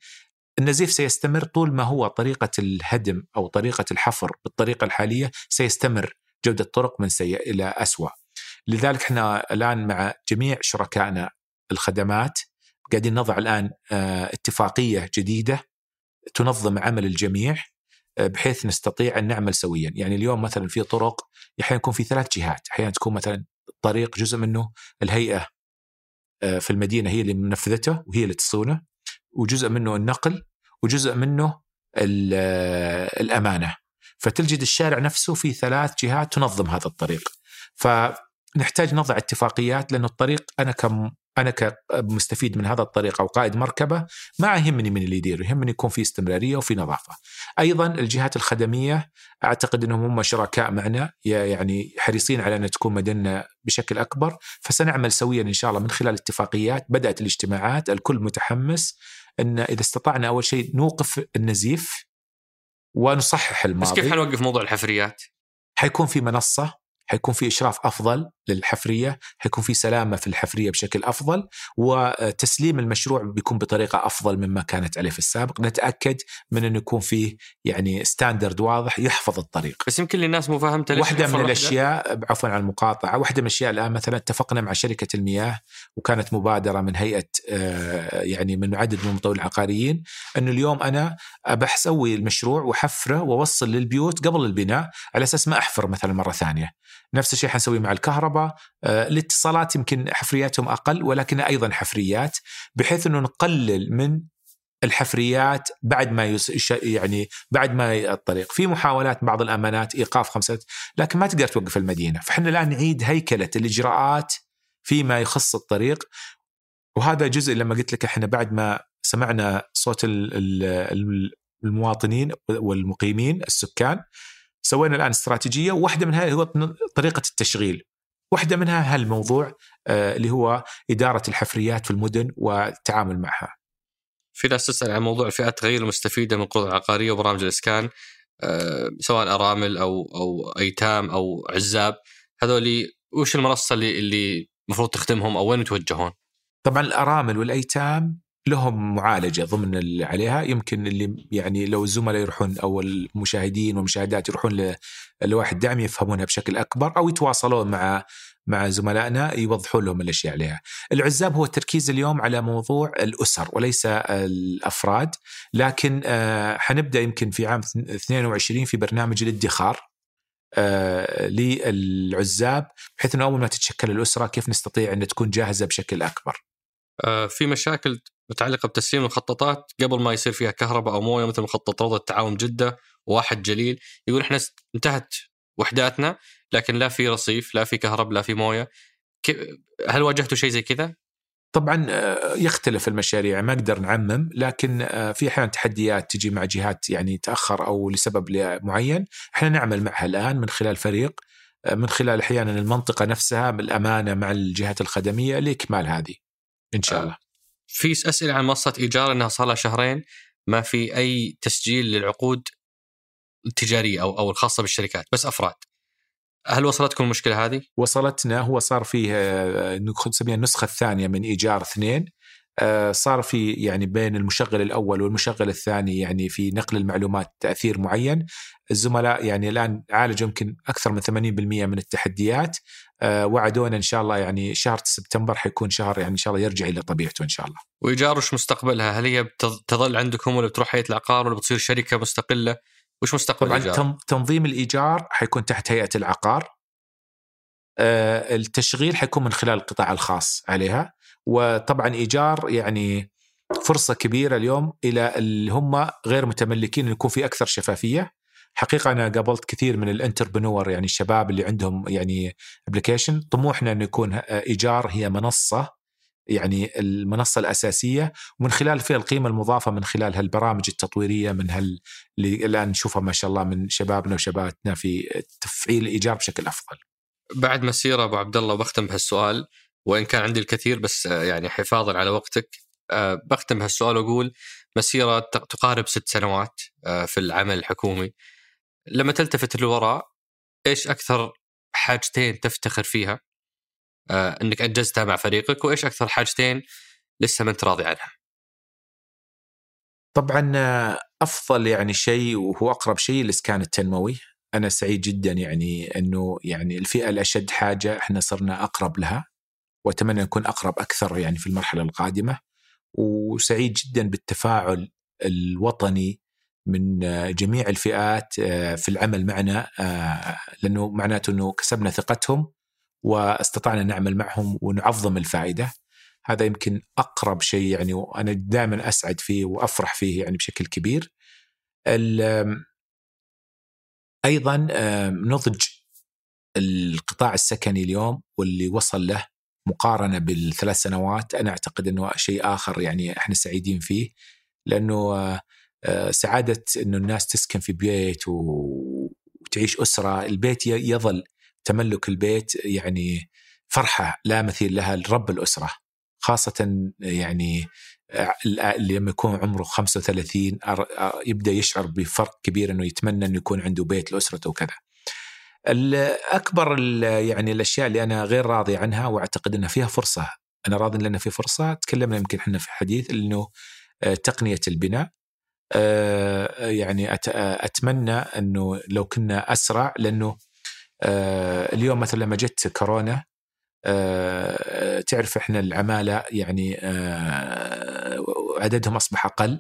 النزيف سيستمر طول ما هو طريقة الهدم أو طريقة الحفر بالطريقة الحالية سيستمر جودة الطرق من سيء إلى اسوء. لذلك إحنا الآن مع جميع شركائنا الخدمات قاعدين نضع الآن آه، اتفاقية جديدة تنظم عمل الجميع آه، بحيث نستطيع أن نعمل سويا، يعني اليوم مثلا في طرق أحيانا يكون في ثلاث جهات، أحيانا تكون مثلا الطريق جزء منه الهيئة آه، في المدينة هي اللي منفذته وهي اللي تصونه وجزء منه النقل وجزء منه آه، الأمانة. فتلجد الشارع نفسه في ثلاث جهات تنظم هذا الطريق. فنحتاج نضع اتفاقيات لأن الطريق أنا كم أنا كمستفيد من هذا الطريق أو قائد مركبة ما يهمني من اللي يدير يهمني يكون في استمرارية وفي نظافة. أيضا الجهات الخدمية أعتقد إنهم هم شركاء معنا يعني حريصين على أن تكون مدننا بشكل أكبر فسنعمل سويا إن شاء الله من خلال اتفاقيات بدأت الاجتماعات الكل متحمس إن إذا استطعنا أول شيء نوقف النزيف ونصحح الماضي بس كيف حنوقف موضوع الحفريات؟ حيكون في منصة حيكون في إشراف أفضل للحفرية حيكون في سلامة في الحفرية بشكل أفضل وتسليم المشروع بيكون بطريقة أفضل مما كانت عليه في السابق. نتأكد من انه يكون فيه يعني ستاندرد واضح يحفظ الطريق. بس يمكن للناس مو حفر من الأشياء عفوا عن المقاطعة واحدة من الأشياء الآن مثلا اتفقنا مع شركة المياه وكانت مبادرة من هيئة آه، يعني من عدد من المطورين العقاريين انه اليوم أنا بسوي المشروع وحفره وأوصل للبيوت قبل البناء على أساس ما أحفر مثلا مرة ثانية. نفس الشيء حنسوي مع الكهرباء. آه، الاتصالات يمكن حفرياتهم أقل ولكن أيضا حفريات بحيث إنه نقلل من الحفريات بعد ما يس... يعني بعد ما الطريق. في محاولات بعض الأمانات إيقاف خمسة لكن ما تقدر توقف المدينة. فإحنا الآن نعيد هيكلة الإجراءات فيما يخص الطريق. وهذا جزء لما قلت لك إحنا بعد ما سمعنا صوت ال- ال- ال- المواطنين والمقيمين السكان سوينا الآن استراتيجية. وواحده منها هو طريقة التشغيل. واحدة منها هالموضوع آه، اللي هو إدارة الحفريات في المدن والتعامل معها في ناس تسأل عن موضوع الفئات غير المستفيده من القروض العقاريه وبرامج الإسكان آه، سواء أرامل أو أو أيتام أو عزاب هذول وش المنصة اللي اللي المفروض تخدمهم أو وين يتوجهون؟ طبعا الأرامل والأيتام لهم معالجة ضمن عليها يمكن اللي يعني لو الزملاء يروحون أو المشاهدين والمشاهدات يروحون ل- لوائح الدعم يفهمونها بشكل أكبر أو يتواصلون مع مع زملائنا يوضحون لهم الأشياء عليها. العزاب هو التركيز اليوم على موضوع الأسر وليس الأفراد، لكن آه، حنبدأ يمكن في عام 22 في برنامج الادخار آه، للعزاب بحيث إنه أول ما تتشكل الأسرة كيف نستطيع أن تكون جاهزة بشكل أكبر. آه، في مشاكل متعلقة بتسليم المخططات قبل ما يصير فيها كهرباء أو موية مثل مخطط روضه التعاون جدة وواحد جليل. يقول إحنا انتهت وحداتنا لكن لا في رصيف لا في كهرباء لا في موية. هل واجهتوا شيء زي كذا؟ طبعا آه، يختلف المشاريع ما أقدر نعمم لكن آه، في أحيانا تحديات تجي مع جهات يعني تأخر أو لسبب معين إحنا نعمل معها الآن من خلال فريق آه، من خلال أحيانا المنطقة نفسها بالأمانة مع الجهات الخدمية لإكمال هذه إن شاء الله. في أسئلة عن منصة إيجار إنها صار لها شهرين ما في أي تسجيل للعقود التجارية أو أو الخاصة بالشركات بس أفراد. هل وصلتكم المشكلة هذه؟ وصلتنا هو صار فيه آه، نسميها النسخة الثانية من إيجار اثنين آه، صار في يعني بين المشغل الأول والمشغل الثاني يعني في نقل المعلومات تأثير معين الزملاء يعني الآن عالجوا يمكن أكثر من 80% من التحديات. آه، وعدونا إن شاء الله يعني شهر سبتمبر حيكون شهر يعني إن شاء الله يرجع إلى طبيعته إن شاء الله. وايجار وش مستقبلها؟ هل هي بتظ- تظل عندكم ولا بتروح هيئة العقار ولا بتصير شركة مستقلة؟ وش مستقبل طبعا تنظيم الإيجار حيكون تحت هيئة العقار. آه، التشغيل حيكون من خلال القطاع الخاص عليها. وطبعا إيجار يعني فرصة كبيرة اليوم إلى اللي هم غير متملكين يكون في أكثر شفافية. حقيقة أنا قابلت كثير من ال entrepreneur يعني الشباب اللي عندهم يعني application طموحنا إنه يكون آه، إيجار هي منصة يعني المنصة الأساسية. ومن خلال فيها القيمة المضافة من خلال هالبرامج التطويرية من هال اللي الآن نشوفها ما شاء الله من شبابنا وشباباتنا في تفعيل الإيجار بشكل أفضل. بعد مسيره أبو عبد الله بختم بهالسؤال وإن كان عندي الكثير بس آه، يعني حفاظا على وقتك آه، بختم بهالسؤال وأقول مسيرة تقارب ست سنوات في العمل الحكومي. لما تلتفت للوراء إيش أكثر حاجتين تفتخر فيها؟ آه، إنك أنجزتها مع فريقك وإيش أكثر حاجتين لسه ما أنت راضي عنها؟ طبعا آه، أفضل يعني شيء وهو أقرب شيء الإسكان التنموي. أنا سعيد جدا يعني إنه يعني الفئة الأشد حاجة إحنا صرنا أقرب لها وأتمنى نكون أقرب أكثر يعني في المرحلة القادمة. وسعيد جدا بالتفاعل الوطني من آه، جميع الفئات آه، في العمل معنا آه، لأنه معناته أنه كسبنا ثقتهم واستطعنا نعمل معهم ونعظم الفائدة هذا يمكن أقرب شيء يعني وأنا دائما أسعد فيه وأفرح فيه يعني بشكل كبير. أيضا نضج القطاع السكني اليوم واللي وصل له مقارنة بالثلاث سنوات أنا أعتقد أنه شيء آخر يعني إحنا سعيدين فيه لأنه سعادة إنه الناس تسكن في بيت وتعيش أسرة، البيت يظل تملك البيت يعني فرحة لا مثيل لها لرب الأسرة. خاصة يعني آه، اللي لما يكون عمره 35 أر- آه، يبدأ يشعر بفرق كبير إنه يتمنى إنه يكون عنده بيت لأسرته وكذا. أكبر يعني الأشياء اللي أنا غير راضي عنها وأعتقد إنها فيها فرصة أنا راضي لأن في فرصة تكلمنا يمكن إحنا في حديث إنه آه، تقنية البناء. آه، يعني أتمنى أنه لو كنا أسرع لأنه آه، اليوم مثلا لما جت كورونا تعرف إحنا العمالة يعني عددهم أصبح أقل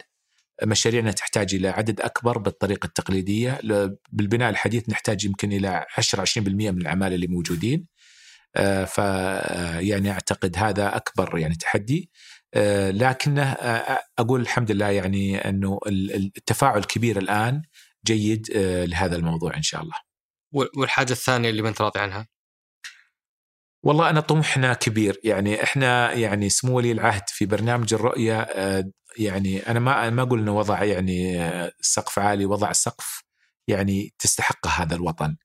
مشاريعنا تحتاج إلى عدد أكبر بالطريقة التقليدية بالبناء الحديث نحتاج يمكن إلى 10 20% من العمالة اللي موجودين آه، ف يعني أعتقد هذا أكبر يعني تحدي. آه، لكنه آه، أقول الحمد لله يعني أنه التفاعل كبير الآن جيد لهذا الموضوع إن شاء الله. والحاجة الثانية اللي ما انت راضي عنها؟ والله أنا طموحنا كبير يعني إحنا يعني سمو ولي العهد في برنامج الرؤية يعني أنا ما ما أقول إنه وضع يعني سقف عالي وضع سقف يعني تستحقه هذا الوطن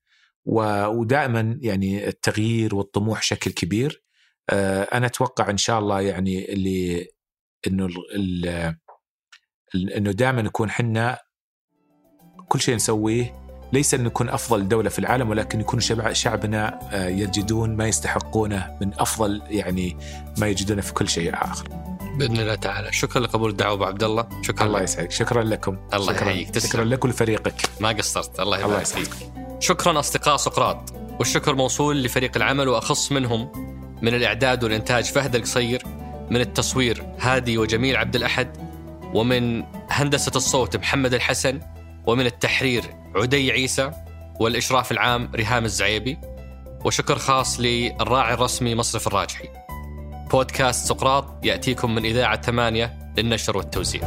ودائما يعني التغيير والطموح شكل كبير آه، أنا أتوقع إن شاء الله يعني اللي إنه إنه دائما نكون حنا كل شيء نسويه ليس ان نكون أفضل دولة في العالم ولكن يكون شعبنا آه، يجدون ما يستحقونه من أفضل يعني ما يجدونه في كل شيء آخر. بإذن الله تعالى. شكرا لقبول الدعوة أبو عبد الله. شكرا الله يسعدك. شكرا لكم. الله شكرا يحييك. شكرا لك ولفريقك. ما قصرت. الله يبارك فيك. شكرا أصدقاء سقراط. والشكر موصول لفريق العمل وأخص منهم من الإعداد والإنتاج فهد القصير من التصوير هادي وجميل عبد الأحد ومن هندسة الصوت محمد الحسن ومن التحرير عدي عيسى والإشراف العام ريهام الزعيبي وشكر خاص للراعي الرسمي مصرف الراجحي. بودكاست سقراط يأتيكم من إذاعة ثمانية للنشر والتوزيع.